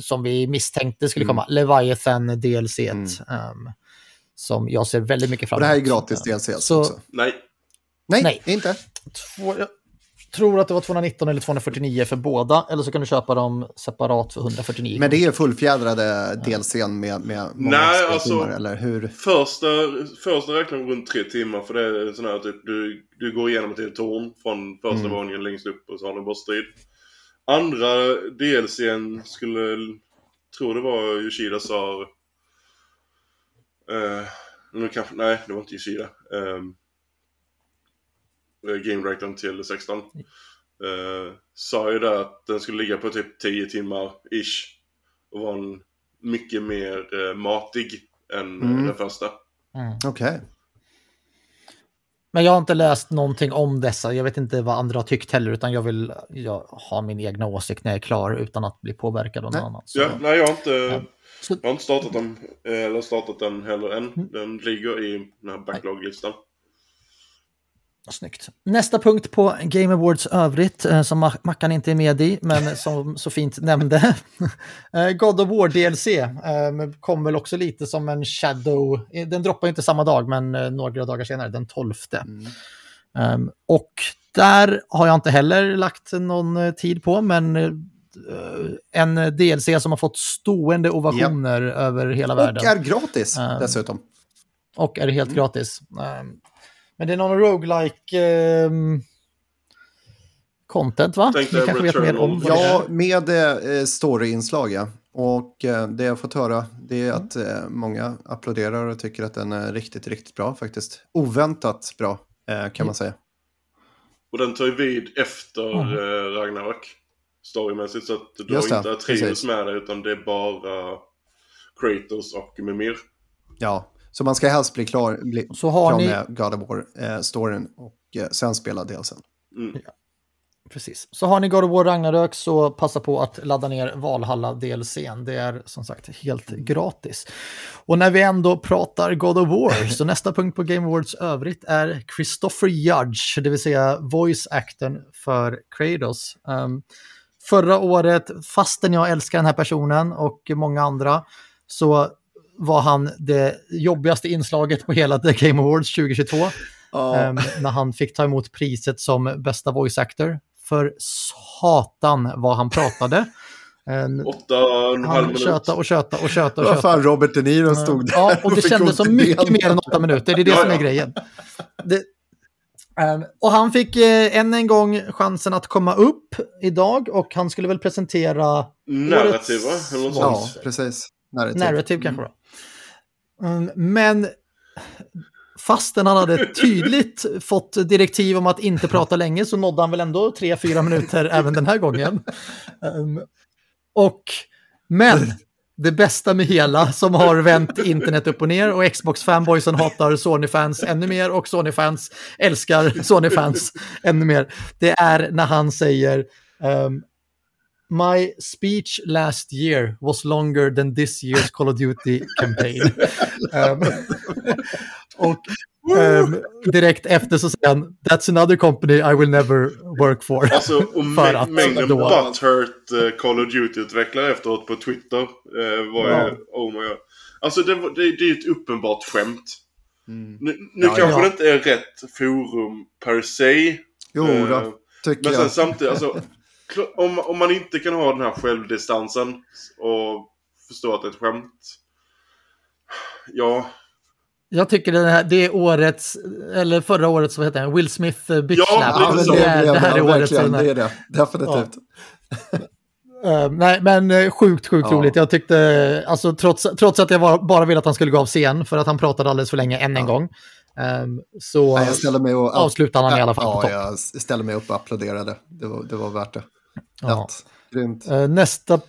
som vi misstänkte skulle Mm. komma, Leviathan DLC. Mm. ehm, som jag ser väldigt mycket fram Och det emot. här är gratis DLC så- också. Nej. Nej, Nej. inte. Två, tror att det var 219 eller 249 för båda, eller så kan du köpa dem separat för 149. Men det är fullfjädrade DLCn med, med många Nej, alltså- timmar, eller hur? Första, första räknar runt tre timmar för det är sån här typ du, du går igenom ett helt torn från första Mm. våningen längst upp och så har du en bossstrid. Andra DLCn skulle, tror det var Yoshida sa, eh, nu kanske, nej det var inte Yoshida. Um, Game Directorn till 16. Eh, sa ju där att den skulle ligga på typ 10 timmar ish. Och vara en mycket mer eh, matig än eh, Mm. den första. Mm. Okej. Men jag har inte läst någonting om dessa. Jag vet inte vad andra har tyckt heller, utan jag vill jag ha min egna åsikt när jag är klar utan att bli påverkad av någon annan. Så, Ja, nej jag har inte, Ja. Så- jag har inte startat den, eh, eller startat den heller än. Mm. Den ligger i den här backlog-listan. Snyggt. Nästa punkt på Game Awards övrigt, eh, som Ma- Mackan inte är med i, men som så fint nämnde. Eh, God of War DLC eh, kom väl också lite som en shadow. Den droppar inte samma dag, men några dagar senare, den 12. Mm. Um, och där har jag inte heller lagt någon tid på, men en DLC som har fått stående ovationer över hela Och världen. är gratis Um, dessutom. Och är helt Mm. gratis. Men det är någon roguelike um, content, va? Tänkte Ni kanske vet mer Returnal. om Ja, med eh, storyinslag ja. Och eh, det jag fått höra det är att eh, många applåderar och tycker att den är riktigt, riktigt bra faktiskt. Oväntat bra eh, kan man säga. Och den tar ju vid efter Mm. eh, Ragnarök. Storymässigt så att du Just har det, inte Atreus med dig utan det är bara Kratos och Mimir. Ja, så man ska helst bli klar, bli Så har klar ni med God of War-storyn och eh, sen spela delsen. Mm. Precis. Så har ni God of War Ragnarök så passa på att ladda ner Valhalla DLCn. Det är som sagt helt gratis. Och när vi ändå pratar God of War så nästa punkt på Game Awards övrigt är Christopher Judge, det vill säga voice actorn för Kratos. Um, förra året, fastän jag älskar den här personen och många andra, så var han det jobbigaste inslaget på hela The Game Awards 2022. Oh. Um, när han fick ta emot priset som bästa voice actor för satan vad han pratade. En, Åtta och en halv minut. Köta och köta och köta och köta. Fan, Robert De Niro stod där. Ja, och det kändes som mycket mer än åtta minuter. Det är det ja, som är ja. grejen. Det, um, och han fick eh, än en gång chansen att komma upp idag och han skulle väl presentera... Narrativ, va? Eller något ja, sånt. precis. Narrativ, Narrativ kanske då. Um, men fastän han hade tydligt fått direktiv om att inte prata länge så nådde han väl ändå tre, fyra minuter även den här gången. Um, och, men det bästa med hela som har vänt internet upp och ner och Xbox-fanboysen hatar Sony-fans ännu mer och Sony-fans älskar Sony-fans ännu mer. Det är när han säger um, My speech last year was longer than this year's Call of Duty campaign. um, och um, direkt efter så säger han That's another company I will never work for. Alltså, och för att, mängden då... butthurt uh, Call of Duty-utvecklare efteråt på Twitter uh, var ja. ju, oh my god. Alltså det, det, det är ett uppenbart skämt. Mm. Nu, nu ja, kanske ja. det inte är rätt forum per se. Jo, uh, då, tycker men jag. Men samtidigt, alltså, om, om man inte kan ha den här självdistansen och förstå att det är ett skämt. Ja, jag tycker det, här, det är årets, eller förra årets, vad heter det, Will Smith bitch ja, det, det, är, det här är årets. Det är det, definitivt. Ja. uh, nej, men uh, sjukt, sjukt ja. roligt. Jag tyckte, alltså trots, trots att jag var, bara ville att han skulle gå av scen, för att han pratade alldeles för länge än en gång. Um, så nej, jag ställer mig och, avslutade han i alla fall ja, på topp. jag ställer mig upp och applåderade. Det var, det var värt det. Ja. Grymt. nästa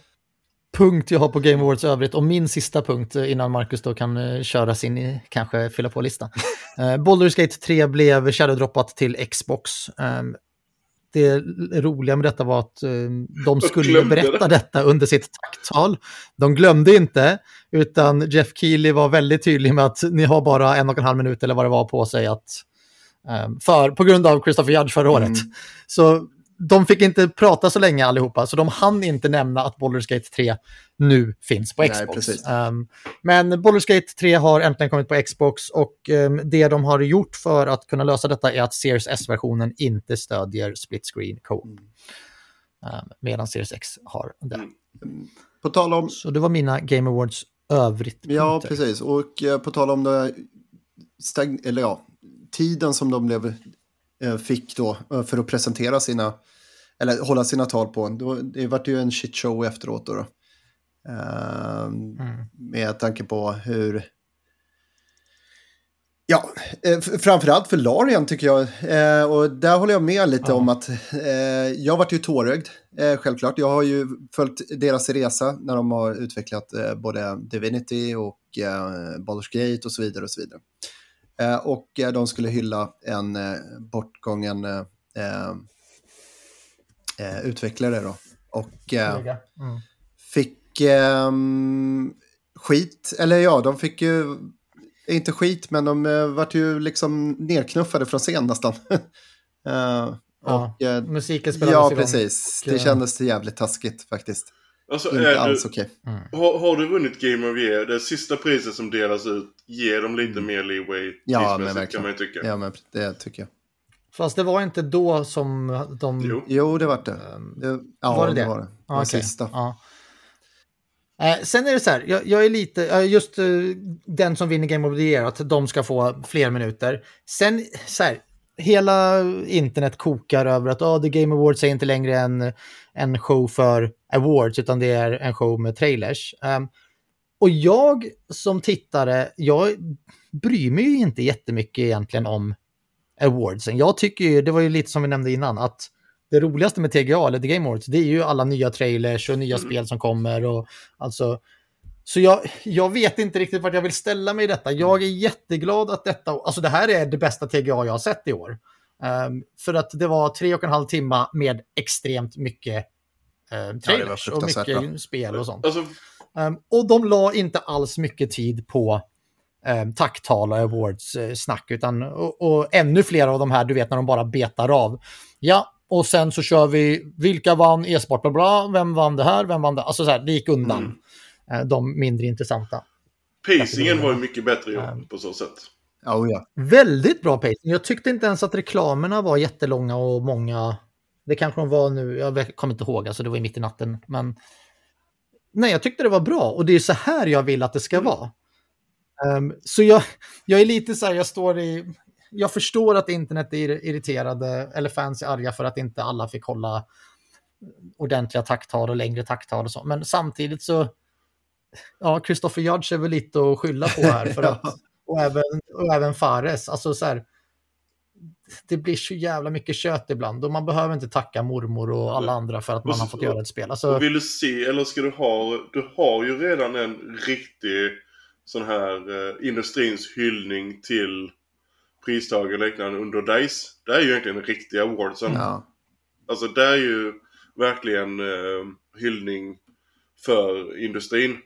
punkt jag har på Game Awards övrigt och min sista punkt eh, innan Marcus då kan uh, köra sin, kanske fylla på listan. Baldur's Gate 3 blev shadowdroppat till Xbox. Um, det roliga med detta var att de skulle berätta det. detta under sitt tacktal. De glömde inte, utan Jeff Keely var väldigt tydlig med att ni har bara en och en halv minut eller vad det var på sig att um, för, på grund av Christopher Judge förra året. Mm. Så de fick inte prata så länge allihopa, så de hann inte nämna att Baldur's Gate 3 nu finns på Xbox. Nej, um, men Baldur's Gate 3 har äntligen kommit på Xbox och um, det de har gjort för att kunna lösa detta är att Series S-versionen inte stödjer split screen co mm. um, medan Series X har det. Mm. På tal om... Så det var mina Game Awards övrigt. Ja, punkter. precis. Och uh, på tal om det, stagn... eller ja, tiden som de blev Eh, fick då eh, för att presentera sina, eller hålla sina tal på. Det vart ju en shit show efteråt då. då. Ehm, mm. Med tanke på hur... Ja, eh, framförallt för Larian tycker jag. och där håller jag med lite ja. om att jag vart ju tårögd, självklart. Jag har ju följt deras resa när de har utvecklat både Divinity och Baldur's Gate och så vidare. och så vidare. Eh, och eh, de skulle hylla en eh, bortgången utvecklare då. Och mm. fick ehm, skit, eller ja, de fick ju inte skit, men de uh, vart ju liksom nerknuffade från scen nästan. uh, ja, och, uh, musiken spelades Ja, precis. Det kändes jävligt taskigt faktiskt. Alltså, inte alls okej. Okay. Mm. Har, har, du vunnit Game of Year, det sista priset som delas ut, ger dem lite mm. mer leeway ja, men verkligen. kan man ju tycka. Ja, men det tycker jag. Fast det var inte då som de... Jo, jo det var det. Ehm, det ja, var det det? det var det. Var okay. sista. Ja. Eh, sen är det så här, jag, jag är lite, just uh, den som vinner Game of the Year, att de ska få fler minuter. Sen, så här, hela internet kokar över att oh, The Game Awards är inte längre en, en show för awards, utan det är en show med trailers. Um, och jag som tittare, jag bryr mig ju inte jättemycket egentligen om awardsen. Jag tycker ju, det var ju lite som vi nämnde innan, att det roligaste med TGA, eller The Game Awards, det är ju alla nya trailers och nya mm. spel som kommer. Och, alltså, så jag, jag vet inte riktigt vart jag vill ställa mig i detta. Jag är jätteglad att detta, alltså det här är det bästa TGA jag har sett i år. Um, för att det var tre och en halv timme med extremt mycket uh, trailers ja, och mycket bra. spel och sånt. Alltså... Um, och de la inte alls mycket tid på um, tacktal och awards-snack, utan och, och, ännu fler av de här, du vet när de bara betar av. Ja, och sen så kör vi, vilka vann e-sport, bla bla, vem vann det här, vem vann det? Alltså så här, det gick undan. Mm. Uh, de mindre intressanta. Pacingen var ju mycket bättre jobb på så sätt. Oh, ja. Väldigt bra pacing. Jag tyckte inte ens att reklamerna var jättelånga och många. Det kanske de var nu, jag kommer inte ihåg, alltså det var i mitt i natten. Men nej, jag tyckte det var bra och det är så här jag vill att det ska mm. vara. Um, så jag, jag är lite så här, jag står i, jag förstår att internet är irriterade eller fans är arga för att inte alla fick hålla ordentliga tacktal och längre tacktal och så. Men samtidigt så, ja, Christopher Judge är väl lite att skylla på här för att och även, och även Fares. Alltså så här, det blir så jävla mycket kött ibland och man behöver inte tacka mormor och alla andra för att man har fått göra ett spel. Alltså... Vill du se eller ska du ha, du har ju redan en riktig sån här eh, industrins hyllning till pristagare och liknande under DICE. Det är ju egentligen en riktig awardsen. Ja. Alltså det är ju verkligen eh, hyllning för industrin.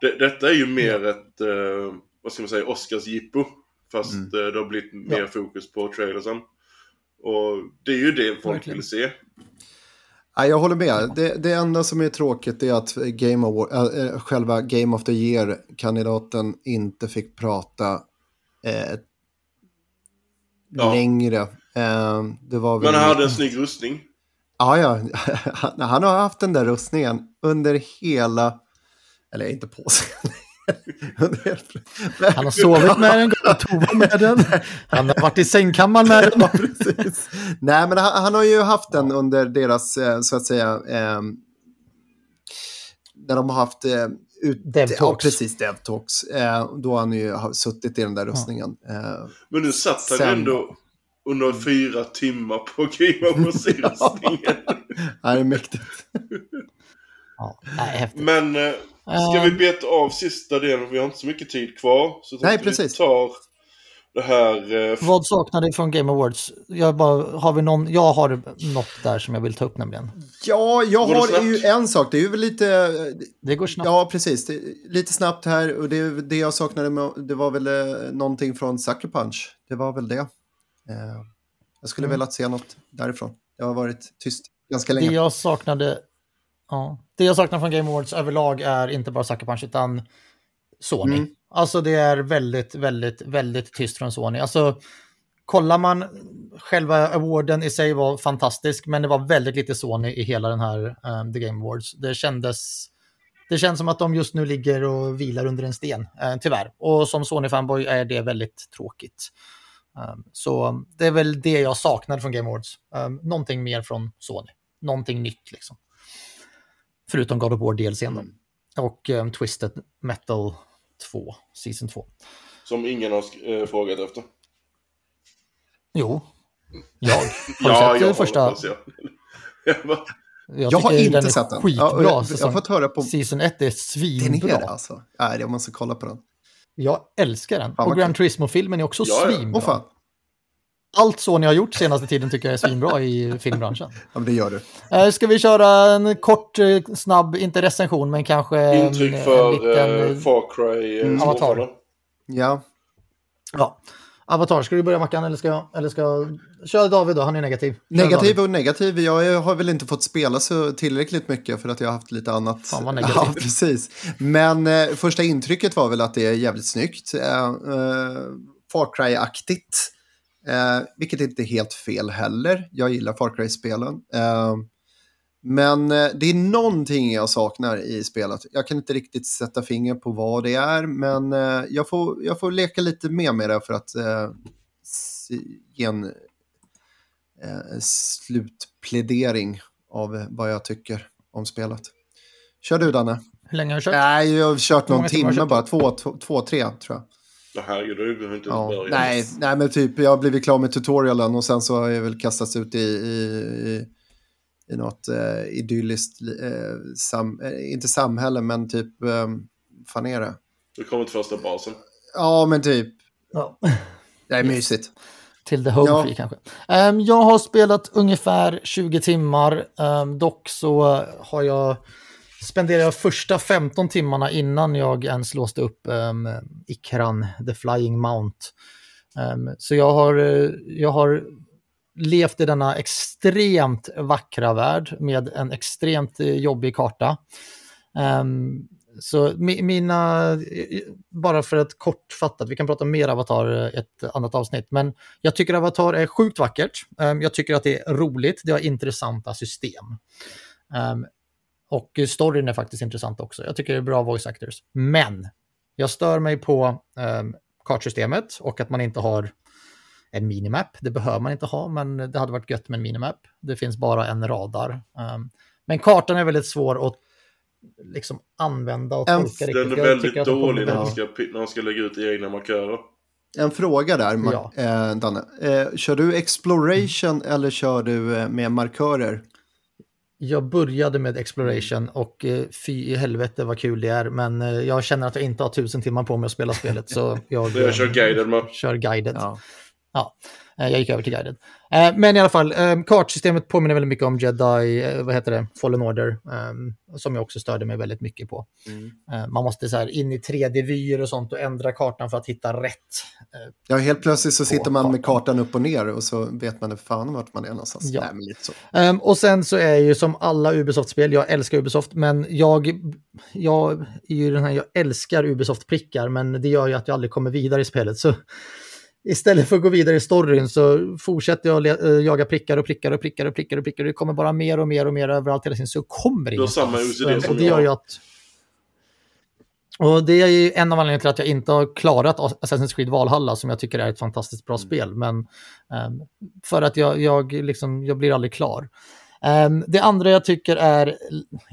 Det, detta är ju mer mm. ett eh, vad ska man säga, Oscars-jippo. Fast mm. det har blivit mer ja. fokus på trailersen. Och det är ju det folk Verkligen. vill se. Ja, jag håller med. Det, det enda som är tråkigt är att Game Award, äh, själva Game of the Year-kandidaten inte fick prata äh, ja. längre. Äh, det var väl... Men han hade en snygg rustning. Ja, ja. Han har haft den där rustningen under hela, eller inte på sig, Han har sovit med den, gått på toa med den. Han har varit i sängkammaren med den. Ja, precis. Nej, men han, han, har ju haft den under deras, eh, så att säga, eh, när de har haft eh, ut, DevTalks. Ja, precis, DevTalks. Eh, då har han ju suttit i den där rustningen. Ja. Eh, men nu satt han Sen... ändå under fyra timmar på Game of rustningen. ja, det är mäktigt. ja, häftigt. Men eh, Ska vi beta av sista delen? Vi har inte så mycket tid kvar. Så Nej, precis. Vi tar det här... Eh... Vad saknar du från Game Awards? Jag, bara, har vi någon, jag har något där som jag vill ta upp nämligen. Ja, jag går har ju en sak. Det är ju väl lite... Det går snabbt. Ja, precis. lite snabbt här. Och det, det jag saknade med, det var väl eh, någonting från Sucker Punch. Det var väl det. Eh, jag skulle mm. velat se något därifrån. Det har varit tyst ganska länge. Det jag saknade Ja. Det jag saknar från Game Awards överlag är inte bara Sucker Punch utan Sony. Mm. Alltså det är väldigt, väldigt, väldigt tyst från Sony. Alltså kollar man, själva awarden i sig var fantastisk, men det var väldigt lite Sony i hela den här um, The Game Awards. Det kändes, det känns som att de just nu ligger och vilar under en sten, uh, tyvärr. Och som Sony-fanboy är det väldigt tråkigt. Um, så det är väl det jag saknade från Game Awards. Um, någonting mer från Sony. Någonting nytt liksom. Förutom God of War DLC mm. Och um, Twisted Metal 2, Season 2. Som ingen har äh, frågat efter. Jo, jag. Har du ja, sett jag första? Hoppas, ja. jag, jag har inte sett den. Skitbra. Ja, jag, jag har fått höra på... Season 1 är svinbra. Den är alltså. Nej, jag måste kolla på den. Jag älskar den. Fan, och Gran Turismo-filmen är också ja, svinbra. Oh, fan allt så ni har gjort senaste tiden tycker jag är svinbra i filmbranschen. Ja, det gör du. Eh, ska vi köra en kort, eh, snabb, inte recension, men kanske Intryck för en liten, uh, Far Cry mm. Avatar. Ja. Ja. Avatar, ska du börja Mackan eller ska jag? Eller ska jag... Kör David då, han är negativ. Kör negativ David. och negativ. Jag har väl inte fått spela så tillräckligt mycket för att jag har haft lite annat. Fan vad negativ. Ja, precis. Men eh, första intrycket var väl att det är jävligt snyggt. Eh, eh, Far Cry-aktigt. Eh, vilket inte är helt fel heller. Jag gillar Far Cry-spelen. Eh, men eh, det är någonting jag saknar i spelet. Jag kan inte riktigt sätta finger på vad det är, men eh, jag, får, jag får leka lite mer med det för att eh, ge en eh, slutplädering av vad jag tycker om spelet. Kör du, Danne. Hur länge har du kört? Nej, jag har kört någon timme bara. Två, två, två, tre tror jag. Ja, herregud, du har inte ja. börjat. Nej, nej, men typ jag har blivit klar med tutorialen och sen så har jag väl kastats ut i, i, i, i något eh, idylliskt, eh, sam, eh, inte samhälle, men typ, eh, fan är det? Du kommer till första basen. Ja, men typ. Ja. Det är mysigt. till The Home ja. Free kanske. Um, jag har spelat ungefär 20 timmar. Um, dock så har jag spenderade jag första 15 timmarna innan jag ens låste upp um, Ikran, The Flying Mount. Um, så jag har, eh, jag har levt i denna extremt vackra värld med en extremt eh, jobbig karta. Um, så mina, eh, bara för att kortfattat, vi kan prata mer Avatar ett annat avsnitt, men jag tycker Avatar är sjukt vackert. Jag tycker att det är roligt, det har intressanta system och storyn är faktiskt intressant också. Jag tycker det är bra voice actors. Men jag stör mig på um, kartsystemet och att man inte har en minimap. Det behöver man inte ha, men det hade varit gött med en minimap. Det finns bara en radar. Um, men kartan är väldigt svår att liksom använda och tolka riktigt. Den är väldigt dålig när, man ska, när man ska lägga ut egna markörer. En fråga där, ja. eh, Danne. Eh, kör du exploration mm. eller kör du eh, med markörer? Jag började med exploration och eh, fy i helvete vad kul det är. Men eh, jag känner att jag inte har tusen timmar på mig att spela spelet. Så jag, jag kör guided. Man. Kör guided. Ja. ja. Eh, jag gick över till guiden. Eh, men i alla fall, eh, kartsystemet påminner väldigt mycket om Jedi, vad heter det, Fallen Order, som jag också störde mig väldigt mycket på. Mm. Man måste så här in i 3D-vyer och sånt och ändra kartan för att hitta rätt. Ja, helt plötsligt så sitter man kartan. med kartan upp och ner och så vet man fan vart man är någonstans. Ja. Nej, lite så. Um, och sen så är ju som alla Ubisoft-spel, jag älskar Ubisoft, men jag, jag är ju den här, jag älskar Ubisoft-prickar, men det gör ju att jag aldrig kommer vidare i spelet. Så istället för att gå vidare i storyn så fortsätter jag eh, jaga prickar och prickar och prickar och prickar och prickar. Det kommer bara mer och mer och mer överallt hela tiden så kommer det Du har samma OCD som det gör jag. Att, och det är ju en av anledningarna till att jag inte har klarat Assassin's Creed Valhalla som jag tycker är ett fantastiskt bra mm. spel. Men um, för att jag, jag, liksom, jag blir aldrig klar. Um, det andra jag tycker är,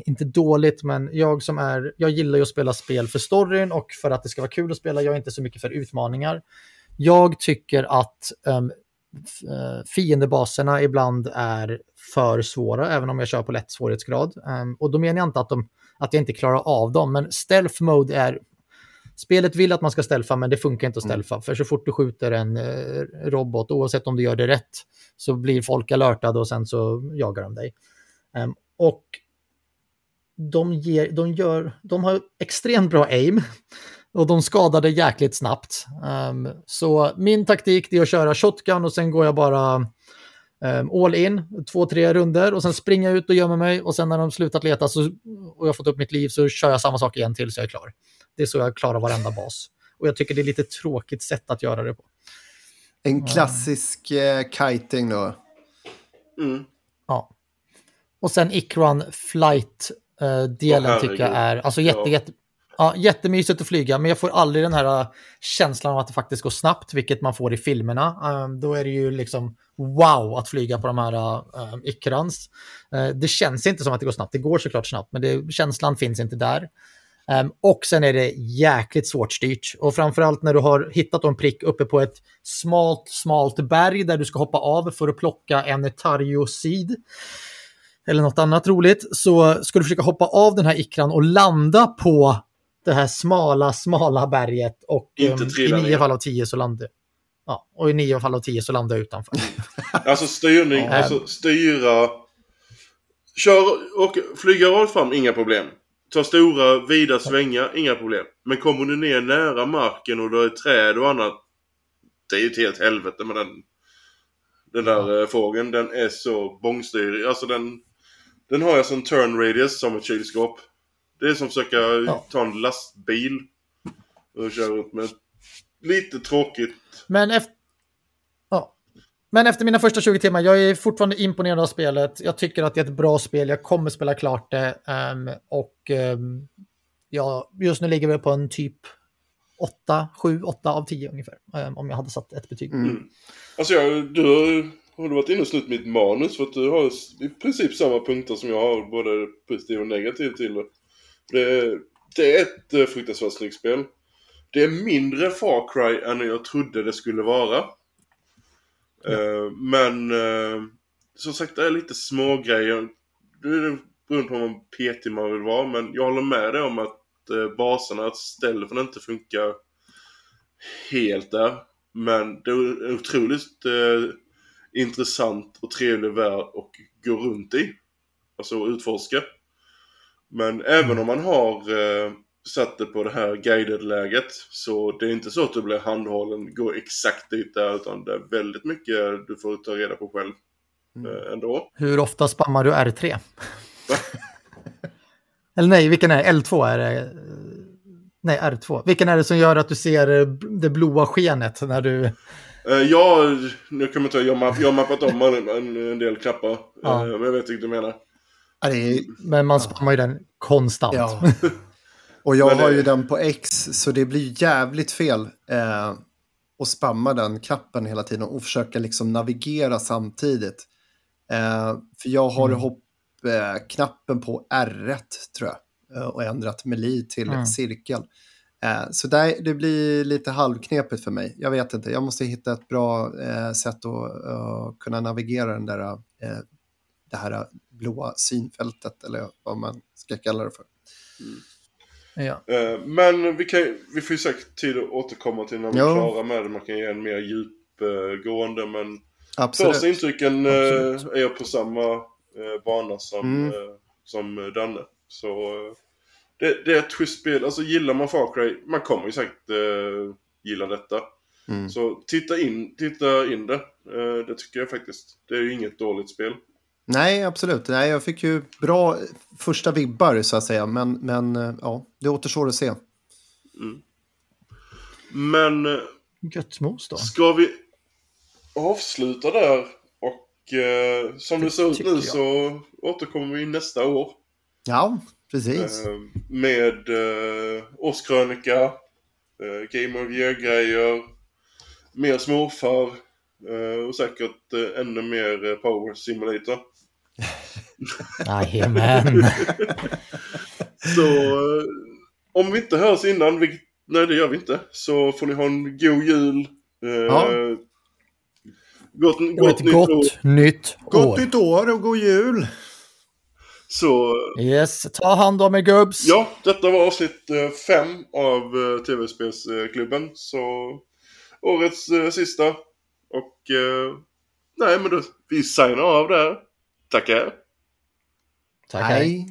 inte dåligt, men jag som är, jag gillar ju att spela spel för storyn och för att det ska vara kul att spela. Jag är inte så mycket för utmaningar. Jag tycker att um, fiendebaserna ibland är för svåra, även om jag kör på lätt svårighetsgrad. Um, och då menar jag inte att, de, att jag inte klarar av dem, men stealth mode är... Spelet vill att man ska stealtha, men det funkar inte att stealtha. Mm. För så fort du skjuter en uh, robot, oavsett om du gör det rätt, så blir folk alertade och sen så jagar de dig. Um, och de, ger, de, gör, de har extremt bra aim. Och de skadade jäkligt snabbt. Um, så min taktik är att köra shotgun och sen går jag bara um, all in, två, tre runder och sen springer jag ut och gömmer mig och sen när de slutat leta så, och jag har fått upp mitt liv så kör jag samma sak igen tills jag är klar. Det är så jag klarar varenda bas. Och jag tycker det är lite tråkigt sätt att göra det på. En klassisk uh, kiting då. Mm. Ja. Och sen Icron Flight-delen uh, tycker jag är, alltså jätte, ja. jätte, Ja, jättemysigt att flyga, men jag får aldrig den här äh, känslan av att det faktiskt går snabbt, vilket man får i filmerna. Ähm, då är det ju liksom wow att flyga på de här äh, äh, um, Ikrans. Det känns inte som att det går snabbt. Det går såklart snabbt, men det, känslan finns inte där. Ähm, och sen är det jäkligt svårt styrt. Och framförallt när du har hittat en prick uppe på ett smalt, smalt berg där du ska hoppa av för att plocka en Tario-seed eller något annat roligt, så ska du försöka hoppa av den här ikran och landa på det här smala, smala berget och um, i nio fall av tio så landar Ja, och i nio fall av tio så landar jag utanför. alltså styrning, ja. alltså styra... Kör och flyga rakt fram, inga problem. Ta stora, vida svängar, inga problem. Men kommer du ner nära marken och det är träd och annat. Det är ju ett helt helvete med den, den där ja. Eh, fågeln. Den är så bångstyrig. Alltså den, den har jag som turn radius som ett kylskåp. Det är som att försöka ja. ta en lastbil och köra upp med. Lite tråkigt. Men efter... Ja. Men efter mina första 20 timmar, jag är fortfarande imponerad av spelet. Jag tycker att det är ett bra spel, jag kommer spela klart det. Um, och um, ja, just nu ligger vi på en typ 8, 7, 8 av 10 ungefär. Um, om jag hade satt ett betyg. Mm. Alltså jag, du har, har du varit inne och snutt mitt manus för att du har i princip samma punkter som jag har, både positiv och negativ till det. Det, det är ett eh, fruktansvärt snyggt spel. Det är mindre Far Cry än jag trodde det skulle vara. Uh, men som sagt, det är lite små grejer. Det är beroende på hur petig man vill vara. Men jag håller med dig om att baserna, att stealthen inte funkar helt där. Men det är en otroligt eh, intressant och trevlig värld att gå runt i. Alltså utforska. Men även om man har eh, satt det på det här guided-läget så det är inte så att du blir handhållen, gå exakt dit där utan det är väldigt mycket du får ta reda på själv eh, ändå. Hur ofta spammar du R3? Eller nej, vilken är det? L2 är det? Nej, R2. Vilken är det som gör att du ser eh, det blåa skenet när du... Eh, ja, nu kommer jag inte jag, har mappat om en, en, del knappar. Ja. Eh, men jag vet inte vad du menar. Är... Men man spammar ju den konstant. Ja. Och jag har ju den på X, så det blir jävligt fel eh, att spamma den knappen hela tiden och försöka liksom navigera samtidigt. Eh, för jag har mm. hoppknappen eh, på R1 tror jag och ändrat meli till mm. cirkel. Eh, så där, det blir lite halvknepigt för mig. Jag vet inte, jag måste hitta ett bra eh, sätt att uh, kunna navigera den där, uh, det här blåa synfältet eller vad man ska kalla det för. Mm. Ja. Men vi, kan, vi får ju säkert tid att återkomma till när vi är klara med det. Man kan ge en mer djupgående men Absolut. första intrycken Absolut. är jag på samma bana som, mm. som Danne. Så det, det är ett schysst spel. Alltså gillar man Far Cry, man kommer ju säkert gilla detta. Mm. Så titta in, titta in det. Det tycker jag faktiskt. Det är ju inget dåligt spel. Nej, absolut. Nej, jag fick ju bra första vibbar så att säga. Men, men uh, ja, det återstår att se. Mm. Men... Gött mos då. Ska vi avsluta där? Och som det, det ser ut nu jag. så återkommer vi nästa år. Ja, Precis. Eh, med eh, årskrönika, eh, Game of Year-grejer, mer smurfar eh, och säkert eh, ännu mer eh, Power Simulator. Jajamän. så eh, om vi inte hörs innan, vilket, nej det gör vi inte, så får ni ha en god jul. Eh, ja. Gott, gott, nytt gott år. nytt år. Gott nytt år och god jul. Så... Yes, ta hand om er gubbs. Ja, detta var avsnitt eh, fem av eh, TV-spelsklubben. Så årets eh, sista. Och nej, men då, vi signar av där. Tackar. Tackar. Hej.